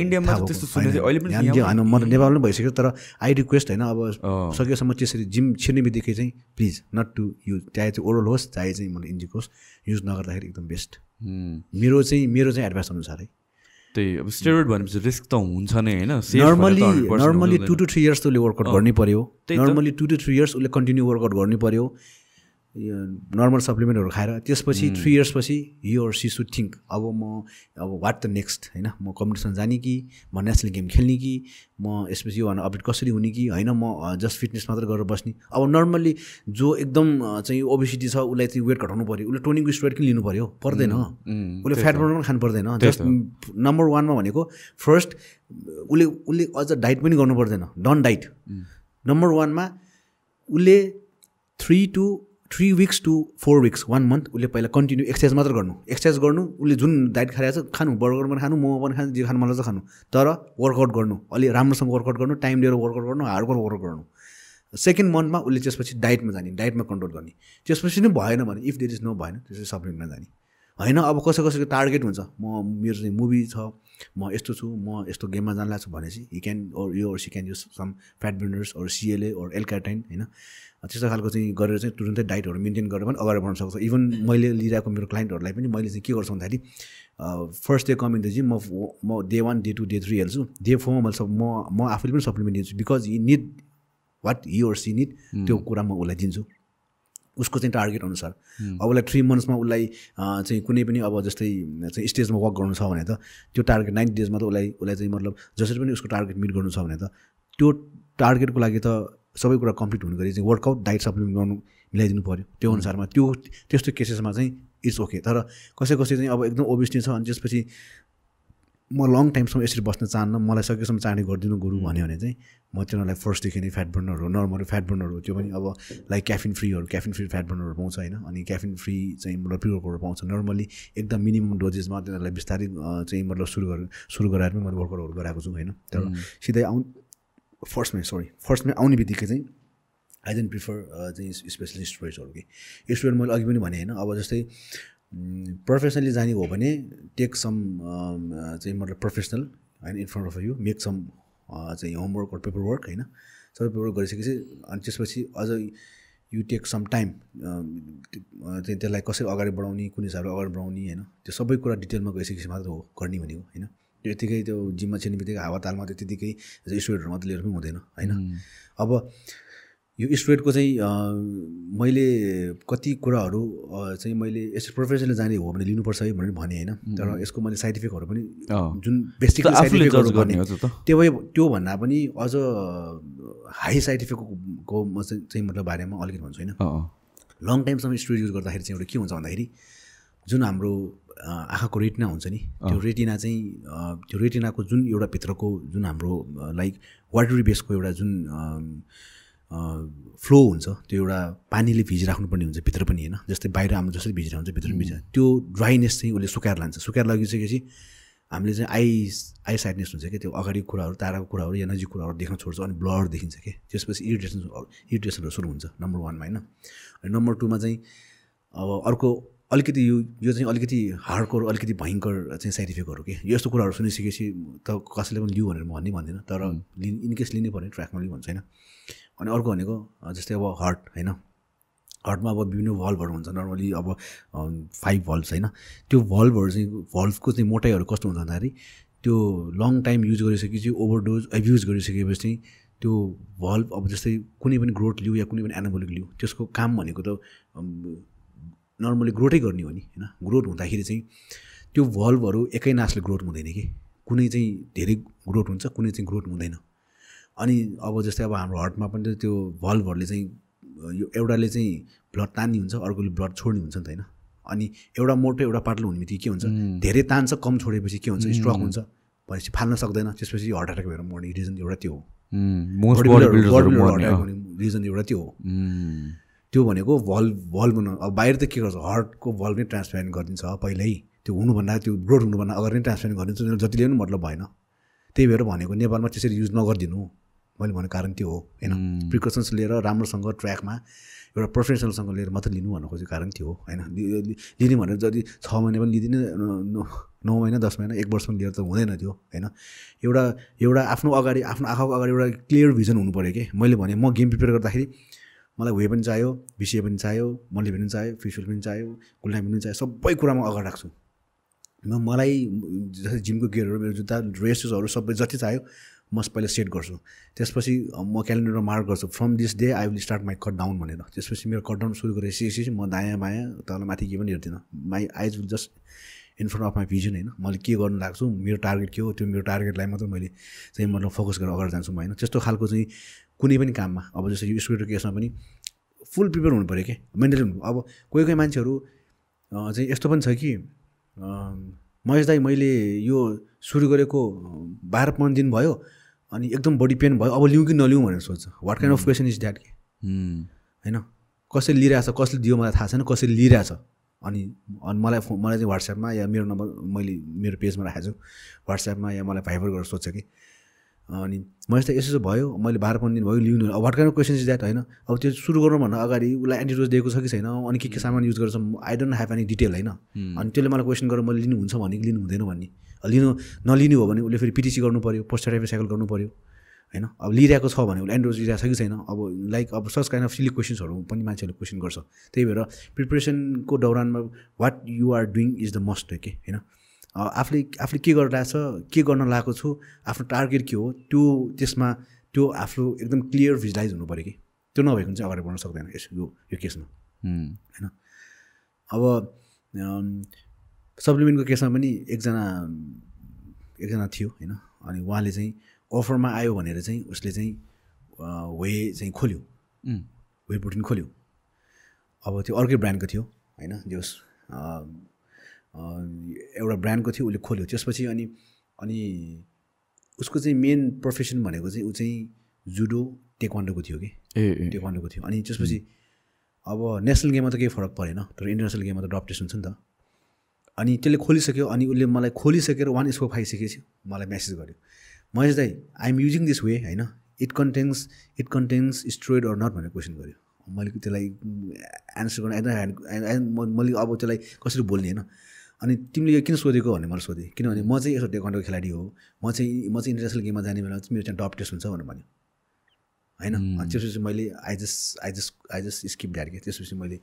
इन्डियामा त्यस्तो अहिले पनि म त नेपालमै भइसक्यो तर आई रिक्वेस्ट होइन अब सकेसम्म त्यसरी जिम छिर्ने बित्तिकै चाहिँ प्लिज नट टु युज चाहे चाहिँ ओरल होस् चाहे चाहिँ मतलब इन्जिक होस् युज नगर्दाखेरि एकदम बेस्ट मेरो चाहिँ मेरो चाहिँ एडभाइस अनुसारै त्यही अब स्टेरोइड भनेपछि रिस्क त हुन्छ नै होइन। Normally normally two to three years त उसले वर्कआउट गर्नै पऱ्यो normally two to three years उसले कन्टिन्यू वर्कआउट गर्नै पऱ्यो नर्मल सप्लिमेन्टहरू खाएर त्यसपछि three इयर्सपछि he or she should think अब म अब वाट द नेक्स्ट होइन? म कम्पिटिसन जाने कि? म नेसनल गेम खेल्ने कि? म यसपछि योभन्दा अपडेट कसरी हुने कि? होइन म जस्ट फिटनेस मात्र गरेर बस्ने। अब नर्मल्ली जो एकदम चाहिँ ओबिसिटी छ उसलाई चाहिँ वेट घटाउनु पऱ्यो। उसले टोनिङको स्टोरेट किन लिनु पऱ्यो। पर्दैन। उसले फ्याट बर्नर पनि खानु पर्दैन। जस्ट नम्बर वानमा भनेको फर्स्ट उसले उसले अझ डाइट पनि गर्नु पर्दैन। डन डाइट नम्बर वानमा उसले three two three weeks to four weeks one month उसले पहिला कन्टिन्यू एक्सर्साइज मात्र गर्नु। एक्सर्साइज गर्नु उसले जुन डाइट खाइरहेको छ खानु बर्गर पनि खानु मोमो पनि खानु जे खानु मलाई खानु। तर वर्कआउट गर्नु अलि राम्रोसँग वर्कआउट गर्नु टाइम लिएर वर्कआउट गर्नु हार्डकोर वर्कआउट गर्नु। सेकेन्ड मन्थमा उसले त्यसपछि डाइटमा जाने डाइटमा कन्ट्रोल गर्ने। त्यसपछि नै भएन भने इफ देयर इज नो भएन त्यसपछि सप्लिमेन्टमा जाने होइन अब कसै कसैको टार्गेट हुन्छ। म मेरो चाहिँ मुभी छ म यस्तो छु म यस्तो गेममा जान लाग्छु भनेपछि हि क्यान ओर यो she can use some fat builders अरू सिएलए अरू एल्काटाइन होइन। त्यस्तो खालको चाहिँ गरेर चाहिँ तुरन्तै डाइटहरू मेन्टेन गरेर पनि अगाडि बढ्न सक्छ। इभन मैले लिइरहेको मेरो क्लाइन्टहरूलाई पनि मैले चाहिँ के गर्छु भन्दाखेरि first day coming the gym म म day one day two day three हेर्छु डे फोरमा मैले सब म म आफूले पनि सप्लिमेन्ट दिन्छु। Because he need what he or she need त्यो कुरा म उसलाई दिन्छु। उसको चाहिँ टार्गेट अनुसार। अब उसलाई थ्री मन्थ्समा उसलाई चाहिँ कुनै पनि अब जस्तै चाहिँ स्टेजमा वर्क गर्नु छ भने त त्यो टार्गेट नाइन्टी डेजमा त उसलाई उसलाई चाहिँ मतलब जसरी पनि उसको टार्गेट मिट गर्नु छ भने त त्यो टार्गेटको लागि त सबै कुरा कम्प्लिट हुनु गरी चाहिँ वर्कआउट डाइट सप्लिमेन्ट गर्नु मिलाइदिनु पऱ्यो त्यो अनुसारमा त्यो त्यस्तो केसेसमा चाहिँ इट्स ओके। तर कसै कसै चाहिँ अब एकदम ओबियसली छ अनि त्यसपछि म लङ टाइमसम्म यसरी बस्न चाहन्न मलाई सकेसम्म चाँडै गरिदिनु गुरु भन्यो भने चाहिँ म तिनीहरूलाई फर्स्टदेखि नै फ्याट बर्नर हो। नर्मल फ्याट बर्नर हो। त्यो पनि अब लाइक क्याफिन फ्रीहरू क्याफिन फ्री फ्याट बर्नरहरू पाउँछ होइन। अनि क्याफिन फ्री चाहिँ मतलब प्रिवर्कआउटहरू पाउँछ। नर्मली एकदम मिनिमम डोजेसमा तिनीहरूलाई बिस्तारै चाहिँ मतलब सुरु गरेर सुरु गराएर पनि मैले वर्कआउटहरू गराएको छु होइन। तर सिधै आउँ फर्स्टमै सरी फर्स्टमै आउने बित्तिकै चाहिँ आई डेन्ट प्रिफर चाहिँ स्पेसली स्टुडेन्ट्सहरू कि स्टुडेन्ट मैले अघि पनि भने होइन? अब जस्तै प्रोफेसनली जाने हो भने टेक सम चाहिँ मतलब प्रोफेसनल होइन in front of you make some चाहिँ होमवर्क पेपर वर्क होइन? सबै पेपर वर्क गरिसकेपछि अनि त्यसपछि अझ यु टेक सम टाइम त्यसलाई कसरी अगाडि बढाउने कुन हिसाबले अगाडि बढाउने होइन? त्यो सबै कुरा डिटेलमा गइसकेपछि मात्र हो गर्ने भनेको होइन? यतिकै त्यो जिममा छिर्ने बित्तिकै हावा तालमा त्यो त्यतिकै स्टुडेन्टहरू मात्रै लिएर पनि हुँदैन होइन? अब यो स्टुडेन्टको चाहिँ मैले कति कुराहरू चाहिँ मैले यसो प्रोफेसनली जाने हो भने लिनुपर्छ है भनेर भने होइन? तर यसको मैले साइड इफेक्टहरू पनि जुन बेसिक त्यो त्यो भन्दा पनि अझ हाई साइड इफेक्टको म चाहिँ मतलब बारेमा अलिकति भन्छु होइन? लङ टाइमसम्म स्टुडियो युज गर्दाखेरि चाहिँ एउटा के हुन्छ भन्दाखेरि जुन हाम्रो आँखाको रेटिना हुन्छ नि त्यो रेटिना चाहिँ त्यो रेटिनाको जुन एउटा भित्रको जुन हाम्रो लाइक वाटरी बेसको एउटा जुन फ्लो हुन्छ त्यो एउटा पानीले भिजिराख्नुपर्ने हुन्छ भित्र पनि होइन? जस्तै बाहिर हाम्रो जसरी भिजिरहेको हुन्छ भित्र पनि भिज त्यो ड्राइनेस चाहिँ उसले सुकाएर लान्छ। सुकाएर लगिसकेपछि हामीले चाहिँ आई आई साइडनेस हुन्छ क्या त्यो अगाडि कुराहरू ताराको कुराहरू या नजिक कुराहरू देख्न छोड्छ अनि ब्लर देखिन्छ क्या। त्यसपछि इरिटेसन इरिटेसनहरू सुरु हुन्छ नम्बर वानमा होइन? अनि नम्बर टूमा चाहिँ अब अर्को अलिकति यो यो चाहिँ अलिकति हार्डकोर अलिकति भयङ्कर चाहिँ साइड इफेक्टहरू के यस्तो कुराहरू सुनिसकेपछि त कसैले पनि लिऊ भनेर भन्ने भन्दैन तर लि इनकेस लिनै पर्ने ट्र्याकमा लिनु भन्छ होइन अनि अर्को भनेको जस्तै अब हर्ट होइन? हर्टमा अब विभिन्न भल्भहरू हुन्छ। नर्मली अब फाइभ भल्भ्स होइन? त्यो भल्भहरू चाहिँ भल्भको चाहिँ मोटाइहरू कस्तो हुन्छ भन्दाखेरि त्यो लङ टाइम युज गरिसकेपछि ओभरडोज एब्युज गरिसकेपछि चाहिँ त्यो भल्भ अब जस्तै कुनै पनि ग्रोथ लिऊ या कुनै पनि एनाबोलिक लिऊ त्यसको काम भनेको त नर्मली ग्रोथै गर्ने हो नि होइन? ग्रोथ हुँदाखेरि चाहिँ त्यो भल्भहरू एकै नासले ग्रोथ हुँदैन कि? कुनै चाहिँ धेरै ग्रोथ हुन्छ कुनै चाहिँ ग्रोथ हुँदैन। अनि अब जस्तै अब हाम्रो हर्टमा पनि त्यो भल्भहरूले चाहिँ यो एउटाले चाहिँ ब्लड तान्ने हुन्छ अर्कोले ब्लड छोड्ने हुन्छ नि त होइन? अनि एउटा मोटो एउटा पातलो हुने बित्तिकै के हुन्छ? धेरै तान्छ कम छोडेपछि के हुन्छ? स्ट्रक हुन्छ। भनेपछि फाल्न सक्दैन त्यसपछि हर्ट एट्याक भएर मर्ने रिजन एउटा त्यो हो। रिजन एउटा त्यो हो। त्यो भनेको भल भल बनाउ अब बाहिर त के गर्छ? हर्टको भल नै ट्रान्सप्लान्ट गरिदिन्छ पहिल्यै। त्यो हुनुभन्दा त्यो ग्रोथ हुनुभन्दा अगाडि नै ट्रान्सप्लान्ट गरिदिन्छ। जतिले पनि मतलब भएन। त्यही भएर भनेको नेपालमा त्यसरी युज नगरिदिनु। मैले भनेको कारण त्यो हो होइन? प्रिकसन्स लिएर राम्रोसँग ट्र्याकमा एउटा प्रोफेसनलसँग लिएर मात्रै लिनु भन्नु खोजेको कारण त्यो हो होइन? लिने भनेर जति छ महिना पनि लिँदिनँ नौ महिना दस महिना एक वर्ष पनि लिएर त हुँदैन त्यो होइन? एउटा एउटा आफ्नो अगाडि आफ्नो आँखाको अगाडि एउटा क्लियर भिजन हुनु पऱ्यो कि? मैले भने म गेम प्रिपेयर गर्दाखेरि मलाई वे पनि चाहियो बिसिए पनि चाहियो मल्ली पनि चाहियो फिसुल पनि चाहियो गुल्टाइम पनि चाहियो सबै कुरामा अगाडि राख्छु। म मलाई जस्तै जिमको गियरहरू मेरो जुत्ता ड्रेसेसहरू सबै जति चाहियो म पहिला सेट गर्छु। त्यसपछि म क्यालेन्डरमा मार्क गर्छु। From this day I will start my cut down भनेर। त्यसपछि मेरो कट डाउन सुरु गरेपछि म दायाँ बायाँ तल माथि के पनि हेर्दिनँ। My eyes will just in front of my vision होइन। मैले के गर्नु लाग्छु? मेरो टार्गेट के हो? त्यो मेरो टार्गेटलाई मात्रै मैले चाहिँ मतलब फोकस गरेर अगाडि जान्छु होइन। त्यस्तो खालको चाहिँ कुनै पनि काममा। अब जस्तो यो स्टुडेन्टको केसमा पनि फुल प्रिपेयर हुनु पऱ्यो कि? मेन्टली हुनु अब कोही कोही मान्छेहरू चाहिँ यस्तो पनि छ कि महेश दाई मैले यो सुरु गरेको बाह्र पन्ध्र दिन भयो अनि एकदम बडी पेन भयो। अब लिउँ कि नलिउँ भनेर सोध्छ what kind of question is that के? होइन? कसैले लिइरहेछ कसले दियो मलाई थाहा छैन कसैले लिइरहेछ? अनि अनि मलाई मलाई चाहिँ वाट्सएपमा या मेरो नम्बर मैले मेरो पेजमा राखेको छु। वाट्सएपमा या मलाई भाइबर गरेर सोध्छ कि? अनि मैले त यसो भयो मैले बाह्र पन्ध्र दिन भयो लिनु अब what kind question is that होइन? अब त्यो सुरु गर्नुभन्दा अगाडि उसलाई एन्टिडोज दिएको छ कि छैन? अनि के के सामान युज गर्छ? I don't have any detail होइन? अनि त्यसले मलाई क्वेसन गरेर मैले लिनुहुन्छ भने कि लिनु हुँदैन भन्ने। लिनु नलिनु हो भने उसले फेरि पिटिसी गर्नु पऱ्यो पोस्ट साइकल गर्नु पऱ्यो होइन? अब लिइरहेको छ भने उसले एन्ड्रोज लिइरहेको छ कि छैन? अब लाइक अब सच काइन्ड अफ सिली क्वेसन्सहरू पनि मान्छेहरूले क्वेसन गर्छ। त्यही भएर प्रिपरेसनको दौरानमा what you are doing is the must के होइन? आफूले आफूले के गरिरहेको छ के गर्न लागेको छु आफ्नो टार्गेट के हो त्यो त्यसमा त्यो आफ्नो एकदम क्लियर भिजुलाइज हुनु पऱ्यो कि। त्यो नभएको चाहिँ अगाडि बढ्न सक्दैन यस यो यो केसमा। होइन? अब सप्लिमेन्टको केसमा पनि एकजना एकजना थियो होइन? अनि उहाँले चाहिँ अफरमा आयो भनेर चाहिँ उसले चाहिँ वे चाहिँ खोल्यो। वे प्रोटिन खोल्यो। अब त्यो अर्कै ब्रान्डको थियो होइन? जोस् एउटा ब्रान्डको थियो उसले खोल्यो। त्यसपछि अनि अनि उसको चाहिँ मेन प्रोफेसन भनेको चाहिँ ऊ चाहिँ जुडो टेक्वान्डोको थियो कि? ए टेक्वान्डोको थियो। अनि त्यसपछि अब नेसनल गेममा त केही फरक परेन। तर इन्टरनेसनल गेममा त ड्रप टेस्ट हुन्छ नि त। अनि त्यसले खोलिसक्यो अनि उसले मलाई खोलिसकेर वान स्कोप खाइसकेपछि मलाई म्यासेज गर्यो। महेश दाई I am using this way होइन? It contains it contains steroid or not भनेर क्वेसन गर्यो। मैले त्यसलाई एन्सर गर्न एकदम मैले अब त्यसलाई कसरी बोल्ने होइन? अनि तिमीले यो किन सोधेको भनेर मलाई सोधेँ। किनभने म चाहिँ यसो टेक्वान्डो खेलाडी हो। म चाहिँ म चाहिँ इन्टरनेसनल गेममा जाने बेला चाहिँ मेरो चाहिँ टप टेस्ट हुन्छ भनेर भन्यो। होइन? त्यसपछि मैले I just I just I just skip that के। त्यसपछि मैले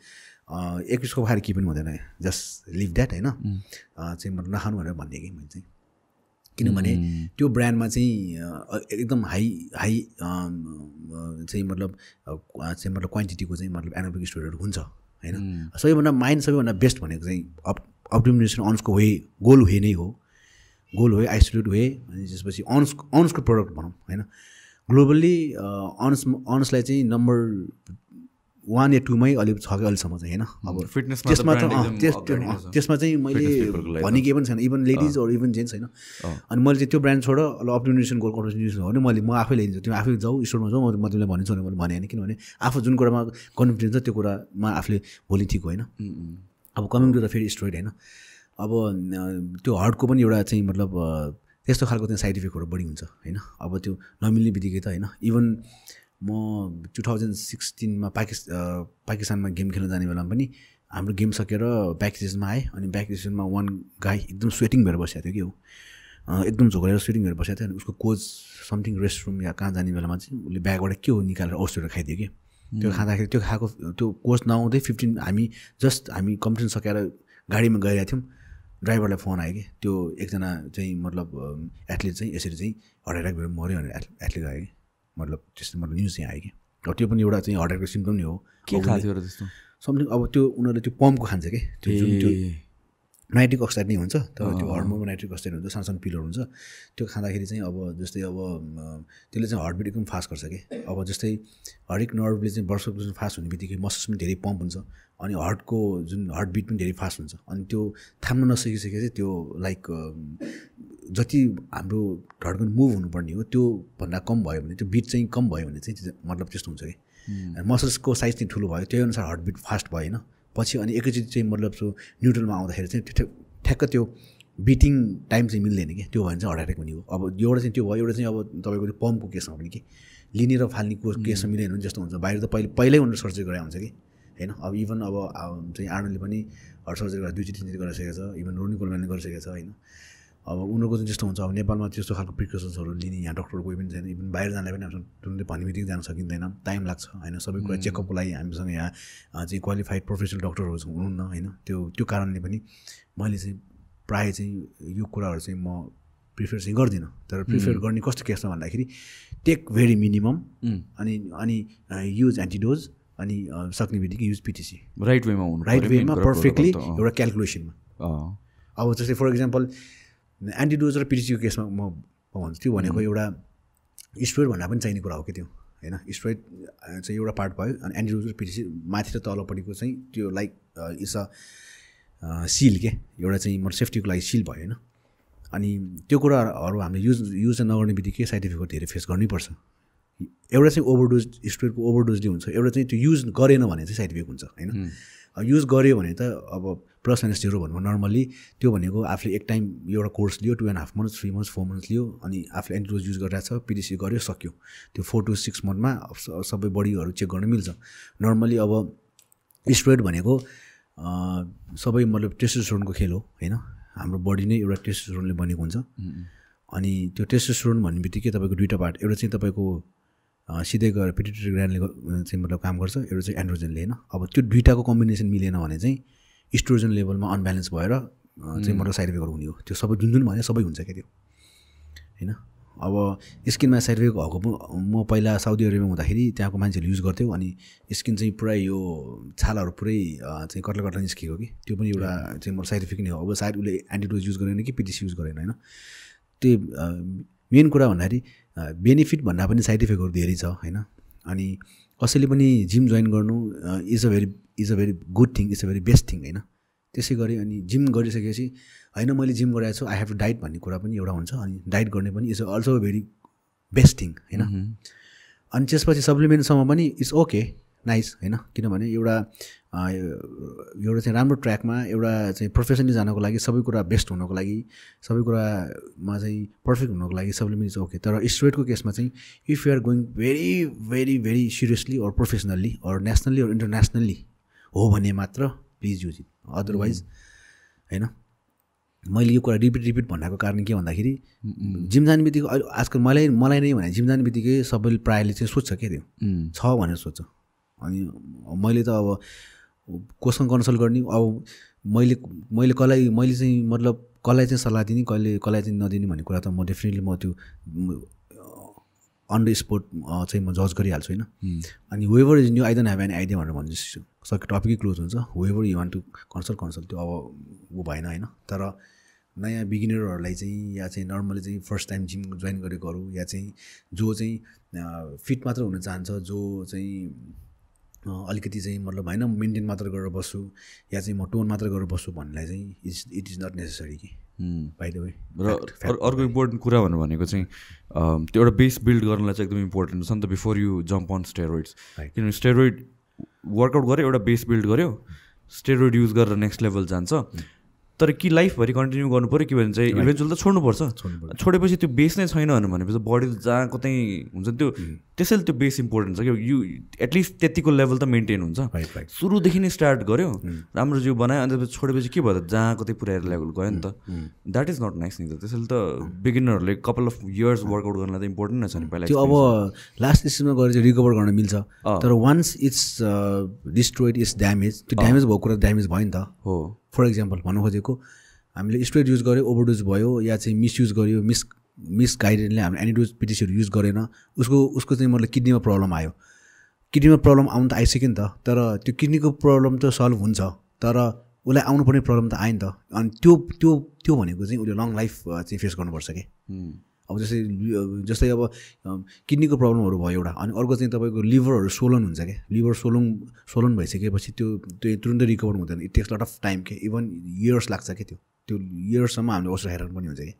एक पिसको खाएर के पनि हुँदैन। जस्ट लिभ द्याट होइन? चाहिँ म नखानु भनेर भनिदिएँ कि मैले चाहिँ। किनभने त्यो ब्रान्डमा चाहिँ एकदम हाई हाई चाहिँ मतलब चाहिँ मतलब क्वान्टिटीको चाहिँ मतलब एनारोबिक स्टोरहरू हुन्छ। होइन? सबैभन्दा माइन्ड सबैभन्दा बेस्ट भनेको चाहिँ अप अप्टिमिनेसन अन्सको वे गोल वे नै हो। गोल वे आइसोलेट वे अनि त्यसपछि अन्स अन्सको प्रडक्ट भनौँ होइन। ग्लोबल्ली अनस अनसलाई चाहिँ नम्बर वान या टूमै अलिक छ कि अहिलेसम्म चाहिँ होइन? अब फिटनेसमा त्यसमा त त्यस त्यसमा चाहिँ मैले भन्ने केही पनि छैन इभन लेडिज अरू इभन जेन्ट्स होइन? अनि मैले चाहिँ त्यो ब्रान्ड छोड अब अप्टिमिनेसन गोल कम्पिटिसन हो भने मैले म आफै ल्याइदिन्छु तिमी आफै जाऊ स्टोरमा जाऊ म तिमीलाई भनिदिन्छु भने मैले भने होइन? किनभने आफू जुन कुरामा कन्फिडेन्स छ त्यो कुरामा आफूले भोलि ठिक होइन? अब कमिङ टु द फेरि स्टोरी होइन। अब त्यो हर्टको पनि एउटा चाहिँ मतलब त्यस्तो खालको चाहिँ साइड इफेक्टहरू बढी हुन्छ होइन? अब त्यो नमिल्ने बित्तिकै त होइन। इभन म टु थाउजन्ड सिक्सटिनमा पाकिस् पाकिस्तानमा गेम खेल्न जाने बेलामा पनि हाम्रो गेम सकेर ब्याक स्टेसनमा आएँ अनि ब्याक स्टेसनमा वान गाई एकदम स्वेटिङ भएर बसेको थियो कि हो। एकदम झोकेर स्वेटिङ भएर बसेको थियो अनि उसको कोच समथिङ रेस्टरुम या कहाँ जाने बेलामा चाहिँ उसले ब्यागबाट के हो निकालेर औषधहरू खाइदियो कि। त्यो खाँदाखेरि त्यो खाएको त्यो कोच नआउँदै फिफ्टिन हामी जस्ट हामी कम्पिटिसन सकेर गाडीमा गइरहेको थियौँ। ड्राइभरलाई फोन आयो कि त्यो एकजना चाहिँ मतलब एथलिट चाहिँ यसरी चाहिँ हार्ट एट्याक भएर मऱ्यो भनेर एथलिट आयो कि। मतलब त्यस्तो मतलब न्युज चाहिँ आयो कि। अब त्यो पनि एउटा चाहिँ हार्ट एट्याकको सिम्टम नै हो। के खाएको त्यस्तो? समथिङ अब त्यो उनीहरूले त्यो पम्पको खान्छ कि? त्यो जुन त्यो नाइट्रिक अक्साइड नै हुन्छ। तर त्यो हर्मोनमा नाइट्रिक अक्साइड हुन्छ सानो सानो पिलर हुन्छ। त्यो खाँदाखेरि चाहिँ अब जस्तै अब त्यसले चाहिँ हार्टबिट एकदम फास्ट गर्छ कि। अब जस्तै हरेक नर्भले चाहिँ वर्षको फास्ट हुने बित्तिकै मसल्स पनि धेरै पम्प हुन्छ। अनि हार्टको जुन हार्टबिट पनि धेरै फास्ट हुन्छ। अनि त्यो थाम्न नसकिसकेपछि त्यो लाइक जति हाम्रो धड्कन मुभ हुनुपर्ने हो त्यो भन्दा कम भयो भने त्यो बिट चाहिँ कम भयो भने चाहिँ मतलब त्यस्तो हुन्छ कि। मसल्सको साइज चाहिँ ठुलो भयो। त्यही अनुसार हार्टबिट फास्ट भयो होइन पछि अनि एकैचोटि चाहिँ मतलब सो न्युट्रलमा आउँदाखेरि चाहिँ ठ्याक्क त्यो बिटिङ टाइम चाहिँ मिल्दैन कि। त्यो भयो भने चाहिँ हार्ट एट्याक हुने हो। अब एउटा चाहिँ त्यो भयो एउटा चाहिँ अब तपाईँको त्यो पम्पको केसमा पनि कि। लिने र फाल्ने को केसमा मिलेन भने जस्तो हुन्छ। बाहिर त पहिले पहिल्यै उनीहरू सर्जरी गरे हुन्छ कि। होइन? अब इभन अब चाहिँ आर्नोले पनि हर्ट सर्जरी गरेर दुईचोटि तिनचोटि गरिसकेको छ। इभन रोनी गरिसकेको छ होइन? अब उनीहरूको चाहिँ त्यस्तो हुन्छ अब नेपालमा त्यस्तो खालको प्रिकसन्सहरू लिने यहाँ डक्टर कोही पनि छैन इभन बाहिर जाँदा पनि हामीसँग तुरन्तै भन्ने बित्तिकै जान सकिँदैन टाइम लाग्छ होइन? सबै कुरा चेकअपको लागि हामीसँग यहाँ चाहिँ क्वालिफाइड प्रोफेसनल डक्टरहरू हुनुहुन्न होइन? त्यो त्यो कारणले पनि मैले चाहिँ प्रायः चाहिँ यो कुराहरू चाहिँ म प्रिफर चाहिँ गर्दिनँ। तर प्रिफर गर्ने कस्तो केसमा भन्दाखेरि टेक भेरी मिनिमम अनि अनि युज एन्टिडोज अनि सक्ने बित्तिकै युज पिटिसी राइट वेमा राइट वेमा पर्फेक्टली एउटा क्यालकुलेसनमा अब जस्तै फर इक्जाम्पल एन्टिडोज र पिटिसीको केसमा म भन्छु त्यो भनेको एउटा स्टोइड भन्दा पनि चाहिने कुरा हो कि त्यो होइन? स्टोइड चाहिँ एउटा पार्ट भयो अनि एन्टिडोज र पिटिसी माथि र तलपट्टिको चाहिँ त्यो लाइक इट्स अ सिल के? एउटा चाहिँ म सेफ्टीको लागि सिल भयो होइन? अनि त्यो कुराहरू हामीले युज युज नगर्ने बित्तिकै साइड इफेक्ट धेरै फेस गर्नैपर्छ। एउटा चाहिँ ओभरडोज स्टोइडको ओभरडोजले हुन्छ। एउटा चाहिँ त्यो युज गरेन भने चाहिँ साइड इफेक्ट हुन्छ होइन? युज गऱ्यो भने त अब प्लस माइनस जिरो भन्नु नर्मल्ली त्यो भनेको आफूले एक टाइम एउटा course Leo two and half months three months four months लियो अनि आफूले एन्टिडोज युज गरिरहेको छ पिडिसी गऱ्यो सक्यो। त्यो फोर टु सिक्स मन्थमा सबै बडीहरू चेक गर्न मिल्छ। नर्मली अब स्टेरोइड भनेको सबै मतलब टेस्टोस्टेरोनको खेल हो होइन? हाम्रो बडी नै एउटा टेस्टोस्टेरोनले बनेको हुन्छ। अनि त्यो टेस्टोस्टेरोन भन्ने बित्तिकै तपाईँको दुइटा पार्ट एउटा चाहिँ तपाईँको सिधै गएर पिटिटरी ग्रान्डले चाहिँ मतलब काम गर्छ एउटा चाहिँ एन्ड्रोजनले होइन। अब त्यो दुइटाको कम्बिनेसन मिलेन भने चाहिँ स्ट्रोजन लेभलमा अनब्यालेन्स भएर चाहिँ मतलब साइड इफेक्टहरू हुने हो। त्यो सबै जुन जुन भने सबै हुन्छ क्या त्यो। होइन? अब स्किनमा साइड इफेक्ट भएको म पहिला साउदी अरेबियामा हुँदाखेरि त्यहाँको मान्छेहरूले युज गर्थ्यो अनि स्किन चाहिँ पुरै यो छालाहरू पुरै चाहिँ कट्ला कट्ला निस्किएको कि। त्यो पनि एउटा चाहिँ मलाई साइड इफेक्ट नै हो। अब सायद उसले एन्टिडोज युज गरेन कि पिटिसी युज गरेन होइन? त्यो मेन कुरा भन्दाखेरि बेनिफिट भन्दा पनि साइड इफेक्टहरू धेरै छ होइन? अनि कसैले पनि जिम जोइन गर्नु is a very is a very good thing is a very best thing होइन? त्यसै गरी अनि जिम गरिसकेपछि होइन मैले जिम गराएको छु आई हेभ टु डाइट भन्ने कुरा पनि एउटा हुन्छ अनि डाइट गर्ने पनि is also very best thing होइन? अनि त्यसपछि सप्लिमेन्टसम्म पनि इट्स ओके नाइस होइन? किनभने एउटा अँ, एउटा चाहिँ राम्रो ट्र्याकमा एउटा चाहिँ प्रोफेसनली जानको लागि सबै कुरा बेस्ट हुनको लागि सबै कुरामा चाहिँ पर्फेक्ट हुनको लागि सप्लिमेन्ट इज ओके। तर स्ट्रेटको केसमा चाहिँ if you are going very very very seriously or professionally or nationally or internationally हो भने मात्र प्लिज युज इट। अदरवाइज होइन मैले यो कुरा रिपिट रिपिट भन्नको कारण के भन्दाखेरि जिम जाने बित्तिकै अहिले आजकल मलाई मलाई नै भने जिम जाने बित्तिकै सबैले प्रायःले चाहिँ सोध्छ क्या त्यो छ भनेर सोध्छ अनि मैले त अब कोसँग कन्सल्ट गर्ने अब मैले मैले कसलाई मैले चाहिँ मतलब कसलाई चाहिँ सल्लाह दिने कहिले कसलाई चाहिँ नदिने भन्ने कुरा त म डेफिनेटली म त्यो अन द स्पोट चाहिँ म जज गरिहाल्छु होइन। अनि whatever is new I don't have any idea भनेर भन्छु सक्यो टपिकै क्लोज हुन्छ। Whatever you want to consult consult त्यो। अब ऊ भएन होइन। तर नयाँ बिगिनरहरूलाई चाहिँ या चाहिँ नर्मली चाहिँ फर्स्ट टाइम जिम जोइन गरेकोहरू या चाहिँ जो चाहिँ फिट मात्र हुन चाहन्छ जो चाहिँ अलिकति चाहिँ मतलब होइन मेन्टेन मात्र गरेर बस्छु या चाहिँ म टोन मात्र गरेर बस्छु भन्नेलाई चाहिँ it's it is not necessary कि। बाई द वे र अर- अर्को इम्पोर्टेन्ट कुरा भन्नु भनेको चाहिँ त्यो एउटा बेस बिल्ड गर्नलाई चाहिँ एकदम इम्पोर्टेन्ट छ नि त before you jump on steroids. किनभने स्टेरोइड वर्कआउट गऱ्यो एउटा बेस बिल्ड गऱ्यो स्टेरोइड युज गरेर नेक्स्ट लेभल जान्छ। तर कि लाइफभरि कन्टिन्यू गर्नु पऱ्यो कि भने चाहिँ इभेन्चुअल त छोड्नुपर्छ। छोडेपछि त्यो बेस नै छैन भनेपछि बडी जहाँ कतै हुन्छ नि त्यो त्यसैले त्यो बेस इम्पोर्टेन्ट छ कि यु एटलिस्ट त्यतिको लेभल त मेन्टेन हुन्छ। सुरुदेखि नै स्टार्ट गऱ्यो। राम्रो जिउ बनायो अन्त छोडेपछि के भयो त? जहाँ कतै पुऱ्याएर लेभल गयो नि त। द्याट इज नट नाइस नि त त्यसैले त बिगिनरहरूले कपाल अफ इयर्स वर्कआउट गर्नलाई त इम्पोर्टेन्ट नै छ नि पहिला त्यो अब लास्ट स्टेजमा गएर चाहिँ रिकभर गर्न मिल्छ। तर once it's destroyed it's damage त्यो ड्यामेज भएको कुरा ड्यामेज भयो नि त। हो। फर इक्जाम्पल भन्नु खोजेको हामीले स्ट्रोइड युज गऱ्यो ओभरडोज भयो या चाहिँ मिसयुज गऱ्यो मिस मिस गाइडेन्सले हाम्रो एनिडोज पिटिसीहरू युज गरेन। उसको उसको चाहिँ मतलब किडनीमा प्रब्लम आयो। किडनीमा प्रब्लम आउनु त आइसक्यो नि त तर त्यो किडनीको प्रब्लम त सल्भ हुन्छ तर उसलाई आउनुपर्ने प्रब्लम त आयो नि त। अनि त्यो त्यो त्यो भनेको चाहिँ उसले लङ लाइफ चाहिँ फेस गर्नुपर्छ कि। अब जस्तै जस्तै अब किडनीको प्रब्लमहरू भयो एउटा अनि अर्को चाहिँ तपाईँको लिभरहरू सोलन हुन्छ क्या लिभर सोलन सोलन भइसकेपछि त्यो त्यो तुरुन्तै रिकभर हुँदैन। It takes lot of time के इभन इयर्स लाग्छ क्या त्यो। त्यो इयर्ससम्म हामीले औषध खाइरहनु पनि हुन्छ कि।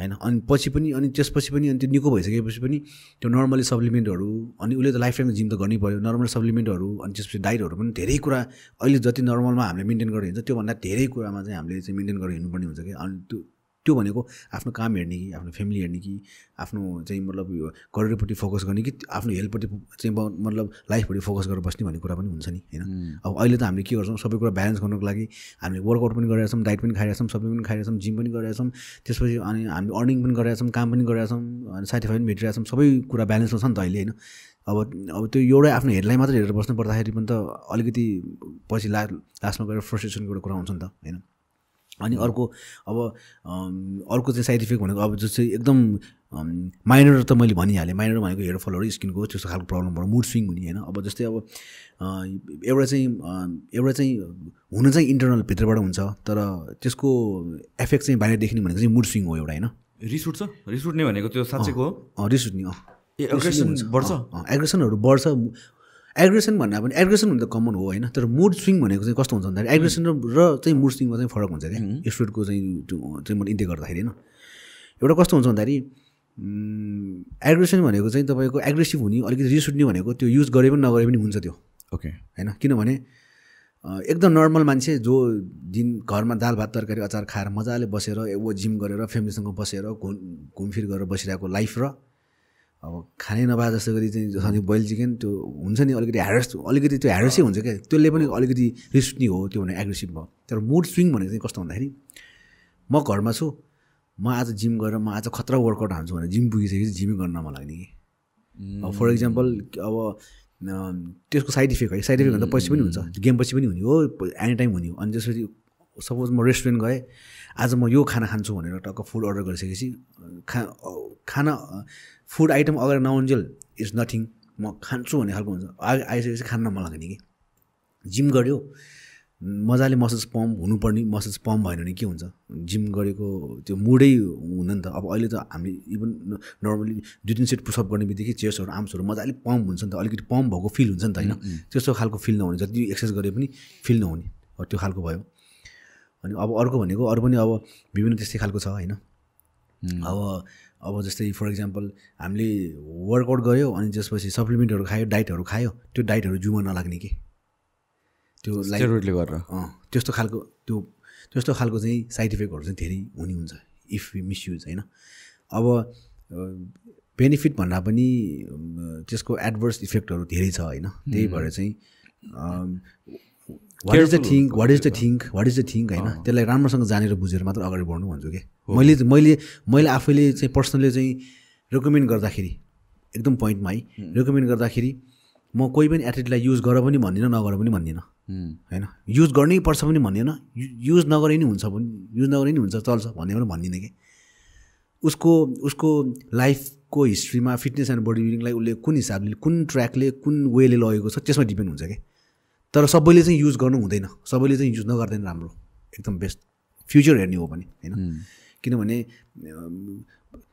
होइन? अनि पछि पनि अनि त्यसपछि पनि अनि त्यो निको भइसकेपछि पनि त्यो नर्मली सप्लिमेन्टहरू अनि उसले त लाइफ टाइममा जिम त गर्नै पऱ्यो नर्मल सप्लिमेन्टहरू अनि त्यसपछि डाइटहरू पनि धेरै कुरा अहिले जति नर्मलमा हामीले मेन्टेन गरेर हिँड्छ त्योभन्दा धेरै कुरामा चाहिँ हामीले चाहिँ मेन्टेन गरेर हिँड्नुपर्ने हुन्छ कि अनि त्यो त्यो भनेको आफ्नो काम हेर्ने कि आफ्नो फ्यामिली हेर्ने कि आफ्नो चाहिँ मतलब यो करियरपट्टि फोकस गर्ने कि आफ्नो हेल्थपट्टि चाहिँ मतलब लाइफपट्टि फोकस गरेर बस्ने भन्ने कुरा पनि हुन्छ नि होइन? अब अहिले त हामीले के गर्छौँ सबै कुरा ब्यालेन्स गर्नुको लागि हामीले वर्कआउट पनि गरिरहेको छौँ डाइट पनि खाइरहेको छौँ सबै पनि खाइरहेको छौँ जिम पनि गरिरहेको छौँ त्यसपछि अनि हामी अर्निङ पनि गरिरहेको छौँ काम पनि गरिरहेको छौँ अनि साथीभाइ पनि भेटिरहेको छौँ सबै कुरा ब्यालेन्समा छ नि त अहिले होइन? अब अब त्यो एउटै आफ्नो हेडलाई मात्रै हेरेर बस्नु पर्दाखेरि पनि त अलिकति पछि ला लास्टमा गएर फ्रस्ट्रेसनको एउटा कुरा हुन्छ नि त होइन? अनि अर्को अब अर्को चाहिँ साइड इफेक्ट भनेको अब जस्तै एकदम माइनर त मैले भनिहालेँ। माइनर भनेको हेयर फलहरू स्किनको त्यस्तो खालको प्रब्लमहरू मुड स्विङ हुने होइन। अब जस्तै अब एउटा चाहिँ एउटा चाहिँ हुन चाहिँ इन्टरनल भित्रबाट हुन्छ तर त्यसको एफेक्ट चाहिँ बाहिर देख्ने भनेको चाहिँ मुड स्विङ हो एउटा होइन? रिस उठ्छ? रिस उठ्ने भनेको त्यो साँच्चैको हो? रिस उठ्ने अँ। ए अग्रेसन बढ्छ? एग्रेसनहरू बढ्छ एग्रेसन भन्दा पनि एग्रेसन हुनु त कमन हो होइन तर मुड स्विङ भनेको चाहिँ कस्तो हुन्छ भन्दाखेरि एग्रेसन र र चाहिँ मुड स्विङमा चाहिँ फरक हुन्छ क्या। स्टुडको चाहिँ त्यो चाहिँ मैले इन्टेक गर्दाखेरि होइन। एउटा कस्तो हुन्छ भन्दाखेरि एग्रेसन भनेको चाहिँ तपाईँको एग्रेसिभ हुने अलिकति रिस उठ्ने भनेको त्यो युज गरे पनि नगरे पनि हुन्छ त्यो। ओके होइन? किनभने एकदम नर्मल मान्छे जो दिन घरमा दाल भात तरकारी अचार खाएर मजाले बसेर जिम गरेर फ्यामिलीसँग बसेर घुम घुमफिर गरेर बसिरहेको लाइफ र अब खानै नभए जस्तो गरी चाहिँ सधैँ बोइल चिकन त्यो हुन्छ नि अलिकति ह्यारस अलिकति त्यो ह्यारसै हुन्छ क्या। त्यसले पनि अलिकति रिस्क नि हो त्यो भने एग्रेसिभ भयो। तर मुड स्विङ भनेको चाहिँ कस्तो भन्दाखेरि म घरमा छु म आज जिम गरेर म आज खतरा वर्कआउट हान्छु भने जिम पुगिसकेपछि जिमै गर्न मन लाग्ने कि। अब फर इक्जाम्पल अब अम, त्यसको साइड इफेक्ट है साइड इफेक्ट भन्दा पछि पनि हुन्छ। गेम पछि पनि हुने हो एनी टाइम हुने हो। अनि त्यसपछि सपोज म रेस्टुरेन्ट गएँ आज म यो खाना खान्छु भनेर टक्क फुड अर्डर गरिसकेपछि खा खाना फुड आइटम अगाडि नआउन्जेल इज नथिङ म खान्छु भन्ने खालको हुन्छ। आ- आइसकेपछि खान मन लाग्ने कि। जिम गऱ्यो मजाले मसल्स पम्प हुनुपर्ने मसल्स पम्प भएन भने के हुन्छ? जिम गरेको त्यो मुडै हुन नि त। अब अहिले त हामी इभन नर्मली दुई तिन सेट पुसअप गर्ने बित्तिकै चेस्टहरू आर्म्सहरू मजाले पम्प हुन्छ नि त। अलिकति पम्प भएको फिल हुन्छ नि त होइन? त्यस्तो खालको फिल नहुने। जति एक्सर्साइज गरे पनि फिल नहुने। त्यो खालको भयो। अनि अब अर्को भनेको अरू पनि अब विभिन्न त्यस्तै खालको छ होइन? अब अब जस्तै फर इक्जाम्पल हामीले वर्कआउट गऱ्यो अनि त्यसपछि सप्लिमेन्टहरू खायो डाइटहरू खायो त्यो डाइटहरू जिउमा नलाग्ने कि? त्यो स्टेरोइडले गरेर। अँ त्यस्तो खालको त्यो त्यस्तो खालको चाहिँ साइड इफेक्टहरू चाहिँ धेरै हुने हुन्छ इफ यु मिसयुज होइन? अब बेनिफिट भन्दा पनि त्यसको एडभर्स इफेक्टहरू धेरै छ होइन? त्यही भएर चाहिँ what is the think what is the think what is the think होइन? त्यसलाई राम्रोसँग जानेर बुझेर मात्र अगाडि बढ्नु भन्छु कि? मैले मैले मैले आफैले चाहिँ पर्सनली चाहिँ रेकमेन्ड गर्दाखेरि एकदम पोइन्टमा है रेकमेन्ड गर्दाखेरि म कोही पनि एथलिटलाई युज गर पनि भन्दिनँ नगर पनि भन्दिनँ। होइन? युज गर्नै पर्छ पनि भन्दैन। युज नगरे नि हुन्छ पनि युज नगरे नि हुन्छ चल्छ भन्ने पनि भन्दिनँ कि? उसको उसको लाइफको हिस्ट्रीमा फिटनेस एन्ड बडी बिल्डिङलाई उसले कुन हिसाबले कुन ट्र्याकले कुन वेले लगेको छ त्यसमा डिपेन्ड हुन्छ कि? तर सबैले चाहिँ युज गर्नु हुँदैन। सबैले चाहिँ युज नगर्दैन राम्रो। एकदम बेस्ट फ्युचर हेर्ने हो भने होइन? किनभने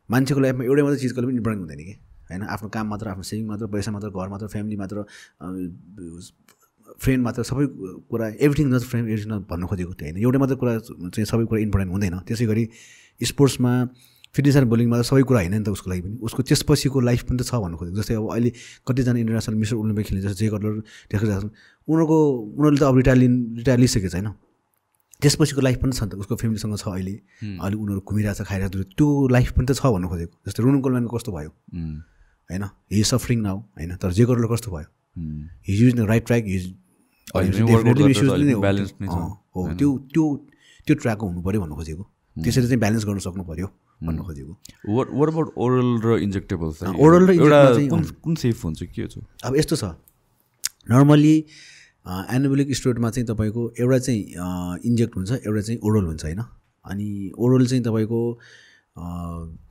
मान्छेको लाइफमा एउटै मात्रै चिजको पनि इम्पोर्टेन्ट हुँदैन कि होइन? आफ्नो काम मात्र आफ्नो सेभिङ मात्र पैसा मात्र घर मात्र फ्यामिली मात्र फ्रेन्ड मात्र सबै कुरा everything not friend everything not भन्नु खोजेको त्यो होइन। एउटै मात्र कुरा चाहिँ सबै कुरा इम्पोर्टेन्ट हुँदैन। त्यसै गरी स्पोर्ट्समा फिटनेस एन्ड बोलिङमा त सबै कुरा होइन नि त उसको लागि पनि। उसको त्यसपछिको लाइफ पनि त छ भन्नु खोजेको जस्तै अब अहिले कतिजना इन्टरनेसनल मिस्टर ओलम्पिक खेल्ने जस्तो जे कटलर त्यसको उनीहरूको उनीहरूले त अब रिटायर लिनु रिटायर लिइसकेको छैन। त्यसपछिको लाइफ पनि छ नि त। उसको फ्यामिलीसँग छ अहिले। अहिले उनीहरू घुमिरहेको छ खाइरहेको त्यो लाइफ पनि त छ भन्नु खोजेको। जस्तै रुनु कोलम्यानको कस्तो भयो? होइन? हि सफरिङ नाउ होइन? तर जे कटलर कस्तो भयो? His use in right track his हो त्यो त्यो त्यो ट्र्याकको हुनु पऱ्यो भन्नु खोजेको। त्यसरी चाहिँ ब्यालेन्स गर्न सक्नु पऱ्यो भन्नु खोजेको। अबाउट ओरल र इन्जेक्टेबल्स oral र एउटा चाहिँ, कुन कुन सेफ हुन्छ? के छ अब यस्तो छ। नर्मली एनाबोलिक स्टोरमा चाहिँ तपाईँको एउटा चाहिँ इन्जेक्ट हुन्छ एउटा चाहिँ ओरल हुन्छ होइन? अनि ओरल चाहिँ तपाईँको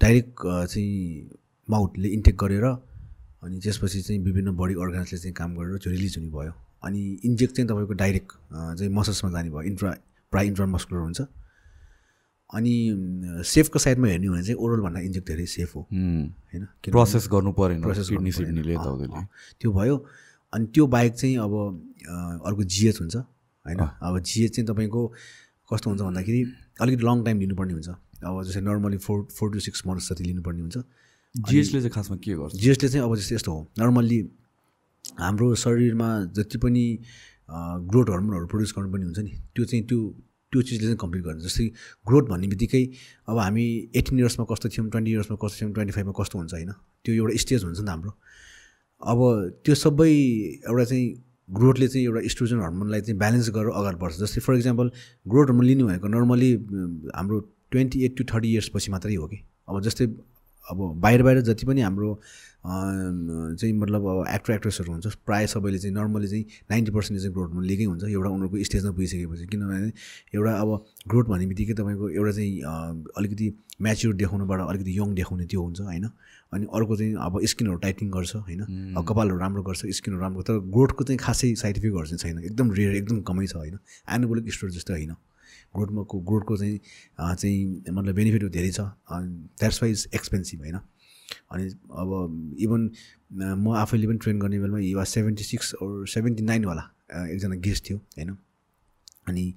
डाइरेक्ट चाहिँ माउथले इन्टेक गरेर अनि त्यसपछि चाहिँ विभिन्न बडी अर्गान्सले चाहिँ काम गरेर त्यो रिलिज हुने भयो। अनि इन्जेक्ट चाहिँ तपाईँको डाइरेक्ट चाहिँ मसल्समा जाने भयो। इन्ट्रा प्राय इन्ट्रा मस्कुलर हुन्छ। अनि सेफको साइडमा हेर्ने हो भने चाहिँ ओरल भन्दा इन्जेक्ट धेरै सेफ हो। होइन? प्रोसेस गर्नु परेन प्रोसेस त्यो भयो। अनि त्यो बाहेक चाहिँ अब अर्को जिएच हुन्छ होइन? अब जिएच चाहिँ तपाईँको कस्तो हुन्छ भन्दाखेरि अलिकति लङ टाइम लिनुपर्ने हुन्छ। अब जस्तै normally four four to six months जति लिनुपर्ने हुन्छ। जिएसले चाहिँ खासमा के गर्छ? जिएसले चाहिँ अब जस्तै यस्तो हो। नर्मल्ली हाम्रो शरीरमा जति पनि ग्रोथ हर्मोनहरू प्रड्युस गर्नुपर्ने हुन्छ नि। त्यो चाहिँ त्यो त्यो चिजले चाहिँ कम्प्लिट गर्छ जस्तै ग्रोथ भन्ने बित्तिकै अब हामी एटिन इयर्समा कस्तो थियौँ ट्वेन्टी इयर्समा कस्तो थियौँ ट्वेन्टी फाइभमा कस्तो हुन्छ होइन? त्यो एउटा स्टेज हुन्छ नि त हाम्रो। अब त्यो सबै एउटा चाहिँ ग्रोथले चाहिँ एउटा इस्ट्रोजन हर्मोनलाई चाहिँ ब्यालेन्स गरेर अगाडि बढ्छ। जस्तै फर इक्जाम्पल ग्रोथ हर्मोन लिने भनेको नर्मली हाम्रो twenty eight to thirty years पछि मात्रै हो कि? अब जस्तै अब बाहिर बाहिर जति पनि हाम्रो चाहिँ मतलब अब एक्टर एक्ट्रेसहरू हुन्छ प्रायः सबैले चाहिँ नर्मली चाहिँ नाइन्टी पर्सेन्ट चाहिँ ग्रोथ हर्मोन लिएकै हुन्छ एउटा उनीहरूको स्टेजमा पुगिसकेपछि। किनभने एउटा अब ग्रोथ भन्ने बित्तिकै तपाईँको एउटा चाहिँ अलिकति म्याच्योर देखाउनुबाट अलिकति यङ देखाउने त्यो हुन्छ होइन? अनि अर्को चाहिँ अब स्किनहरू टाइटिङ गर्छ होइन? अब कपालहरू राम्रो गर्छ स्किनहरू राम्रो तर ग्रोथको चाहिँ खासै साइड इफेक्टहरू चाहिँ छैन। एकदम रेयर एकदम कमै छ होइन? एनाबोलिक स्टोर जस्तो होइन? ग्रोथमा को ग्रोथको चाहिँ चाहिँ मतलब बेनिफिटहरू धेरै छ। द्याट्स वाइज एक्सपेन्सिभ होइन? अनि अब इभन म आफैले पनि ट्रेन गर्ने बेलामा वा सेभेन्टी सिक्स सेभेन्टी नाइनवाला एकजना गेस्ट थियो होइन? अनि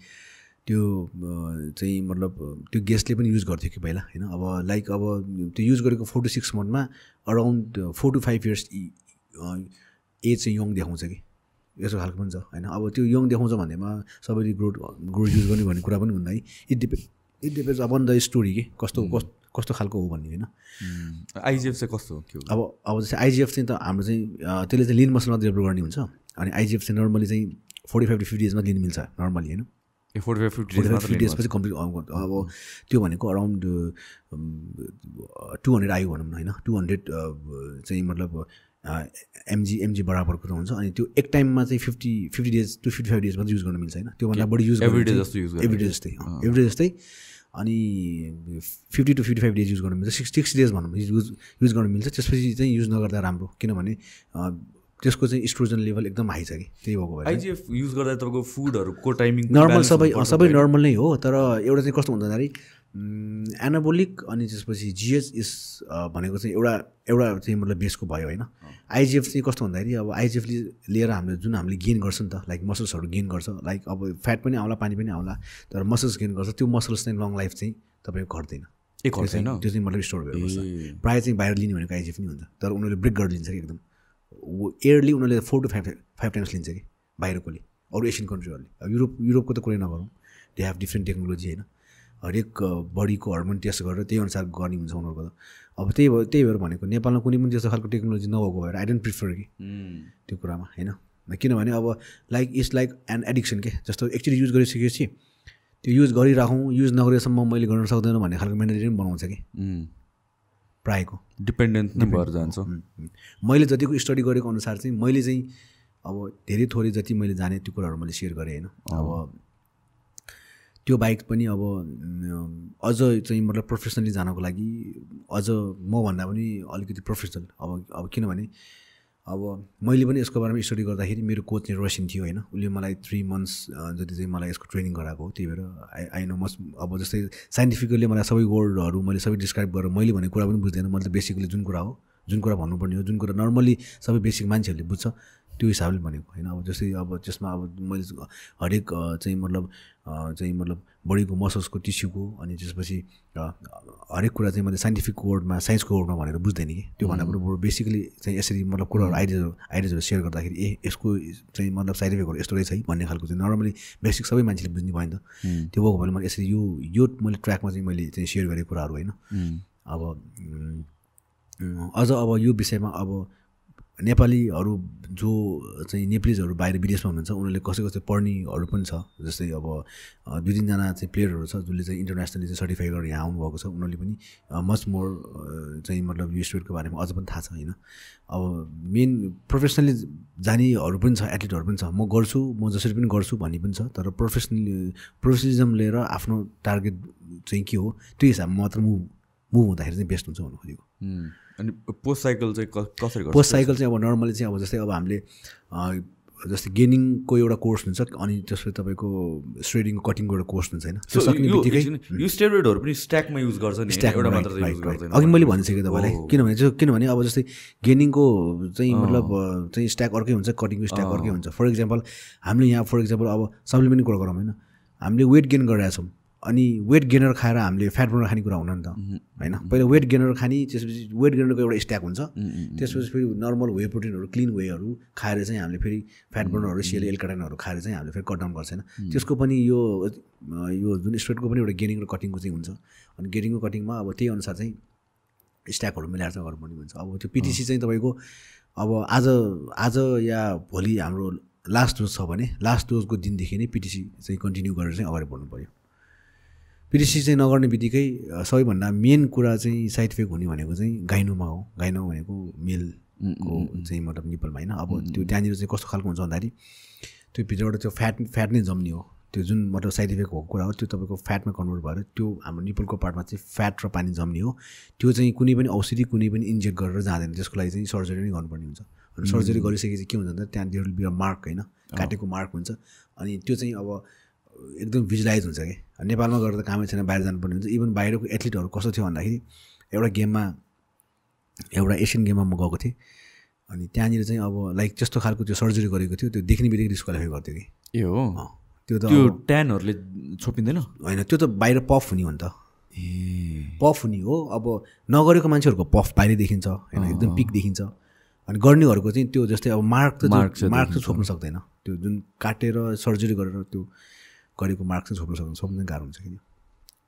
त्यो चाहिँ मतलब त्यो गेस्टले पनि युज गर्थ्यो कि पहिला होइन? अब लाइक अब त्यो युज गरेको four to six मन्थमा around four to five years age चाहिँ यङ देखाउँछ कि। यस्तो खालको पनि छ होइन? अब त्यो यङ देखाउँछ भन्नेमा सबैले ग्रोथ ग्रोथ युज गर्ने भन्ने कुरा पनि हुन्न है। It depend it depends upon the story के कस्तो कस- कस्तो खालको हो भन्ने होइन? आइजिएफ चाहिँ कस्तो हो? अब अब जस्तै आइजिएफ चाहिँ त हाम्रो चाहिँ त्यसले चाहिँ लिन मसलमा डेभलप गर्ने हुन्छ। अनि आइजिएफ चाहिँ नर्मली चाहिँ फोर्टी फाइभ टु फिफ्टी डेजमा लिन मिल्छ नर्मली होइन? ए forty five fifty five days fifty डेजपछि complete अब त्यो भनेको अराउन्ड टु हन्ड्रेड आयो भनौँ न होइन? टु हन्ड्रेड चाहिँ मतलब एमजी एमजी बराबरको त हुन्छ। अनि त्यो एक टाइममा चाहिँ fifty fifty days to fifty five days मात्रै युज गर्न मिल्छ होइन। त्योभन्दा बढी युज Every day जस्तो गर्ने एभ्री डे जस्तै एभ्री डे जस्तै। अनि fifty to fifty five days use गर्न मिल्छ। सिक्स सिक्सटी डेज भनौँ युज युज गर्न मिल्छ। त्यसपछि चाहिँ युज नगर्दा राम्रो किनभने त्यसको चाहिँ स्ट्रोजन लेभल एकदम हाई छ कि त्यही भएको भएर। आइजिएफ युज गर्दा तपाईँको फुडहरूको टाइमिङ नर्मल सबै सबै नर्मल नै हो तर एउटा चाहिँ कस्तो हुन्छ भन्दाखेरि एनाबोलिक अनि त्यसपछि जिएच इस भनेको चाहिँ एउटा एउटा चाहिँ मतलब बेसको भयो होइन। आइजिएफ चाहिँ कस्तो भन्दाखेरि अब आइजिएफले लिएर हामीले जुन हामीले गेन गर्छ नि त लाइक मसल्सहरू गेन गर्छ लाइक अब फ्याट पनि आउला पानी पनि आउला तर मसल्स गेन गर्छ त्यो मसल्स चाहिँ लङ लाइफ चाहिँ तपाईँको घट्दैन। ए घट्दैन? त्यो चाहिँ मतलब स्टोर भएर प्रायः चाहिँ बाहिर लिने भनेको आइजिएफ नै हुन्छ तर उनीहरूले ब्रेक गरेर लिन्छ कि एकदम। एयरली उनीहरूले four to five five times लिन्छ कि बाहिरकोले अरू एसियन कन्ट्रीहरूले अब युरोप युरोपको त कुरै नगरौँ। दे हेभ डिफ्रेन्ट टेक्नोलोजी होइन। हरेक बडीको हर्मोन टेस्ट गरेर त्यही अनुसार गर्ने हुन्छ उनीहरूको त। अब त्यही भएर त्यही भएर भनेको नेपालमा कुनै पनि त्यस्तो खालको टेक्नोलोजी नभएको भएर आई डोन्ट प्रिफर कि। त्यो कुरामा होइन? किनभने अब like it's like an addiction के जस्तो एकचोटि युज गरिसकेपछि त्यो युज गरिराखौँ युज नगरेसम्म मैले गर्न सक्दैन भन्ने खालको मेन्टालिटी पनि बनाउँछ कि। प्रायःको। डिपेन्डेन्ट नै भएर जान्छ. मैले जतिको स्टडी गरेको अनुसार चाहिँ मैले चाहिँ अब धेरै थोरै जति मैले जाने त्यो कुराहरू मैले सेयर गरेँ होइन? अब त्यो बाइक पनि अब अझ चाहिँ मतलब प्रोफेसनली जानको लागि अझ मभन्दा पनि अलिकति प्रोफेसनल अब अब किनभने अब मैले पनि यसको बारेमा स्टडी गर्दाखेरि मेरो कोच चाहिँ रसिन थियो होइन। उसले मलाई थ्री मन्थ्स जति चाहिँ मलाई यसको ट्रेनिङ गराएको हो त्यही भएर आई आई नो मस्ट अब जस्तै साइन्टिफिकली मलाई सबै वर्डहरू मैले सबै डिस्क्राइब गरेर मैले भनेको कुरा पनि बुझ्दैन। मैले त बेसिकली जुन कुरा हो जुन कुरा भन्नुपर्ने हो जुन कुरा नर्मली सबै बेसिक मान्छेहरूले बुझ्छ। त्यो हिसाबले भनेको होइन। अब जस्तै अब त्यसमा अब मैले हरेक चाहिँ मतलब चाहिँ मतलब बडीको मसल्सको टिस्युको अनि त्यसपछि हरेक कुरा चाहिँ मैले साइन्टिफिक वर्डमा साइन्सको वर्डमा भनेर बुझ्दैन कि। त्यो भन्दा पनि बरु बेसिकली चाहिँ यसरी मतलब कुराहरू आइडियाजहरू आइडियाजहरू सेयर गर्दाखेरि ए यसको चाहिँ मतलब साइड इफेक्टहरू यस्तो रहेछ है भन्ने खालको चाहिँ नर्मली बेसिक सबै मान्छेले बुझ्ने भयो नि त। त्यो भएको भएर मैले यसरी यो यो मैले ट्र्याकमा चाहिँ मैले चाहिँ सेयर गरेको कुराहरू होइन। अब अझ अब यो विषयमा अब नेपालीहरू जो चाहिँ नेपालीजहरू बाहिर विदेशमा हुनुहुन्छ उनीहरूले कसै कसै पढ्नेहरू पनि छ। जस्तै अब दुई तिनजना चाहिँ प्लेयरहरू छ जसले चाहिँ इन्टरनेसनली चाहिँ सर्टिफाई गरेर यहाँ आउनुभएको छ। उनीहरूले पनि मच मोर चाहिँ मतलब यो स्पोर्टको बारेमा अझ पनि थाहा छ होइन? अब मेन प्रोफेसनली जानेहरू पनि छ एथलिटहरू पनि छ। म गर्छु म जसरी पनि गर्छु भन्ने पनि छ तर प्रोफेसनली प्रोफेसनलिजम लिएर आफ्नो टार्गेट चाहिँ के हो त्यो हिसाबमा मात्र मुभ मुभ हुँदाखेरि चाहिँ बेस्ट हुन्छ भन्नु खोजेको. अनि पोस्ट साइकल चाहिँ कसरी गर्छ? पोस्ट साइकल चाहिँ अब नर्मली चाहिँ अब जस्तै अब हामीले जस्तै गेनिङको एउटा कोर्स हुन्छ अनि त्यसपछि तपाईँको स्ट्रेडिङको कटिङको एउटा कोर्स हुन्छ होइन? यो- स्टेरोइडहरू पनि स्ट्याकमा युज गर्छ नि एउटा मात्र युज अघि मैले भनिसकेँ तपाईँलाई हो। किनभने चाहिँ किनभने अब जस्तै गेनिङको चाहिँ मतलब अँ, चाहिँ स्ट्याक अर्कै हुन्छ कटिङको स्ट्याक अर्कै हुन्छ। फर इक्जाम्पल हामीले यहाँ फर इक्जाम्पल अब सप्लिमेन्टको कुरा गरौँ होइन? हामीले वेट गेन गरिरहेको छौँ अनि वेट गेनर खाएर हामीले फ्याट बर्नर खाने कुरा हुन नि त होइन? पहिला वेट गेनर खाने त्यसपछि वेट गेनरको एउटा स्ट्याक हुन्छ। त्यसपछि फेरि नर्मल वे प्रोटिनहरू क्लिन वेहरू खाएर चाहिँ हामीले फेरि फ्याट बर्नरहरू सिएल एलकाटाइनहरू खाएर चाहिँ हामीले फेरि कट डाउन गर्छ होइन? त्यसको पनि यो यो जुन स्ट्रेटको पनि एउटा गेनिङ र कटिङको चाहिँ हुन्छ। अनि गेनिङको कटिङमा अब त्यही अनुसार चाहिँ स्ट्याकहरू मिलाएर चाहिँ गर्नुपर्ने हुन्छ। अब त्यो पिटिसी चाहिँ तपाईँको अब आज आज या भोलि हाम्रो लास्ट डोज छ भने लास्ट डोजको दिनदेखि नै पिटिसी चाहिँ कन्टिन्यू गरेर चाहिँ अगाडि बढ्नु पऱ्यो पिटिसी चाहिँ नगर्ने बित्तिकै सबैभन्दा मेन कुरा चाहिँ साइड इफेक्ट हुने भनेको चाहिँ गाइनोमा हो। गाइनो भनेको मेलको चाहिँ मतलब निपलमा होइन अब त्यो त्यहाँनिर चाहिँ कस्तो खालको हुन्छ भन्दाखेरि त्यो भित्रबाट त्यो फ्याट फ्याट नै जम्ने हो। त्यो जुन मतलब साइड इफेक्ट भएको कुरा हो त्यो तपाईँको फ्याटमा कन्भर्ट भएर त्यो हाम्रो निपलको पार्टमा चाहिँ फ्याट र पानी जम्ने हो। त्यो चाहिँ कुनै पनि औषधि कुनै पनि इन्जेक्ट गरेर जाँदैन। त्यसको लागि चाहिँ सर्जरी नै गर्नुपर्ने हुन्छ। अनि सर्जरी गरिसकेपछि के हुन्छ भन्दा त्यहाँ there will be a mark होइन? काटेको मार्क हुन्छ। अनि त्यो चाहिँ अब एकदम भिजुलाइज हुन्छ कि? नेपालमा गरेर त कामै छैन बाहिर जानुपर्ने हुन्छ। इभन बाहिरको एथलिटहरू कस्तो थियो भन्दाखेरि एउटा गेममा एउटा एसियन गेममा म गएको थिएँ। अनि त्यहाँनिर चाहिँ अब लाइक जस्तो खालको त्यो सर्जरी गरेको थियो त्यो देख्ने बित्तिकै डिस्क्वालिफाई गर्थ्यो कि। ए हो? त्यो त त्यो ट्यानहरूले छोपिँदैन? होइन त्यो त बाहिर पफ हुने हो नि त। ए। पफ हुने हो। अब नगरेको मान्छेहरूको पफ बाहिर देखिन्छ। होइन एकदम पिक देखिन्छ। अनि गर्नेहरूको चाहिँ त्यो जस्तै अब मार्क त मार्क चाहिँ छोप्नु सक्दैन। त्यो जुन काटेर सर्जरी गरेर त्यो गरेको मार्क चाहिँ छोप्नु सक्दैन छोप्नु गाह्रो हुन्छ कि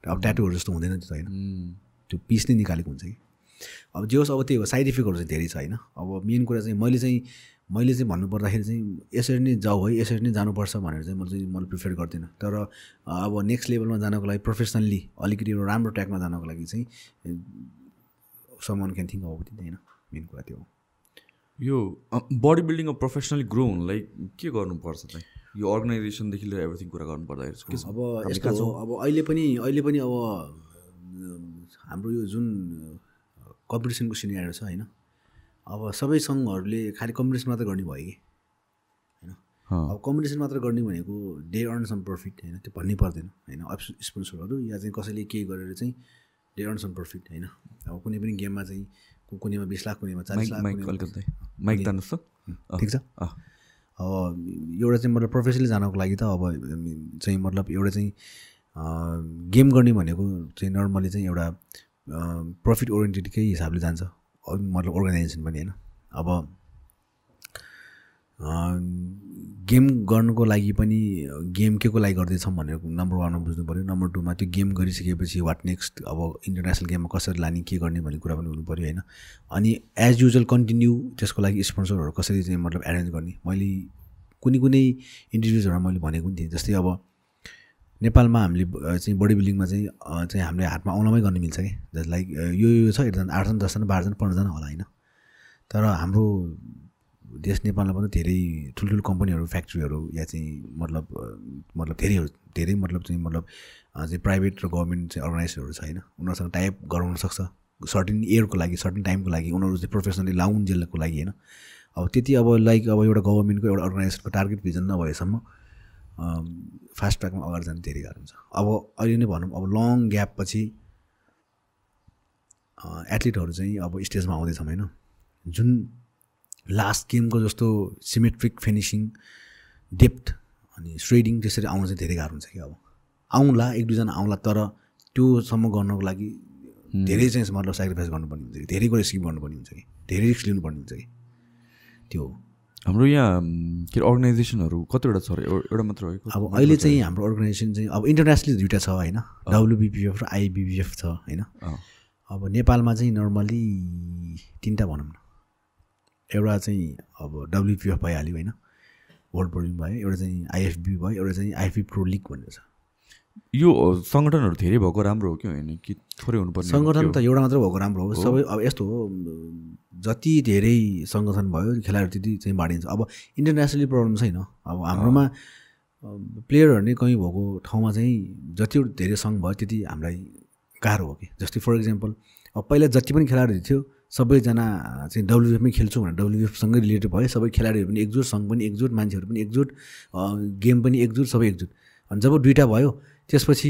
अब ट्याटुहरू जस्तो हुँदैन त्यो त होइन। त्यो पिस नै निकालेको हुन्छ कि? अब जे होस् अब त्यही हो साइड इफेक्टहरू चाहिँ धेरै छ होइन। अब मेन कुरा चाहिँ मैले चाहिँ मैले चाहिँ भन्नुपर्दाखेरि चाहिँ यसरी नै जाऊ है यसरी नै जानुपर्छ भनेर चाहिँ मैले चाहिँ मैले प्रिफर गर्दिनँ। तर अब नेक्स्ट लेभलमा जानको लागि प्रोफेसनल्ली अलिकति एउटा राम्रो ट्र्याकमा जानको लागि चाहिँ समन क्यान थिङ्क अब होइन। मेन कुरा त्यो हो। यो बडी बिल्डिङ प्रोफेसनली ग्रो हुनलाई के गर्नुपर्छ चाहिँ? यो अर्गनाइजेसनदेखि लिएर एभ्रिथिङ कुरा गर्नु पर्दाखेरि अब यस्तो हो अब अहिले पनि अहिले पनि अब हाम्रो यो जुन कम्पिटिसनको सिनियर छ होइन? अब सबै सङ्घहरूले खालि कम्पिटिसन मात्र गर्ने भयो कि? होइन? अब कम्पिटिसन मात्र गर्ने भनेको डे अर्न सम प्रफिट होइन? त्यो भन्नै पर्दैन होइन? स्पोन्सरहरू या चाहिँ कसैले के गरेर चाहिँ डे अर्न सम प्रफिट होइन? अब कुनै पनि गेममा चाहिँ कुनैमा बिस लाख कुनैमा चालिस लाख ठिक छ? एउटा चाहिँ मतलब प्रोफेसनली जानको लागि त अब चाहिँ मतलब एउटा चाहिँ गेम गर्ने भनेको चाहिँ नर्मली चाहिँ एउटा प्रफिट ओरिएन्टेडकै हिसाबले जान्छ। मतलब अर्गनाइजेसन पनि होइन? अब गेम गर्नुको लागि पनि गेम के को लागि गर्दैछौँ भनेर नम्बर वानमा बुझ्नु पऱ्यो नम्बर टूमा त्यो गेम गरिसकेपछि वाट नेक्स्ट अब इन्टरनेसनल गेममा कसरी लाने के गर्ने भन्ने कुरा पनि हुनु पऱ्यो होइन? अनि एज युजल कन्टिन्यू त्यसको लागि स्पोन्सरहरू कसरी चाहिँ मतलब एरेन्ज गर्ने? मैले कुनै कुनै इन्डिभिजुअल्सहरूमा मैले भनेको पनि थिएँ। जस्तै अब नेपालमा हामीले चाहिँ बडी बिल्डिङमा चाहिँ चाहिँ हामीले हातमा औँलामै गर्न मिल्छ कि? जस्ट लाइक यो यो छ एकजना आठजना दसजना बाह्रजना पन्ध्रजना होला होइन? तर हाम्रो देश नेपालमा पनि धेरै ठुल्ठुलो कम्पनीहरू फ्याक्ट्रीहरू या चाहिँ मतलब मतलब धेरैहरू धेरै मतलब चाहिँ मतलब चाहिँ प्राइभेट र गभर्मेन्ट चाहिँ अर्गनाइजेसनहरू छ होइन उनीहरूसँग टाइप गराउन सक्छ। सर्टिन इयरको लागि सर्टिन टाइमको लागि उनीहरू चाहिँ प्रोफेसनली लाउन जेलको लागि होइन। अब त्यति अब लाइक अब एउटा गभर्मेन्टको एउटा अर्गनाइजेसनको टार्गेट भिजन नभएसम्म फास्ट ट्र्याकमा अगाडि जानु धेरै गाह्रो हुन्छ। अब अहिले नै भनौँ अब लङ ग्याप पछि एथलिटहरू चाहिँ अब स्टेजमा आउँदैछौँ होइन। जुन लास्ट गेमको जस्तो सिमेट्रिक फिनिसिङ डेप्थ अनि स्ट्रेडिङ त्यसरी आउनु चाहिँ धेरै गाह्रो हुन्छ कि अब। आउँला एक दुईजना आउँला तर त्योसम्म गर्नको लागि धेरै चाहिँ मतलब सेक्रिफाइस गर्नुपर्ने हुन्छ कि। धेरै कुरा स्किप गर्नुपर्ने हुन्छ कि। धेरै रिस्क लिनुपर्ने हुन्छ कि। त्यो हो। हाम्रो यहाँ के अरे अर्गनाइजेसनहरू कतिवटा छ एउटा मात्र हो अब अहिले चाहिँ हाम्रो अर्गनाइजेसन चाहिँ अब इन्टरनेसनली दुइटा छ होइन। डब्लुबिपिएफ र आइबिबिएफ छ होइन। अब नेपालमा चाहिँ नर्मली तिनवटा भनौँ न। एउटा चाहिँ अब डब्लुपिएफ भइहाल्यो होइन। वर्ल्ड बोर्डिङ भयो एउटा चाहिँ आइएफबी भयो एउटा चाहिँ आइएफबी प्रो लिग भनेर छ। यो सङ्गठनहरू धेरै भएको राम्रो हो कि होइन? कि थोरै हुनुपर्ने हो? सङ्गठन त एउटा मात्र भएको राम्रो हो। सबै अब यस्तो हो जति धेरै सङ्गठन भयो खेलाडी त्यति चाहिँ बाँडिन्छ। अब इन्टरनेसनली प्रब्लम छैन। अब हाम्रोमा प्लेयरहरू नै कहीँ भएको ठाउँमा चाहिँ जति धेरै सङ्घ भयो त्यति हामीलाई गाह्रो हो कि। जस्तै फर इक्जाम्पल अब पहिला जति पनि खेलाडीहरू थियो सबैजना चाहिँ डब्लुबिएफमै खेल्छु भनेर डब्लुबिएफसँगै रिलेटेड भयो। सबै खेलाडीहरू पनि एकजुट सङ्घ पनि एकजुट मान्छेहरू पनि एकजुट गेम पनि एकजुट सबै एकजुट। अनि जब दुइटा भयो त्यसपछि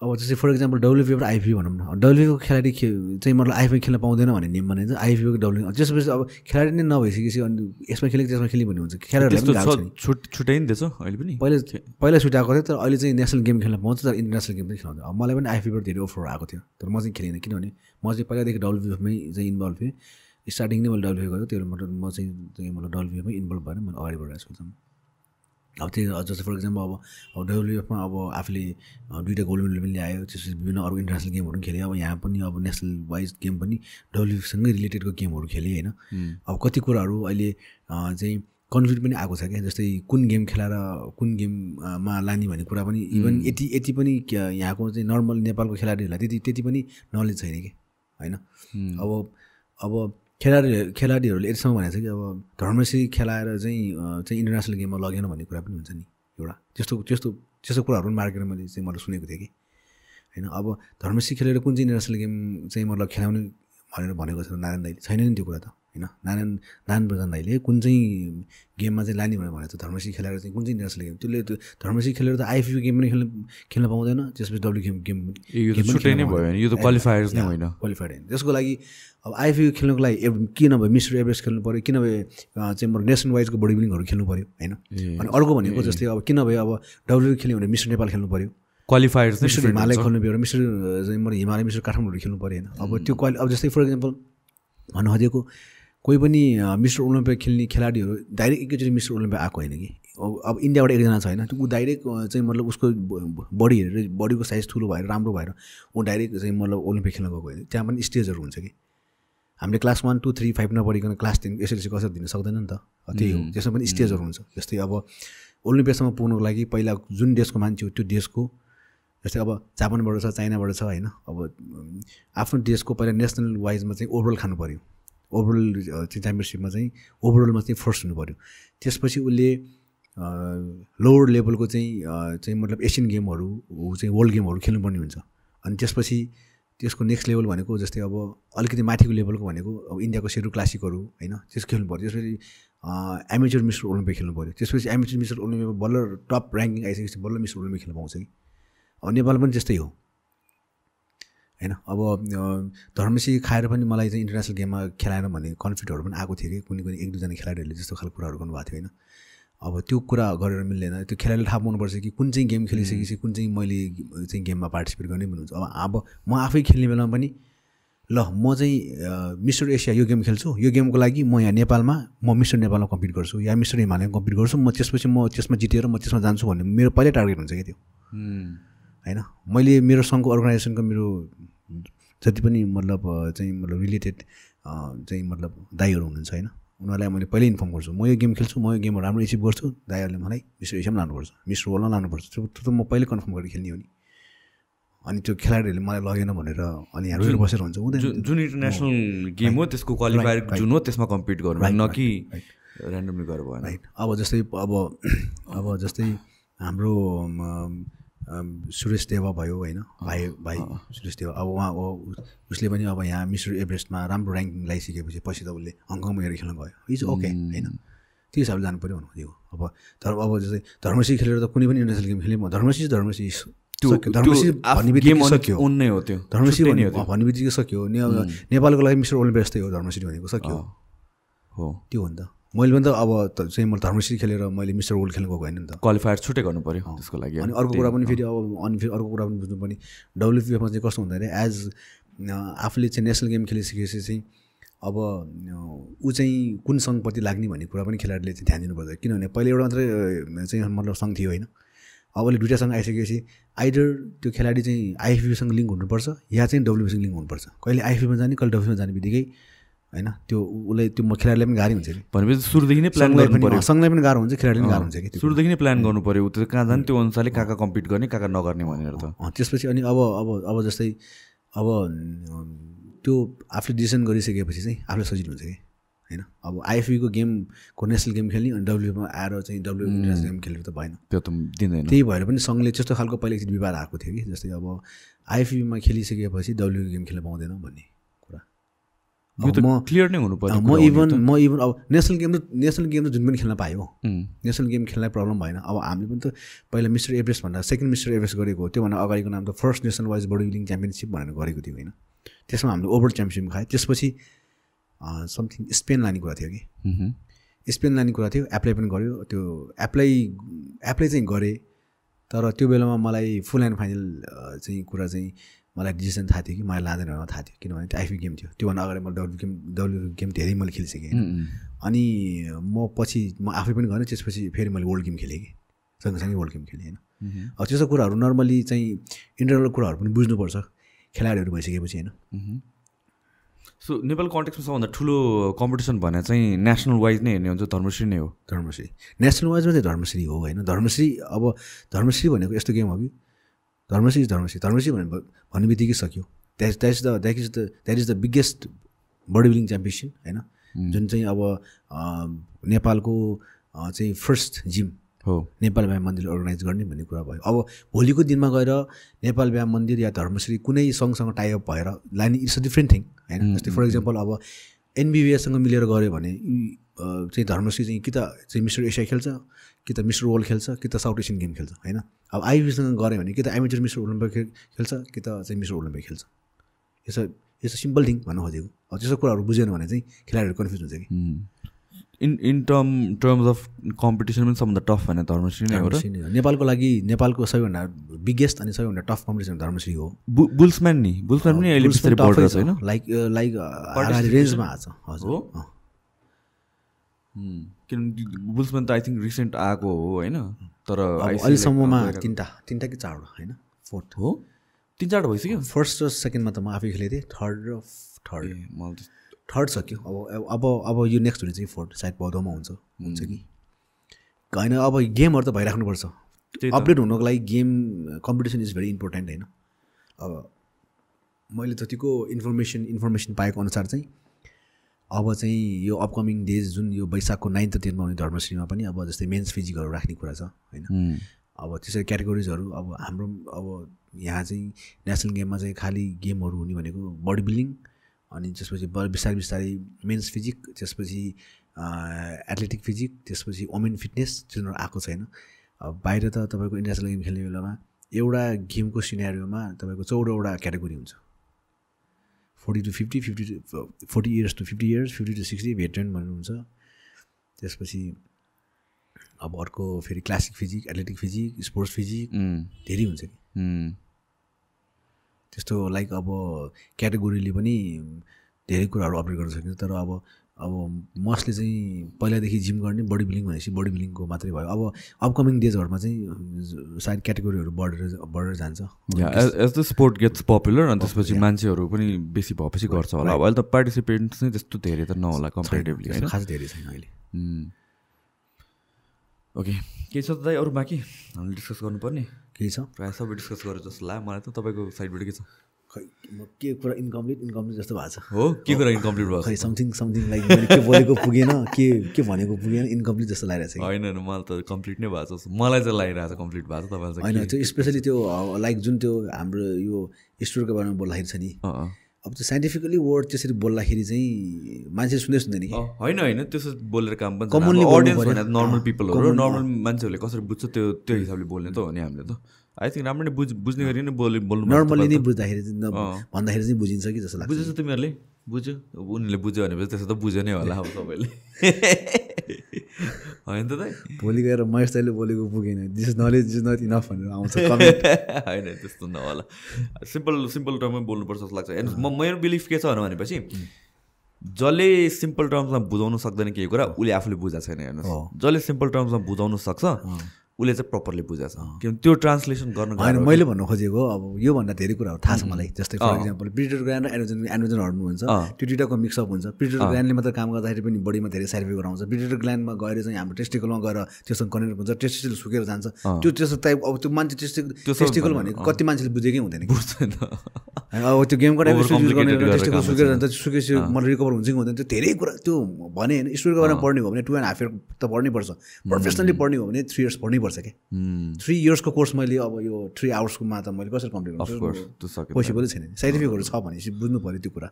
अब जस्तै फर इक्जाम्पल डब्लुपिओ र आइपिओ भनौँ न। डब्लुपिओको खेलाडी खे चाहिँ मतलब आइपिओ खेल्न पाउँदैन भन्ने नियम भने चाहिँ आइपिओको डब्लु त्यसपछि अब खेलाडी नै नभइसकेपछि अनि यसमा खेलेको त्यसमा खेल्ने भन्ने हुन्छ। खेलाडीहरूलाई त्यस्तो पनि गाह्रो छ छ नि छुट छुट्याइँदैछ अहिले पनि? पहिला पहिला छुट्याएको थियो तर अहिले चाहिँ नेसनल गेम खेल्न पाउँछ तर इन्टरनेसनल गेम पनि खेलाउँछ अब मलाई पनि आइपिओबाट धेरै अफर आएको थियो तर म चाहिँ खेलिनँ। किनभने म चाहिँ पहिलादेखि डब्लुपिएफमै चाहिँ इन्भल्भ थिएँ। स्टार्टिङ नै मैले डब्लुपिएफ गरेको त्यो मतलब म चाहिँ मतलब डब्लुपिएफमै इन्भल्भ भएर मैले अगाडि बढिरहेको छु अब त्यही जस्तै फर इक्जाम्पल अब अब डब्लुएफमा अब आफूले दुइटा गोल्ड मेडल पनि ल्यायो त्यसपछि विभिन्न अरू इन्टरनेसनल गेमहरू पनि खेल्यो अब यहाँ पनि अब नेसनल वाइज गेम पनि डब्लुएफसँगै रिलेटेडको गेमहरू खेलेँ होइन। अब कति कुराहरू अहिले चाहिँ कन्फ्लिक्ट पनि आएको छ क्या जस्तै कुन गेम खेलाएर कुन गेममा लाने भन्ने कुरा पनि इभन यति यति पनि यहाँको चाहिँ नर्मल नेपालको खेलाडीहरूलाई त्यति त्यति पनि नलेज छैन कि होइन। अब अब खेलाडी खेलाडीहरूले यतिसम्म भनेको छ कि अब धर्मश्री खेलाएर चाहिँ चाहिँ इन्टरनेसनल गेममा लगेन भन्ने कुरा पनि हुन्छ नि एउटा। त्यस्तो त्यस्तो त्यस्तो कुराहरू पनि मार्केटमा मैले चाहिँ मैले सुनेको थिएँ कि। होइन अब धर्मश्री खेलेर कुन चाहिँ इन्टरनेसनल गेम चाहिँ मतलब खेलाउने भनेर भनेको छ नारायण दाईले? छैन नि त्यो कुरा त। होइन? नारायण नारायण प्रधान दाईले कुन चाहिँ गेममा चाहिँ लाने भनेर भनेको छ धर्मश्री खेलाएर चाहिँ कुन चाहिँ इन्टरनेसनल गेम? त्यसले त्यो धर्मश्री खेलेर त आइफिओ गेम पनि खेल्न खेल्न पाउँदैन त्यसपछि डब्लु गेम गेम नै भयो यो त क्वालिफायर्स नै होइन। क्वालिफाइड होइन। त्यसको लागि अब आइफिओ खेल्नुको लागि एभ किन भयो मिस्टर एभरेस्ट खेल्नु पऱ्यो किन भए अँ, चाहिँ नेसनल वाइजको बडी बिल्डिङहरू खेल्नु पऱ्यो होइन? अनि अर्को भनेको जस्तै अब किन भयो अब डब्लु खेल्यो भने मिस्टर नेपाल खेल्नु पऱ्यो क्वालिफायर्स मिस्टर हिमालय। खेल्नु पऱ्यो मिस्टर हिमालय मिस्टर काठमाडौँ खेल्नु पऱ्यो होइन? अब त्यो क्वालि अब जस्तै फर इक्जाम्पल भन्नु खोजेको कोही पनि मिस्टर ओलम्पिया खेल्ने खेलाडीहरू डाइरेक्ट एकैचोटि मिस्टर ओलम्पिया आएको होइन कि? अब इन्डियाबाट एकजना छ होइन। ऊ डाइरेक्ट चाहिँ मतलब उसको बडी हेरेर बडीको साइज ठुलो भएर राम्रो भएर ऊ डाइरेक्ट चाहिँ मतलब ओलम्पिक खेल्न गएको होइन। त्यहाँ पनि स्टेजहरू हुन्छ कि? हामीले class one two three five नपढिकन class ten SLC कसरी दिन सक्दैन नि त? त्यही हो। त्यसमा पनि स्टेजहरू हुन्छ। जस्तै अब ओलम्पियासम्म पुग्नुको लागि पहिला जुन देशको मान्छे हो त्यो देशको जस्तै अब जापानबाट छ चाइनाबाट छ होइन। अब आफ्नो देशको पहिला नेसनल वाइजमा चाहिँ ओभरअल खानु पऱ्यो ओभरअल चाहिँ च्याम्पियनसिपमा चाहिँ ओभरअलमा चाहिँ फर्स्ट हुनु पऱ्यो त्यसपछि उसले लोवर लेभलको चाहिँ चाहिँ मतलब एसियन गेमहरू चाहिँ वर्ल्ड गेमहरू खेल्नुपर्ने हुन्छ। अनि त्यसपछि त्यसको नेक्स्ट लेभल भनेको जस्तै अब अलिकति माथिको लेभलको भनेको अब इन्डियाको सेरु क्लासिकहरू होइन त्यसको खेल्नु पऱ्यो त्यसपछि एमेचर मिस्टर ओलम्पिक खेल्नु पऱ्यो त्यसपछि एमेचर मिस्टर ओलम्पिकमा बल्ल टप ऱ्याङ्किङ आइसकेपछि बल्ल मिस्टर ओलम्पिक खेल्न पाउँछ कि। अब नेपाल पनि त्यस्तै हो। होइन? अब धर्मसी खाएर पनि मलाई चाहिँ इन्टरनेसनल गेममा खेलाएन भन्ने कन्फ्लिक्टहरू पनि आएको थियो कि कुनै कुनै एक दुईजना खेलाडीहरूले त्यस्तो खालको कुराहरू गर्नुभएको थियो होइन? अब त्यो कुरा गरेर मिल्दैन। त्यो खेलाडीले थाहा पाउनुपर्छ कि कुन चाहिँ गेम खेलिसकेपछि कुन चाहिँ मैले चाहिँ गेममा पार्टिसिपेट गर्ने भन्नुहुन्छ। अब अब म आफै खेल्ने बेलामा पनि ल म चाहिँ मिस्टर एसिया यो गेम खेल्छु। यो गेमको लागि म यहाँ नेपालमा म मिस्टर नेपालमा कम्पिट गर्छु। या मिस्टर हिमालयमा कम्पिट गर्छु। म त्यसपछि म त्यसमा जितेर म त्यसमा जान्छु भन्ने मेरो पहिल्यै टार्गेट हुन्छ क्या त्यो। होइन? मैले मेरो सङ्घको अर्गनाइजेसनको मेरो जति पनि मतलब चाहिँ मतलब रिलेटेड चाहिँ मतलब दाईहरू हुनुहुन्छ होइन उनीहरूलाई मैले पहिल्यै इन्फर्म गर्छु। म यो गेम खेल्छु म यो गेमहरू राम्रो एचिभ गर्छु दाईहरूले मलाई मिस्टर एसियामा लानुपर्छ मिस्टर वर्ल्डमा लानुपर्छ। त्यो त्यो त म पहिल्यै कन्फर्म गरेर खेल्ने हो नि। अनि त्यो खेलाडीहरूले मलाई लगेन भनेर अनि यहाँ बसेर हुन्छ हुँदैन जुन इन्टरनेसनल गेम हो त्यसको क्वालिफायर जुन हो त्यसमा कम्पिट गर्नु न कि ऱ्यान्डमली गरेर भएन। अब जस्तै अब अब जस्तै हाम्रो सुरेश देवा भयो होइन? भाइ भाइ सुरेश देवा। अब उहाँ उसले पनि अब यहाँ मिस्टर एभरेस्टमा राम्रो ऱ्याङ्किङ लगाइसकेपछि पछि त उसले हङकङमा गएर खेल्न गयो। इज ओके होइन? त्यो हिसाबले जानु पऱ्यो भन्नु त्यो अब तर अब जस्तै धर्मसी खेलेर त कुनै पनि इन्टरनेसनल गेम खेल्यो धर्मसी धर्मसी धर्मसी नै हो त्यो। धर्मसी भन्ने बित्तिकै सक्यो। नेपालको लागि मिस्टर ओलम्पिया जस्तै हो धर्मसी भनेको सक्यो। हो। त्यो हो नि त। मैले पनि त अब चाहिँ मैले धर्मश्री खेलेर मैले मिस्टर वर्ल्ड खेल्नु गएको होइन नि त। क्वालिफायर छुट्टै गर्नु पऱ्यो त्यसको लागि। अनि अर्को कुरा पनि फेरि अब अनि फेरि अर्को कुरा पनि बुझ्नु पर्ने डब्लुपिएफमा चाहिँ कस्तो हुँदाखेरि एज आफूले चाहिँ नेसनल गेम खेलिसकेपछि चाहिँ अब ऊ चाहिँ कुन सङ्घप्रति लाग्ने भन्ने कुरा पनि खेलाडीले चाहिँ ध्यान दिनुपर्छ। किनभने पहिले एउटा मात्रै चाहिँ मतलब सङ्घ थियो होइन। अब अहिले दुइटा सङ्घ आइसकेपछि आइदर त्यो खेलाडी चाहिँ आइएफबीसँग लिङ्क हुनुपर्छ या चाहिँ डब्लुबीसँग लिङ्क हुनुपर्छ। कहिले आइएफबीमा जाने कहिले डब्लुबीमा जाने बित्तिकै होइन? त्यो उसलाई त्यो म खेलाडीलाई पनि गाह्रै हुन्छ कि? भनेपछि सुरुदेखि नै प्लान गर्नु पनि पऱ्यो अँ, सङ्घलाई पनि गाह्रो हुन्छ खेलाडीलाई पनि गाह्रो हुन्छ कि सुरुदेखि नै प्लान गर्नु पऱ्यो त्यो कहाँ जाने त्यो अनुसारले कहाँ कहाँ कम्पिट गर्ने कहाँ कहाँ नगर्ने भनेर त। त्यसपछि अनि अब अब अब जस्तै अब त्यो आफूले डिसिसन गरिसकेपछि चाहिँ आफूलाई सजिलो हुन्छ कि? होइन? अब आइएफबीको गेमको नेसनल गेम खेल्ने अनि डब्लुमा आएर चाहिँ डब्लु इन्टरनेसनल गेम खेलेर त भएन। त्यो त दिँदैन। त्यही भएर पनि सङ्घले त्यस्तो खालको पहिला एकचोटि विवाद आएको थियो कि जस्तै अब आइएफबीमा खेलिसकेपछि डब्लु गेम खेल्न पाउँदैन भन्ने। म क्लियर नै हुनु पर्यो म इभन म इभन अब नेसनल गेम त नेसनल गेम त जुन पनि खेल्न पायो। नेसनल गेम खेल्नलाई प्रब्लम भएन। अब हामीले पनि त पहिला मिस्टर एभरेस्ट भन्दा सेकेन्ड मिस्टर एभरेस्ट गरेको हो। त्योभन्दा अगाडिको नाम त first national wise body building championship भनेर गरेको थियो होइन। त्यसमा हामीले ओभर च्याम्पियनसिप खायो। त्यसपछि समथिङ स्पेन लाने कुरा थियो कि। स्पेन लाने कुरा थियो। एप्लाई पनि गऱ्यो त्यो एप्लाई एप्लाई चाहिँ गरेँ। तर त्यो बेलामा मलाई फुल एन्ड फाइनल चाहिँ कुरा चाहिँ मलाई डिसिसन थाहा थियो कि मलाई लाँदैन भनेर थाहा थियो। किनभने त्यो आइफी गेम थियो। त्योभन्दा अगाडि मैले डब्लु गेम डब्लु गेम धेरै मैले खेलिसकेँ। अनि म पछि म आफै पनि गरेँ त्यसपछि फेरि मैले वर्ल्ड गेम खेलेँ कि। सँगसँगै वर्ल्ड गेम खेलेँ होइन। अब त्यस्तो कुराहरू नर्मली चाहिँ इन्टरनल कुराहरू पनि बुझ्नुपर्छ खेलाडीहरू भइसकेपछि होइन। सो नेपाल कन्टेक्समा सबभन्दा ठुलो कम्पिटिसन भने चाहिँ नेसनल वाइज नै हेर्ने हुन्छ धर्मश्री नै हो। धर्मश्री। नेसनल वाइजमा चाहिँ धर्मश्री हो होइन। धर्मश्री अब धर्मश्री भनेको यस्तो गेम हो कि धर्मश्री इज धर्मश्री धर्मश्री भने भन्ने बित्तिकै सक्यो। That that is the that is the that is the biggest body building championship होइन जुन चाहिँ अब नेपालको चाहिँ फर्स्ट जिम हो। नेपाल व्यायाम मन्दिरले अर्गनाइज गर्ने भन्ने कुरा भयो। अब भोलिको दिनमा गएर नेपाल व्यायाम मन्दिर या धर्मश्री कुनै सङ्घसँग टाइअप भएर लाने इट्स अ डिफ्रेन्ट थिङ होइन? जस्तै फर इक्जाम्पल अब एनबिबिएसँग मिलेर गऱ्यो भने चाहिँ धर्मश्री चाहिँ कि त चाहिँ मिस्टर एसिया खेल्छ कि त मिस्टर वर्ल्ड खेल्छ कि त साउथ एसियन गेम खेल्छ होइन? अब आइबिसँग गऱ्यो भने कि त एमेचर मिस्टर ओलम्पिक खेल- खेल्छ कि त चाहिँ मिस्टर ओलम्पिक खेल्छ। यसो यस्तो सिम्पल थिङ भन्नु खोजेको। अब त्यस्तो कुराहरू बुझेन भने चाहिँ खेलाडीहरू कन्फ्युज हुन्छ कि. In in term terms of competition पनि सबभन्दा टफ भने धर्मश्री नै हो र। नेपालको लागि नेपालको सबैभन्दा बिगेस्ट अनि सबैभन्दा टफ कम्पिटिसन धर्मश्री हो बु बुल्सम्यान नि बुल्सम्यान पनि अहिले बिस्तारै बढ्छ होइन लाइक लाइक रेन्जमा आएको छ हजुर हो? किनभने बुल्सम्यान त आई थिङ्क रिसेन्ट आएको हो होइन तर अहिलेसम्ममा तिनवटा तिनवटा कि चारवटा होइन फोर्थ हो तिन चारवटा भइसक्यो फर्स्ट र सेकेन्डमा त म आफै खेलेको थिएँ थर्ड र थर्ड मलाई थर्ड सक्यो। अब अब अब यो नेक्स्ट हुने चाहिँ फोर्थ सायद भदौमा हुन्छ हुन्छ कि? होइन अब गेमहरू त भइराख्नुपर्छ। अपडेट हुनको लागि game competition is very important होइन? अब मैले जतिको इन्फर्मेसन इन्फर्मेसन पाएको अनुसार चाहिँ अब चाहिँ यो अपकमिङ डेज जुन यो वैशाखको नाइन्थ टेनमा हुने धर्मश्रीमा पनि अब जस्तै मेन्स फिजिकहरू राख्ने कुरा छ होइन? अब त्यसरी क्याटेगोरिजहरू अब हाम्रो अब यहाँ चाहिँ नेसनल गेममा चाहिँ खालि गेमहरू हुने भनेको बडी बिल्डिङ अनि त्यसपछि ब- बिस्तारै बिस्तारै मेन्स फिजिक त्यसपछि एथलेटिक फिजिक त्यसपछि वमेन फिटनेस जुन आएको छैन। बाहिर त तपाईँको इन्टरनेसनल गेम खेल्ने बेलामा एउटा गेमको सिनेरियोमा तपाईँको चौधवटा क्याटेगोरी हुन्छ। Forty to fifty fifty to forty years to fifty years fifty to sixty veteran भन्नुहुन्छ। त्यसपछि अब अर्को फेरि classic physique athletic physique sports physique धेरै हुन्छ कि उम्, त्यस्तो लाइक अब क्याटेगोरीले पनि धेरै कुराहरू अपडेट गर्न सकिन्छ। तर अब अब मस्टले चाहिँ पहिलादेखि जिम गर्ने बडी बिल्डिङ भनेपछि बडी बिल्डिङको मात्रै भयो। अब अपकमिङ डेजहरूमा चाहिँ सायद क्याटेगोरीहरू बढेर बढेर जान्छ। या as the sport gets popular अनि त्यसपछि मान्छेहरू पनि बेसी भएपछि गर्छ होला। अब अहिले त पार्टिसिपेन्ट्स नै त्यस्तो धेरै त नहोला कम्पेरिटिभली खास धेरै छैन अहिले. ओके केही छ त अरू बाँकी? हामीले डिस्कस गर्नुपर्ने। केही छ? प्रायः सबै डिस्कस गरेर जस्तो लाग्यो मलाई त तपाईँको साइडबाट के छ? खै म के कुरा इन्कम्प्लिट इन्कम्प्लिट जस्तो भएको छ। हो के कुरा इन्कम्प्लिट भयो खै समथिङ समथिङ लाइक के बोलेको पुगेन के के भनेको पुगेन इन्कम्प्लिट जस्तो लागिरहेको छ। होइन होइन मलाई त कम्प्लिट नै भएको छ। मलाई चाहिँ लागिरहेको छ कम्प्लिट भएको छ तपाईँलाई चाहिँ होइन त्यो स्पेसली त्यो लाइक जुन त्यो हाम्रो यो स्टोरको बारेमा बोल्दाखेरि छ नि। अब त्यो साइन्टिफिकली वर्ड त्यसरी बोल्दाखेरि चाहिँ मान्छे सुन्दै सुन्दैन कि होइन होइन त्यसो बोलेर काम पनि बोल्नु अडियन्स। भने नर्मल पिपलहरू common- नर्मल मान्छेहरूले कसरी बुझ्छ त्यो त्यो हिसाबले बोल्ने त हो नि हामीले त आई थिङ्क राम्रो नै बुझ बुझ्ने गरी नै बोल्नु बोल्नु नर्मली नै तपाईँले। बुझ्दाखेरि। भन्दाखेरि चाहिँ बुझिन्छ कि जस्तो लाग्छ बुझेछ तिमीहरूले बुझ्यो अब उनीहरूले बुझ्यो भनेपछि त्यसो त बुझ्यो नै होला अब सबैले होइन त भोलि गएर महेश दाइले बोलेको पुगेन। This is knowledge is not enough भनेर आउँछ। होइन त्यस्तो नहोला। सिम्पल सिम्पल टर्ममै बोल्नुपर्छ जस्तो लाग्छ। एन्ड म मेरो बिलिफ के छ भनेपछि जसले सिम्पल टर्म्समा बुझाउनु सक्दैन केही कुरा उसले आफूले बुझाएको छैन हेर्नुहोस्। जसले सिम्पल टर्म्समा बुझाउनु सक्छ उसले चाहिँ प्रपरली बुझाएको छ किनभने त्यो ट्रान्सलेसन गर्न होइन मैले भन्नु खोजेको अब योभन्दा धेरै कुराहरू थाहा छ मलाई। जस्तै फर इक्जाम्पल प्रिटर ग्रान्ड र एनोजन एनोजन हर्नु हुन्छ। त्यो दुइटाको मिक्सअप हुन्छ। प्रिटर ग्रान्डले मात्र काम गर्दाखेरि पनि बडीमा धेरै साइड इफेक्ट आउँछ प्रिटर ग्ल्यान्डमा गएर चाहिँ हाम्रो टेस्टिकलमा गएर त्योसँग कनेक्ट हुन्छ। टेस्टिकल सुकेर जान्छ। त्यो त्यस्तो टाइप अब त्यो मान्छे टेस्टिक टेस्टिकल भनेको कति मान्छेले बुझेकै हुँदैन। बुझ्दैन। अब त्यो गेमको गरेर टेस्टिकल सुकेर जान्छ। सुकेपछि मलाई रिकभर हुन्छ कि हुँदैन। त्यो धेरै कुरा त्यो भने होइन स्टोरीको बारेमा पढ्ने हो भने टु एन्ड हाफ इयर त पढ्नै पर्छ। प्रोफेसनली पढ्ने हो भने थ्री इयर्स पढ्नै पर्छ। क्या Hmm, थ्री इयर्सको कोर्स मैले अब यो थ्री आवर्सकोमा त मैले कसरी कम्प्लिट गर्छु। पोसिबलै छैन। साइन्टिफिकहरू छ भनेपछि बुझ्नु पऱ्यो त्यो कुरा।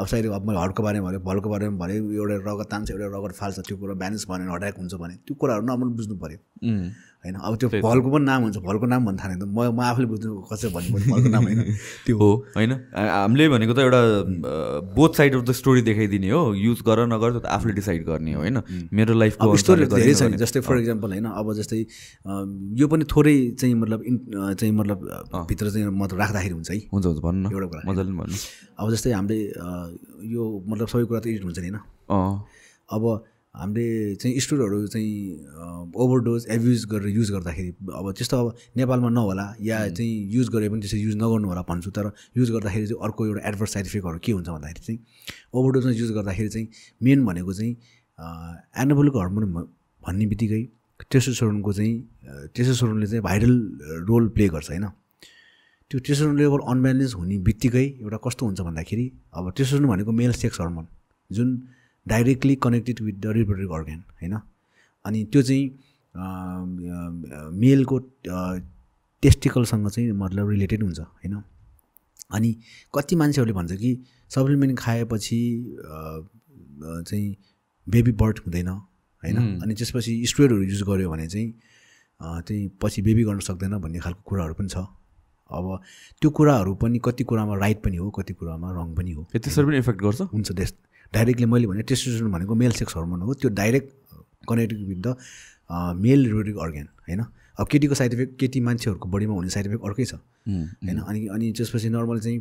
अब साइड अब मैले हडको बारेमा भने भलको बारेमा भने एउटा रगत तान्छ एउटा रगत फाल्छ त्यो कुरा ब्यालेन्स भनेर हटाएको हुन्छ भने त्यो कुराहरू नर्मल बुझ्नु पऱ्यो उम्, होइन? अब त्यो भलको पनि नाम हुन्छ भलको नाम भन्नु त। म म आफूले बुझ्नु कसरी भन्नु भलको नाम होइन? त्यो हो होइन? हामीले भनेको त एउटा both side of the story देखाइदिने हो। युज गर नगर त आफूले डिसाइड गर्ने हो होइन? मेरो लाइफको अब स्टोरी धेरै गरेको छ नि जस्तै फर इक्जाम्पल होइन? अब जस्तै यो पनि थोरै चाहिँ मतलब इन चाहिँ मतलब भित्र चाहिँ मतलब राख्दाखेरि हुन्छ है? हुन्छ हुन्छ भन्नु एउटा कुरा। मजाले भन्नु। अब जस्तै हामीले यो मतलब सबै कुरा त एडिट हुन्छ नि होइन? अब हामीले चाहिँ स्टोरहरू चाहिँ ओभरडोज एब्युज गरेर युज गर्दाखेरि अब त्यस्तो अब नेपालमा नहोला या चाहिँ युज गरे पनि त्यसरी युज नगर्नु होला भन्छु तर युज गर्दाखेरि चाहिँ अर्को एउटा एडभर्स साइड इफेक्टहरू के हुन्छ भन्दाखेरि चाहिँ ओभरडोजमा युज गर्दाखेरि चाहिँ मेन भनेको चाहिँ एनाबोलिक हर्मोन भन्ने बित्तिकै टेस्टोस्टेरोनको चाहिँ टेस्टोस्टेरोनले चाहिँ भाइरल रोल प्ले गर्छ होइन? त्यो टेस्टोस्टेरोन लेभल अनब्यालेन्स हुने बित्तिकै एउटा कस्तो हुन्छ भन्दाखेरि अब टेस्टोस्टेरोन भनेको मेल सेक्स हर्मोन जुन directly connected with the reproductive organ होइन? अनि त्यो चाहिँ मेलको टेस्टिकलसँग चाहिँ मतलब रिलेटेड हुन्छ होइन? अनि कति मान्छेहरूले भन्छ कि सप्लिमेन्ट खाएपछि चाहिँ बेबी बर्थ हुँदैन होइन? अनि त्यसपछि स्टोइडहरू युज गर्यो भने चाहिँ चाहिँ पछि बेबी गर्न सक्दैन भन्ने खालको कुराहरू पनि छ। अब त्यो कुराहरू पनि कति कुरामा राइट पनि हो कति कुरामा रङ पनि हो त्यसरी पनि इफेक्ट गर्छ? हुन्छ त्यस डाइरेक्टली मैले भने टेस्टोस्टेरोन भनेको मेल सेक्स हर्मोन हो। त्यो direct connected with the male reproductive organ होइन? अब केटीको साइड इफेक्ट केटी मान्छेहरूको बडीमा हुने साइड इफेक्ट अर्कै छ। होइन? अनि अनि त्यसपछि नर्मल चाहिँ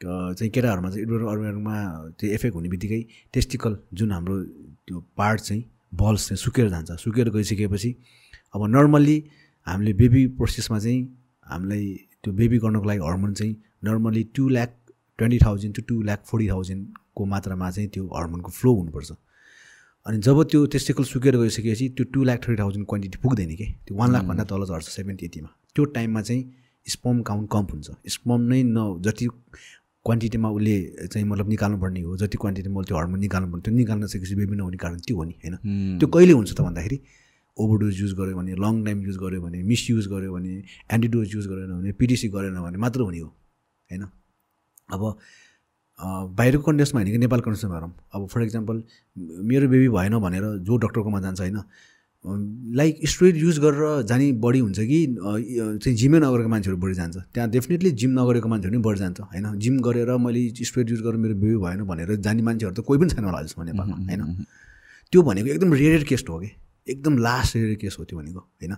चाहिँ केटाहरूमा चाहिँ इडोर अर्गनमा त्यो इफेक्ट हुने बित्तिकै टेस्टिकल जुन हाम्रो त्यो पार्ट चाहिँ बल्स चाहिँ सुकेर जान्छ। सुकेर गइसकेपछि अब नर्मल्ली हामीले बेबी प्रोसेसमा चाहिँ हामीलाई त्यो बेबी गर्नको लागि हर्मोन चाहिँ normally to lakh twenty thousand to to lakh forty थाउजन्डको मात्रामा चाहिँ त्यो हर्मोनको फ्लो हुनुपर्छ। अनि जब त्यो टेस्टिकल सुकेर गइसकेपछि त्यो two lakh thirty thousand quantity पुग्दैन कि? त्यो वान लाखभन्दा तल झर्छ सेभेन्टी एट्टीमा त्यो टाइममा चाहिँ स्पम काउन्ट कम हुन्छ। स्पम नै न जति क्वान्टिटीमा उसले चाहिँ मतलब निकाल्नुपर्ने हो जति क्वान्टिटीमा उसले त्यो हर्मोन निकाल्नुपर्ने त्यो निकाल्न सकेपछि बेबी नहुने कारण त्यो हो नि होइन? त्यो कहिले हुन्छ त भन्दाखेरि ओभरडोज युज गऱ्यो भने लङ टाइम युज गऱ्यो भने मिसयुज गऱ्यो भने एन्टिडोज युज गरेन भने पिडिसी गरेन भने मात्र हुने हो होइन? अब बाहिरको कन्डिसनमा होइन कि नेपाल कन्डिसनमा हेरौँ अब फर इक्जाम्पल मेरो बेबी भएन भनेर जो डक्टरकोमा जान्छ होइन लाइक स्ट्रोइड युज गरेर जाने बढी हुन्छ कि चाहिँ जिमै नगरेको मान्छेहरू बढी जान्छ। त्यहाँ डेफिनेटली जिम नगरेको मान्छेहरू नि बढी जान्छ होइन? जिम गरेर मैले स्ट्रोइड युज गरेर मेरो बेबी भएन भनेर जाने मान्छेहरू त कोही पनि छैन होला अहिलेसम्म नेपालमा होइन? त्यो भनेको एकदम रेयर केस हो कि। एकदम लास्ट रेयर केस हो त्यो भनेको होइन?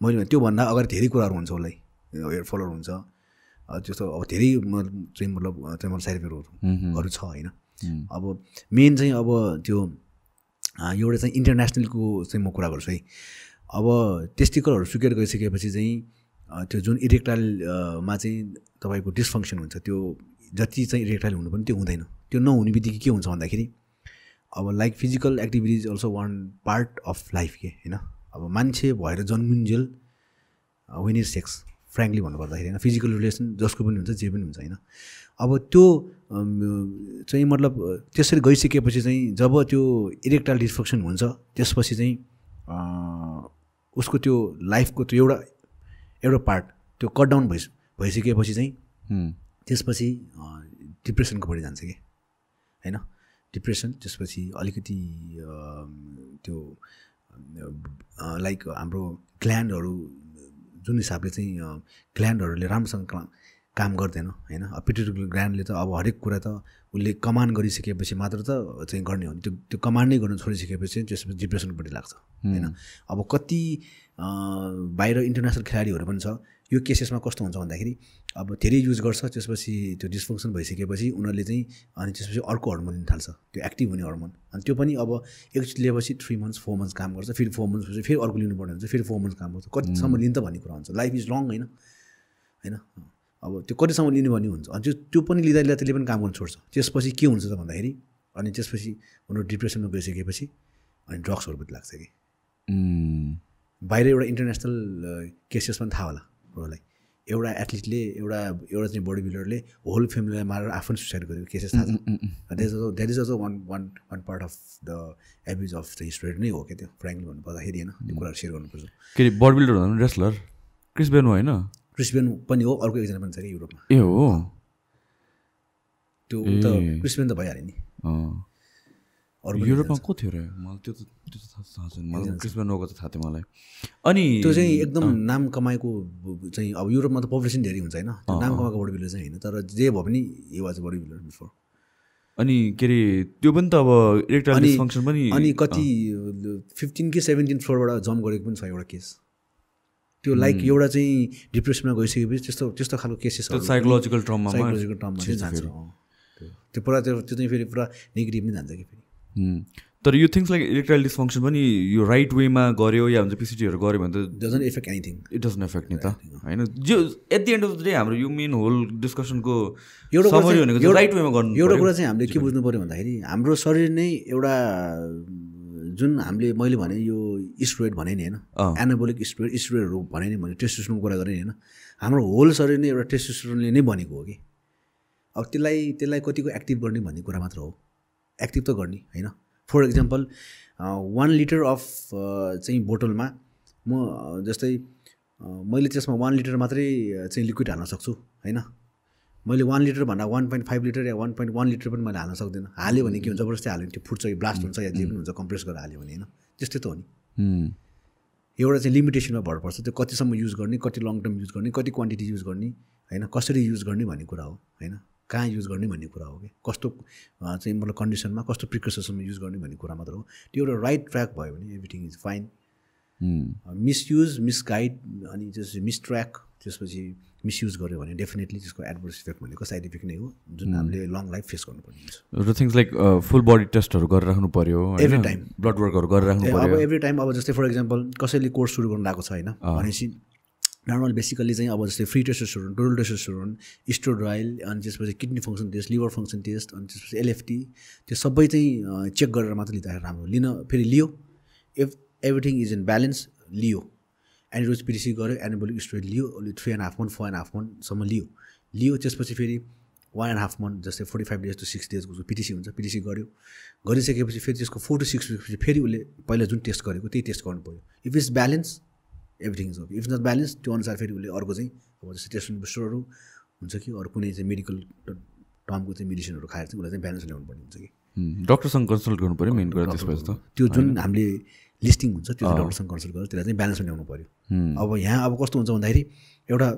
मैले भने त्योभन्दा अगाडि धेरै कुराहरू हुन्छ उसलाई हेयर फलहरू हुन्छ। त्यस्तो अब धेरै चाहिँ मतलब चाहिँ मतलब साइड इफेक्टहरू छ होइन। अब मेन चाहिँ अब त्यो एउटा चाहिँ इन्टरनेसनलको चाहिँ म कुरा गर्छु है। अब टेस्टिकलहरू सुकेर गइसकेपछि चाहिँ त्यो जुन इरेक्टाइलमा चाहिँ तपाईँको डिसफङ्सन हुन्छ त्यो जति चाहिँ इरेक्टाइल हुनु पनि त्यो हुँदैन। त्यो नहुने बित्तिकै के हुन्छ भन्दाखेरि अब like physical activities also one part of life के होइन? अब मान्छे भएर जन्मिन्जेल विन इज सेक्स फ्रेङ्कली भन्नुपर्दाखेरि होइन फिजिकल रिलेसन जसको पनि हुन्छ जे पनि हुन्छ होइन। अब त्यो चाहिँ मतलब त्यसरी गइसकेपछि चाहिँ जब त्यो इरेक्टाइल डिस्फङ्सन हुन्छ त्यसपछि चाहिँ उसको त्यो लाइफको त्यो एउटा एउटा पार्ट त्यो कट डाउन भइस भइसकेपछि चाहिँ त्यसपछि डिप्रेसनको पट्टि जान्छ कि? होइन? डिप्रेसन त्यसपछि अलिकति त्यो लाइक हाम्रो ग्ल्यान्डहरू जुन हिसाबले चाहिँ ग्ल्यान्डहरूले राम्रोसँग काम गर्दैन होइन? पिट्युटरी ग्ल्यान्डले त अब हरेक कुरा त उसले कमान्ड गरिसकेपछि मात्र त चाहिँ गर्ने हो। त्यो त्यो कमान्ड नै गर्न छोडिसकेपछि त्यसपछि डिप्रेसनपट्टि लाग्छ होइन? अब कति बाहिर इन्टरनेसनल खेलाडीहरू पनि छ यो केसेसमा कस्तो हुन्छ भन्दाखेरि अब धेरै युज गर्छ त्यसपछि त्यो डिस्फङ्सन भइसकेपछि उनीहरूले चाहिँ अनि त्यसपछि अर्को हर्मोन लिन थाल्छ त्यो एक्टिभ हुने हर्मोन अनि त्यो पनि अब एकचोटि लिएपछि थ्री मन्थ्स फोर मन्थ्स काम गर्छ फेरि फोर मन्थ्स फेरि अर्को लिनुपर्ने हुन्छ फेरि फोर मन्थ्स काम गर्छ। कतिसम्म लिन्छ भन्ने कुरा हुन्छ। लाइफ इज लङ होइन? होइन? अब त्यो कतिसम्म लिनु भन्ने हुन्छ। अनि त्यो त्यो पनि लिँदा लिँदा त्यसले पनि काम गर्न छोड्छ। त्यसपछि के हुन्छ त भन्दाखेरि अनि त्यसपछि उनीहरू डिप्रेसनमा गइसकेपछि अनि ड्रग्सहरूपट्टि लाग्छ कि। बाहिर एउटा इन्टरनेसनल केसेस पनि थाहा होला। उनीहरूलाई एउटा एथलिटले एउटा एउटा चाहिँ बडी बिल्डरले होल फ्यामिलीलाई मारेर आफू सुसाइड गरेको केसेस थाहा छ? That is also that is also one one one part of the abs of the student नै हो क्या त्यो फ्रेङ्कली भन्नुपर्दाखेरि होइन त्यो कुराहरू सेयर गर्नुपर्छ। के अरे बडी बिल्डर भन्दा रेस्लर क्रिस बेनो होइन? क्रिस्बियन पनि हो अर्को एकजना पनि छ कि युरोपमा। ए हो? त्यो त क्रिस्बियन त भइहाल्यो नि। अरू पनि युरोपमा को थियो र मलाई त्यो त त्यो त थाहा छैन। मलाई क्रिस बेनोको त थाहा थियो मलाई। अनि त्यो चाहिँ एकदम नाम कमाएको चाहिँ अब युरोपमा त पपुलेसन धेरै हुन्छ होइन? नाम कमाएको बडी बिल्डर चाहिँ होइन तर जे भए पनि yo was body builder before अनि के अरे त्यो पनि त अब इरेक्टाइल अनि- डिस्फङ्सन पनि अनि कति फिफ्टिन कि सेभेन्टिन फ्लोरबाट जम्प गरेको पनि छ एउटा केस। त्यो लाइक एउटा चाहिँ डिप्रेसनमा गइसकेपछि त्यस्तो त्यस्तो खालको केसेस साइकोलोजिकल ट्रममा साइकोलोजिकल टर्ममा चाहिँ जान्छ। त्यो त्यो पुरा त्यो त्यो चाहिँ फेरि पुरा नेगेटिभ नै जान्छ कि फेरि। तर यो थिङ्स लाइक इरेक्टाइल डिस्फङ्सन पनि यो राइट वेमा गऱ्यो या हुन्छ पिसिटीहरू गऱ्यो भने त doesn't effect anything it doesn't affect नि त। होइन। जो at the end of the day हाम्रो यो मेन होल डिस्कसनको एउटा भनेको राइट वेमा गर्नु एउटा। कुरा चाहिँ हामीले के बुझ्नु पऱ्यो भन्दाखेरि हाम्रो शरीर नै एउटा जुन हामीले मैले भने यो स्टुडेन्ट भने नि होइन। एनाबोलिक स्टुडेन्ट स्टुडेन्टहरू भने नि मैले टेस्टोस्टेरोनको कुरा गरेँ नि होइन। हाम्रो होल शरीर नै एउटा टेस्टोस्टेरोनले नै बनेको हो कि। अब त्यसलाई त्यसलाई कतिको एक्टिभ गर्ने भन्ने कुरा मात्र हो। एक्टिभ त गर्ने होइन? For example one litre of चाहिँ बोतलमा म अ, जस्तै अ, मैले त्यसमा वान लिटर मात्रै अ, चाहिँ लिक्विड हाल्न सक्छु होइन? मैले वान लिटर भन्दा वान पोइन्ट फाइभ लिटर या वान पोइन्ट वान लिटर पनि मैले हाल्न सक्दिनँ। हाल्यो भने के हुन्छ? जबरजस्ती हाल्यो भने त्यो फुट्छ कि ब्लास्ट हुन्छ या जे पनि हुन्छ कम्प्रेस गरेर हाल्यो भने होइन? त्यस्तै त हो नि। हुँ। एउटा चाहिँ लिमिटेसनमा भर पर्छ त्यो कतिसम्म युज गर्ने कति लङ टर्म युज गर्ने कति क्वान्टिटी युज गर्ने होइन? कसरी युज गर्ने भन्ने कुरा हो होइन? कहाँ युज गर्ने भन्ने कुरा हो कि? कस्तो चाहिँ मतलब कन्डिसनमा कस्तो प्रिकसनमा युज गर्ने भन्ने कुरा मात्र हो। त्यो एउटा राइट ट्र्याक भयो भने everything is fine. Misuse misguide अनि त्यसपछि मिसट्र्याक त्यसपछि मिसयुज गर्यो भने डेफिनेटली त्यसको एडभर्स इफेक्ट भनेको साइड इफेक्ट नै हो जुन हामीले लङ लाइफ फेस गर्नुपर्ने हुन्छ। र थिङ्स लाइक फुल बडी टेस्टहरू गरेर राख्नु पऱ्यो Every time. ब्लड वर्कहरू गरेर राख्नु ए, अब पऱ्यो एभ्री टाइम अब जस्तै फर इक्जाम्पल कसैले कोर्स सुरु गर्नु आएको छ होइन भनेपछि नर्मल बेसिकल्ली चाहिँ अब जस्तै free testosterone total testosterone estradiol अनि त्यसपछि kidney function test liver function test अनि त्यसपछि एलएफटी त्यो सबै चाहिँ चेक गरेर मात्र लिँदाखेरि राम्रो लिन फेरि लियो। If everything is in balance लियो। एन्टिडोज पिटिसी गऱ्यो एनाबोलिक स्टोरेज लियो अहिले three and half month four and half मन्थसम्म लियो। लियो त्यसपछि फेरि वान एन्ड हाफ मन्थ जस्तै forty five days to six डेजको पिटिसी हुन्छ पिटिसी गऱ्यो। गरिसकेपछि फेरि त्यसको फोर टु सिक्स विकपछि फेरि उसले पहिला जुन टेस्ट गरेको त्यही टेस्ट गर्नु पऱ्यो if is balance everything is okay if not balance त्यो अनुसार फेरि उसले अर्को चाहिँ अब जस्तै टेस्ट बुस्टरहरू हुन्छ कि अरू कुनै चाहिँ मेडिकल टर्मको चाहिँ मेडिसिनहरू खाएर चाहिँ उसलाई चाहिँ ब्यालेन्स ल्याउनु पर्ने हुन्छ कि। डक्टरसँग कन्सल्ट गर्नु पऱ्यो मेन कुरा त्यसपछि त त्यो जुन हामीले लिस्टिङ हुन्छ त्यो चाहिँ डक्टरसँग कन्सल्ट गरेर त्यसलाई चाहिँ ब्यालेन्समा ल्याउनु पऱ्यो अब यहाँ अब कस्तो हुन्छ भन्दाखेरि एउटा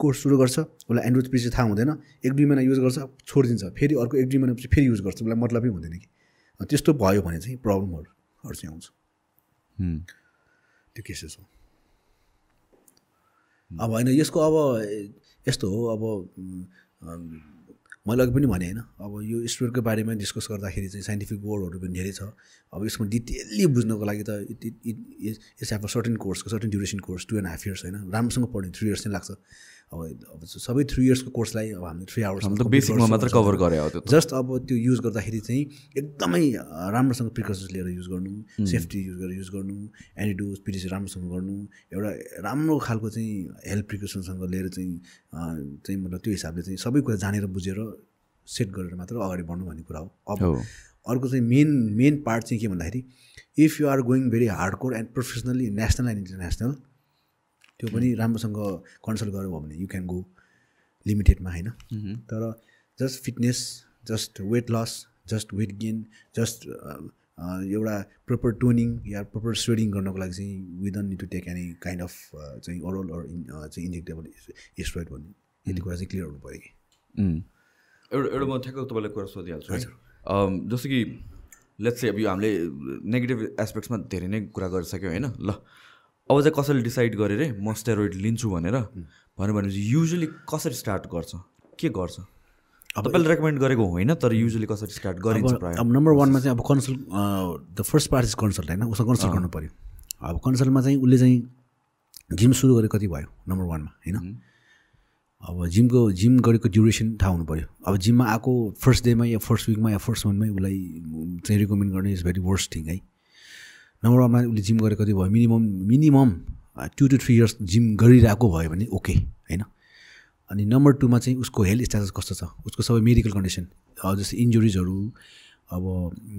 कोर्स सुरु गर्छ उसलाई एन्ड्रोज पिसी थाहा हुँदैन एक दुई महिना युज गर्छ छोडिदिन्छ फेरि अर्को एक दुई महिनापछि फेरि युज गर्छ उसलाई मतलबै हुँदैन कि। त्यस्तो भयो भने चाहिँ प्रब्लमहरू चाहिँ आउँछ. त्यो केसेस हो। अब होइन यसको अब यस्तो हो अब मैले अघि पनि भने होइन अब यो स्टुडेन्टको बारेमा डिस्कस गर्दाखेरि चाहिँ साइन्टिफिक वर्डहरू पनि धेरै छ। अब यसमा डिटेल्ली बुझ्नको लागि त it it it it's of a certain कोर्सको certain duration course two and half years होइन? राम्रोसँग पढ्ने थ्री इयर्स चाहिँ लाग्छ। अब अब सबै थ्री इयर्सको कोर्सलाई अब हामीले थ्री आवर्स हामी त बेसिकमा मात्र कभर गरे हो जस्ट अब त्यो युज गर्दाखेरि चाहिँ एकदमै राम्रोसँग प्रिकसन्स लिएर युज गर्नु सेफ्टी युज गरेर युज गर्नु एन्टिडोज पिटिसी राम्रोसँग गर्नु एउटा राम्रो खालको चाहिँ हेल्थ प्रिकसनसँग लिएर चाहिँ चाहिँ मतलब त्यो हिसाबले चाहिँ सबै कुरा जानेर बुझेर सेट गरेर मात्र अगाडि बढ्नु भन्ने कुरा हो। अब अर्को चाहिँ मेन मेन पार्ट चाहिँ के भन्दाखेरि if you are going very hard core and professionally national and international त्यो पनि राम्रोसँग कन्सल्ट गऱ्यो भने यु क्यान गो लिमिटेडमा होइन? तर just fitness just weight loss just weight gain just एउटा प्रोपर टोनिङ या प्रोपर स्वेडिङ गर्नको लागि चाहिँ we don't need to take any kind of चाहिँ ओरल अर चाहिँ इन्जेक्टेबल स्ट्रोइड भन्ने। यति कुरा चाहिँ क्लियर हुनु पऱ्यो कि. एउटा एउटा म ठ्याक्क तपाईँलाई कुरा सोधिहाल्छु है। जस्तो कि लेट्स चाहिँ अब यो हामीले नेगेटिभ एस्पेक्ट्समा धेरै नै कुरा गरिसक्यो होइन? ल। अब चाहिँ कसैले डिसाइड गरे रे म स्टेरोइड लिन्छु भनेर भन्यो भनेपछि युजली कसरी स्टार्ट गर्छ? के गर्छ? तपाईँले रेकमेन्ड गरेको होइन तर युजली कसरी स्टार्ट गरिन्छ अब नम्बर वानमा चाहिँ अब consult the first part is consult होइन? उसमा कन्सल्ट गर्नु पऱ्यो अब कन्सल्टमा चाहिँ उसले चाहिँ जिम सुरु गरेको कति भयो? नम्बर वानमा होइन? अब जिमको जिम गरेको ड्युरेसन थाहा हुनु पऱ्यो अब जिममा आएको फर्स्ट डेमा या फर्स्ट विकमा या फर्स्ट मन्थमै उसलाई चाहिँ रिकमेन्ड गर्ने इज भेरी वर्स्ट थिङ है? नम्बर वानमा उसले जिम गरेको कति भयो। Minimum minimum two two three years gym गरिरहेको भयो भने ओके होइन? अनि नम्बर टूमा चाहिँ उसको हेल्थ स्ट्याटस कस्तो छ? उसको सबै मेडिकल कन्डिसन जस्तै इन्जुरिजहरू अब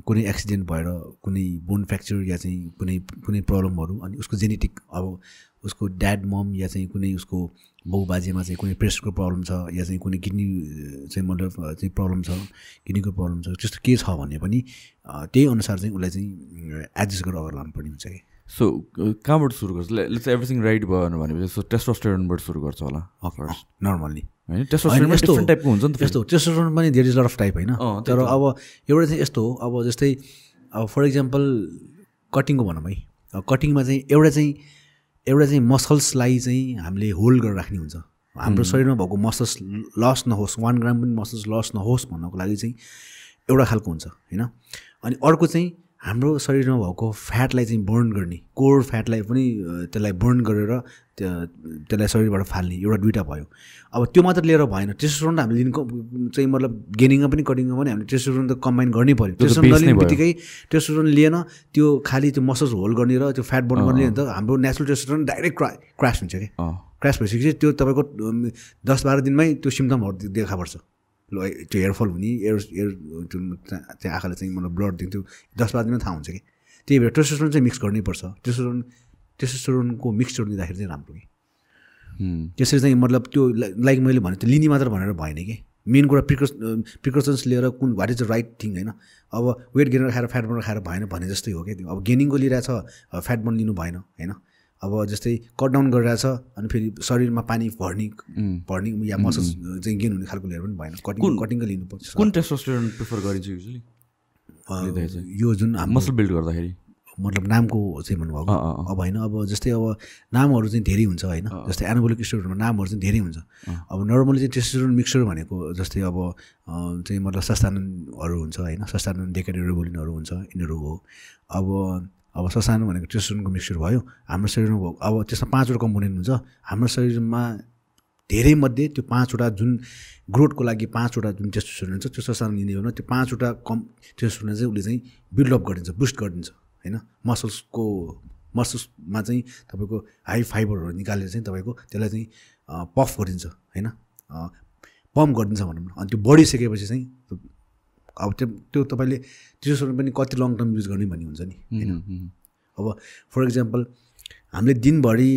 कुनै एक्सिडेन्ट भएर कुनै बोन फ्र्याक्चर या चाहिँ कुनै कुनै प्रब्लमहरू अनि उसको जेनेटिक अब उसको ड्याड मम या चाहिँ कुनै उसको बाउ बाजेमा चाहिँ कुनै प्रेसरको प्रब्लम छ या चाहिँ कुनै किडनी चाहिँ मतलब चाहिँ प्रब्लम छ किडनीको प्रब्लम छ त्यस्तो के छ भने पनि त्यही अनुसार चाहिँ उसलाई चाहिँ एडजस्ट गरेर अगाडि लानुपर्ने हुन्छ कि। सो कहाँबाट सुरु गर्छ? लेट्स एभ्रिथिङ राइट भयो भनेपछि सो टेस्टोस्टेरोनबाट सुरु गर्छ होला नर्मल्ली होइन? टेस्टोस्टेरोन टाइपको हुन्छ नि त यस्तो टेस्टोस्टेरोन पनि धेरै लट अफ टाइप होइन? तर अब एउटा चाहिँ यस्तो हो अब जस्तै अब फर इक्जाम्पल कटिङको भनौँ है। कटिङमा चाहिँ एउटा चाहिँ एउटा चाहिँ मसल्सलाई चाहिँ हामीले होल्ड गरेर राख्ने हुन्छ। हाम्रो शरीरमा भएको मसल्स लस नहोस् वान ग्राम पनि मसल्स लस नहोस् भन्नको लागि चाहिँ एउटा खालको हुन्छ होइन? अनि अर्को चाहिँ हाम्रो शरीरमा भएको फ्याटलाई चाहिँ बर्न गर्ने कोर फ्याटलाई पनि त्यसलाई बर्न गरेर त्यो- त्यसलाई शरीरबाट फाल्ने एउटा दुइटा भयो। अब त्यो मात्र लिएर भएन टेस्टोस्टेरोन त हामीले लिनु चाहिँ मतलब गेनिङमा पनि कटिङमा पनि हामीले टेस्टोस्टेरोन त कम्बाइन गर्नै पऱ्यो टेस्टोस्टेरोन नलिने। बित्तिकै टेस्टोस्टेरोन लिएन त्यो खालि त्यो मसल्स होल्ड गर्ने र त्यो फ्याट बर्न गर्ने त हाम्रो नेचुरल टेस्टोस्टेरोन डाइरेक्ट क्रा क्रास हुन्छ कि? अँ। क्रास भइसकेपछि त्यो तपाईँको दस बाह्र दिनमै त्यो सिम्टमहरू देखा पर्छ। ल त्यो हेयरफल हुने एयर एयर त्यो चाहिँ आँखाले चाहिँ मतलब ब्लड दिन्थ्यो दस बाह्र दिनमा थाहा हुन्छ कि? त्यही भएर टेस्टोस्टेरोन चाहिँ मिक्स गर्नै पर्छ। टेस्टोस्टेरोन टेस्टोस्टेरोनको मिक्सचर दिँदाखेरि चाहिँ राम्रो कि। त्यसरी चाहिँ मतलब त्यो लाइक मैले भने त्यो लिने मात्र भनेर भएन कि? मेन कुरा प्रिकस प्रिकसन्स लिएर कुन what is the right thing होइन? अब वेट गेनर खाएर फ्याट बर्नर खाएर भएन भने जस्तै हो क्या त्यो। अब गेनिङको लिइरहेछ फ्याट बर्न लिनु भएन होइन? अब जस्तै कट डाउन गरिरहेछ अनि फेरि शरीरमा पानी भर्ने भर्ने या मसल्स चाहिँ गेन हुने खालको लिएर पनि भएन। कटिङ कटिङको लिनुपर्छ कुन टेस्टोस्टेरोन प्रिफर गरिन्छ युजली यो जुन मसल बिल्ड गर्दाखेरि? मतलब नामको चाहिँ भन्नुभएको। अब होइन अब जस्तै अब नामहरू चाहिँ धेरै हुन्छ होइन। जस्तै एनाबोलिक स्टेरोइडमा नामहरू चाहिँ धेरै हुन्छ। अब नर्मली चाहिँ टेस्टोस्टेरोन मिक्सर भनेको जस्तै अब चाहिँ मतलब सस्तानहरू हुन्छ होइन। सस्तानन डेकेडेरोबोलिनहरू हुन्छ यिनीहरू हो। अब अब ससानो भनेको टेस्टोस्टेरोनको मिक्सचर भयो। हाम्रो शरीरमा अब त्यसमा पाँचवटा कम्पोनेन्ट हुन्छ। हाम्रो शरीरमा धेरै मध्ये त्यो पाँचवटा जुन ग्रोथको लागि पाँचवटा जुन टेस्टोस्टेरोन हुन्छ त्यो ससानो लिने हो त्यो पाँचवटा कम टेस्टोस्टेरोन चाहिँ उसले चाहिँ बिल्डअप गरिदिन्छ बुस्ट गरिदिन्छ होइन? मसल्सको मसल्समा चाहिँ तपाईँको हाई फाइबरहरू निकालेर चाहिँ तपाईँको त्यसलाई चाहिँ पफ गरिदिन्छ होइन? पम्प गरिदिन्छ भनौँ न। अनि त्यो बढिसकेपछि चाहिँ अब त्यो त्यो तपाईँले टेस्टोस्टेरोन पनि कति लङ टर्म युज गर्ने भन्ने हुन्छ नि होइन? अब फर इक्जाम्पल हामीले दिनभरि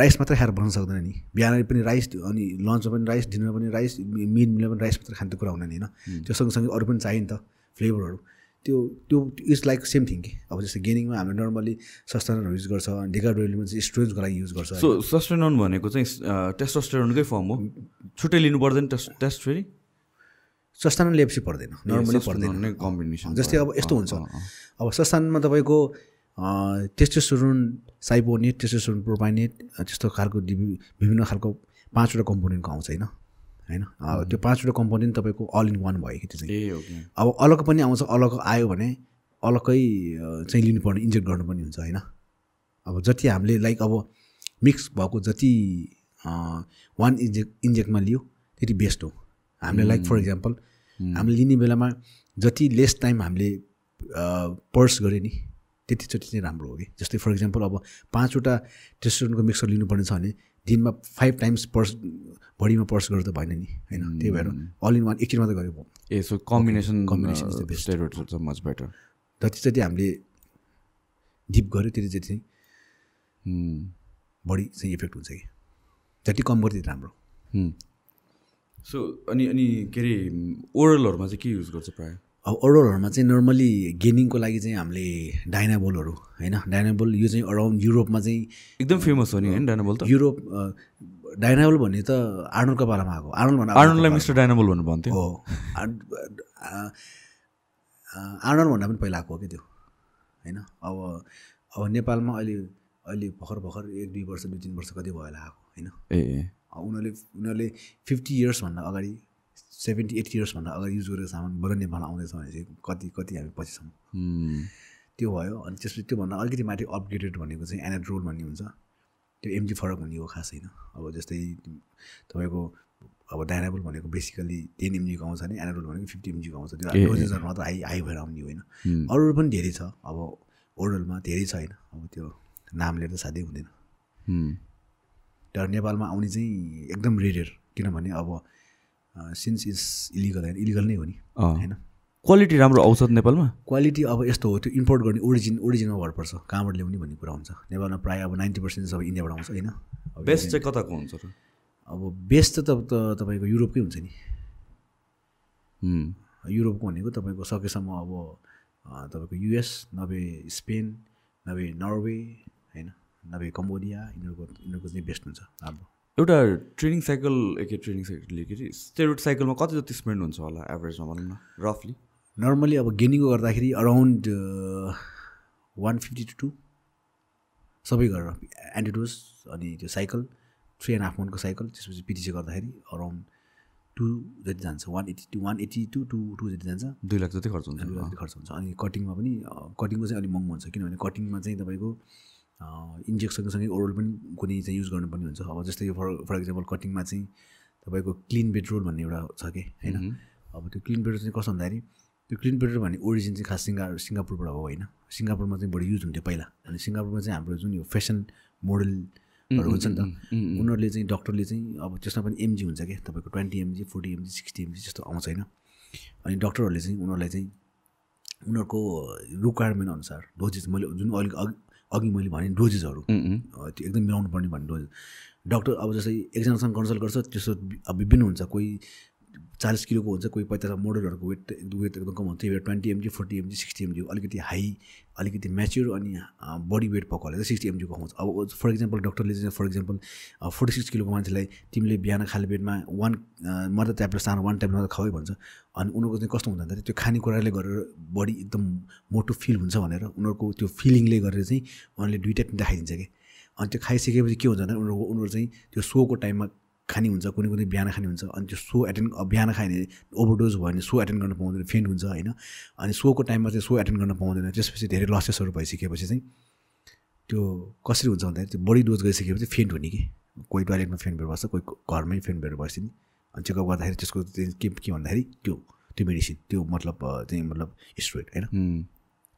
राइस मात्रै खाएर बस्न सक्दैन नि। बिहान पनि राइस अनि लन्चमा पनि राइस डिनरमा पनि राइस मिड मिलमा पनि राइस मात्रै खाने कुरा हुँदैन नि होइन? त्यो सँगसँगै अरू पनि चाहियो नि त फ्लेभरहरू त्यो त्यो इट्स लाइक सेम थिङ कि? अब जस्तै गेनिङमा हामीले नर्मली सस्तानहरू युज गर्छ डेकाडोइलमा चाहिँ स्टोरेजको लागि युज गर्छ सो सस्टेनोन भनेको चाहिँ टेस्टोस्टेरोनकै फर्म हो। छुट्टै लिनु पर्दैन टेस्ट टेस्ट फेरि? सस्तान लेप्सी पर्दैन। नर्मली पर्दैन। कम्बिनेसन जस्तै अब यस्तो हुन्छ। अब सस्तानमा तपाईँको टेस्टोस्टेरोन साइबोनेट टेस्टोस्टेरोन प्रोपाइनेट त्यस्तो खालको विभिन्न खालको पाँचवटा कम्पोनेन्टको आउँछ होइन? होइन? त्यो पाँचवटा कम्पोनेन्ट तपाईँको अल इन वान भयो कि त्यो चाहिँ। अब अलग पनि आउँछ अलग आयो भने अलग्गै चाहिँ लिनुपर्ने इन्जेक्ट गर्नुपर्ने हुन्छ होइन? अब जति हामीले लाइक अब मिक्स भएको जति वान इन्जेक्ट इन्जेक्टमा लियो त्यति बेस्ट हो। हामीले लाइक फर इक्जाम्पल हामीले लिने बेलामा जति लेस टाइम हामीले पर्स गऱ्यो नि त्यतिचोटि चाहिँ राम्रो हो कि? जस्तै फर इक्जाम्पल अब पाँचवटा टेस्टोस्टेरोनको मिक्सर लिनुपर्ने छ भने दिनमा फाइभ टाइम्स पर्स बडीमा पर्स गर्दा त भएन नि होइन? त्यही भएर अल इन वान एकछिन मात्रै गरेको ए सो कम्बिनेसन चाहिँ मच बेटर जति जति हामीले डिप गऱ्यो त्यति जति चाहिँ बढी चाहिँ इफेक्ट हुन्छ कि? जति कम गऱ्यो त्यति राम्रो। सो अनि अनि के अरे ओरलहरूमा चाहिँ के युज गर्छ प्रायः? अब ओरलहरूमा चाहिँ नर्मली गेनिङको लागि चाहिँ हामीले डाइनाबोलहरू होइन? डाइनाबोल यो चाहिँ अराउन्ड युरोपमा चाहिँ एकदम फेमस हो नि होइन डायनाबल त? युरोप डाइनाबोल भन्ने त आर्नोल्डको पालामा आएको। आर्नोल्ड भन्दा आर्नोलाई मिस्टर डायनाबल भन्नु भन्थ्यो। हो। आर्न- अ, अ, आर्नोल्ड भन्दा पनि पहिला आएको हो कि त्यो? होइन? अब अब नेपालमा अहिले अहिले भर्खर भर्खर एक दुई वर्ष दुई तिन वर्ष कति भयो होला आएको होइन? ए। उनीहरूले उनीहरूले फिफ्टी इयर्सभन्दा अगाडि सेभेन्टी एट्टी इयर्सभन्दा अगाडि युज गरेको सामान बरु नेपालमा आउँदैछ भने चाहिँ कति कति हामी पछि छौँ Hmm. त्यो भयो। अनि त्यसपछि त्योभन्दा अलिकति माथि अपग्रेडेड भनेको चाहिँ एनाड्रोल भन्ने हुन्छ। त्यो एमजी फरक भन्ने हो खास होइन। अब जस्तै तपाईँको अब डाइनाबल भनेको बेसिकली टेन एमजीको आउँछ भने एनाड्रोल भनेको फिफ्टी एमजीको आउँछ त्यो। डोजेसहरू मात्र हाई हाई भएर आउने होइन. अरू पनि धेरै छ। अब ओरलमा धेरै छ होइन। अब त्यो नाम लिएर त साध्यै हुँदैन. तर नेपालमा आउने चाहिँ एकदम रेयर किनभने अब सिन्स इज इलिगल होइन इलिगल नै हो नि। होइन? क्वालिटी राम्रो आउँछ नेपालमा? क्वालिटी अब यस्तो हो त्यो इम्पोर्ट गर्ने ओरिजिन ओरिजिनमा भर पर्छ कहाँबाट ल्याउने भन्ने कुरा हुन्छ। नेपालमा प्रायः अब नाइन्टी पर्सेन्ट सब इन्डियाबाट आउँछ होइन? बेस्ट चाहिँ कताको हुन्छ र? अब बेस्ट त तपाईँको युरोपकै हुन्छ नि. युरोपको भनेको तपाईँको सकेसम्म अब तपाईँको युएस नभए स्पेन नभए नर्वे नभए कम्बोडिया यिनीहरूको यिनीहरूको चाहिँ बेस्ट हुन्छ राम्रो। एउटा ट्रेनिङ साइकल के ट्रेनिङ साइकल के? अरे स्टेरोइड साइकलमा कति जति स्पेन्ड हुन्छ होला एभरेजमा भनौँ न रफली नर्मली अब गेनिङको गर्दाखेरि around one fifty to two सबै गरेर एन्टिडोज अनि त्यो साइकल थ्री एन्ड हाफ मन्थको साइकल त्यसपछि पिटिसी गर्दाखेरि अराउन्ड टू जति जान्छ one eighty two one eighty two two two जति जान्छ। दुई लाख जति खर्च हुन्छ। दुई लाख खर्च हुन्छ। अनि कटिङमा पनि कटिङको चाहिँ अलिक महँगो हुन्छ किनभने कटिङमा चाहिँ तपाईँको इन्जेक्ट सँगसँगै ओरल पनि कुनै चाहिँ युज गर्नुपर्ने हुन्छ। अब जस्तै फर फर इक्जाम्पल कटिङमा चाहिँ तपाईँको क्लिन बेडरोल भन्ने एउटा छ कि होइन? अब त्यो क्लिन बेडरोल चाहिँ कस्तो भन्दाखेरि त्यो क्लिन बेडरोल भन्ने ओरिजिन चाहिँ खास सिङ्गा सिङ्गापुरबाट हो होइन? सिङ्गापुरमा चाहिँ बढी युज हुन्थ्यो पहिला। अनि सिङ्गापुरमा चाहिँ हाम्रो जुन यो फेसन मोडलहरू हुन्छ नि त उनीहरूले चाहिँ डक्टरले चाहिँ अब त्यसमा पनि एमजी हुन्छ क्या तपाईँको twenty mg forty mg sixty mg जस्तो आउँछ होइन? अनि डक्टरहरूले चाहिँ उनीहरूलाई चाहिँ उनीहरूको रिक्वायरमेन्ट अनुसार डोजेस मैले जुन अलिक अघि मैले भने डोजेसहरू। त्यो एकदम मिलाउनु पर्ने भन्ने डोज डक्टर अब जस्तै एकजनासँग कन्सल्ट गर्छ त्यसो अब विभिन्न हुन्छ कोही चालिस किलोको हुन्छ कोही पैँतालिस मोडलहरूको वेट वेट एकदम कम हुन्छ। Weight twenty mg forty mg sixty mg अलिकति हाई अलिकति म्याच्योर अनि बडी वेट पकाउले चाहिँ सिक्सटी एमजीको खुवाउँछ अब फर इक्जाम्पल डक्टरले चाहिँ फर इक्जाम्पल फोर्टी सिक्स किलोको मान्छेलाई तिमीले बिहान खाले पेटमा वान मदर ट्याब्लेट सानो वान ट्याब्लेट मात्रै खावै भन्छ। अनि उनीहरूको चाहिँ कस्तो हुन्छ भन्दाखेरि त्यो खानेकुराले गरेर बडी एकदम मोटो फिल हुन्छ भनेर उनीहरूको त्यो फिलिङले गरेर चाहिँ उनीहरूले दुइटा तिनवटा खाइदिन्छ कि। अनि त्यो खाइसकेपछि के हुन्छ भन्दा उनीहरू उनीहरू चाहिँ त्यो सोको टाइममा खाने हुन्छ कुनै कुनै बिहान खाने हुन्छ अनि त्यो सो एटेन्ड बिहान खायो भने ओभरडोज भयो भने सो एटेन्ड गर्न पाउँदैन फेन्ट हुन्छ होइन। अनि सोको टाइममा चाहिँ सो एटेन्ड गर्न पाउँदैन त्यसपछि धेरै लसेसहरू भइसकेपछि चाहिँ त्यो कसरी हुन्छ भन्दाखेरि त्यो बढी डोज गइसकेपछि फेन्ट हुने कि? कोही टोइलेटमा फेन्ट भएर बस्छ कोही घरमै फेन्ट भएर बस्छ नि। अनि चेकअप गर्दाखेरि त्यसको चाहिँ के के भन्दाखेरि त्यो त्यो मेडिसिन त्यो मतलब चाहिँ मतलब स्ट्रोइड होइन।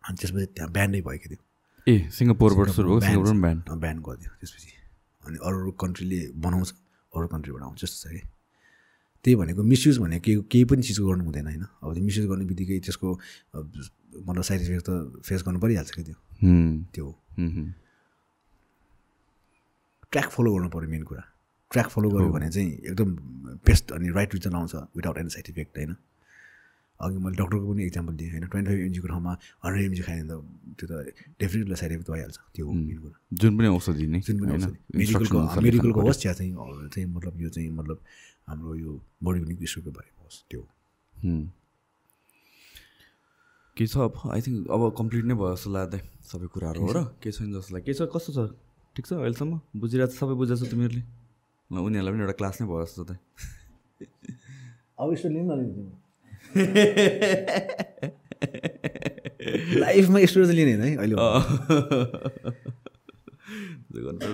अनि त्यसपछि त्यहाँ ब्यान्डै भयो क्या त्यो। ए सिङ्गापुरबाट सुरु भएको सिङ्गापुर ब्यान्ड ब्यान गरिदियो त्यसपछि। अनि अरू अरू कन्ट्रीले बनाउँछ। अरू कन्ट्रीबाट आउँछ जस्तो छ कि। त्यही भनेको मिसयुज भनेको केही केही पनि चिजको गर्नु हुँदैन होइन। अब त्यो मिसयुज गर्ने बित्तिकै त्यसको मतलब साइड इफेक्ट त फेस गर्नु परिहाल्छ कि त्यो? त्यो ट्र्याक फलो गर्नु पऱ्यो मेन कुरा। ट्र्याक फलो गऱ्यो भने चाहिँ एकदम बेस्ट अनि राइट रिजन आउँछ विदाउट एनी साइड इफेक्ट होइन? अघि मैले डक्टरको पनि इक्जाम्पल दिएँ होइन? ट्वेन्टी फाइभ एमजीको ठाउँमा हन्ड्रेड एमजी खायो भने त त्यो त डेफिनेटली साइड इफेक्ट भइहाल्छ त्यो हो मेन कुरा। जुन पनि औषधि नै जुन पनि औषधि। मेडिकलको मेडिकलको होस् या चाहिँ चाहिँ मतलब यो चाहिँ मतलब हाम्रो यो बडी बिल्डिङ इस्युको बारेमा होस् त्यो। के छ अब? आई थिङ्क अब कम्प्लिट नै भयो जस्तो लाग्दै सबै कुराहरू हो र? के छैन जस्तो लाग्यो? के छ? कस्तो छ? ठिक छ अहिलेसम्म? बुझिरहेको छ सबै बुझेको छ तिमीहरूले? उनीहरूलाई पनि एउटा क्लास नै भयो जस्तो त। अब स्टुडेन्ट लिनु लाइफमा स्टुडेन्ट लिने होइन है अहिले दुई घन्टा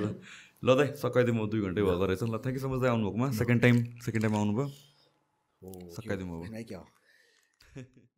ल दाइ सकाइदिउँ म दुई घन्टै भएको रहेछ। ल थ्याङ्क यू सो मच दाइ आउनुभएकोमा। सेकेन्ड टाइम सेकेन्ड टाइम आउनुभयो। सकाइदिउँ अब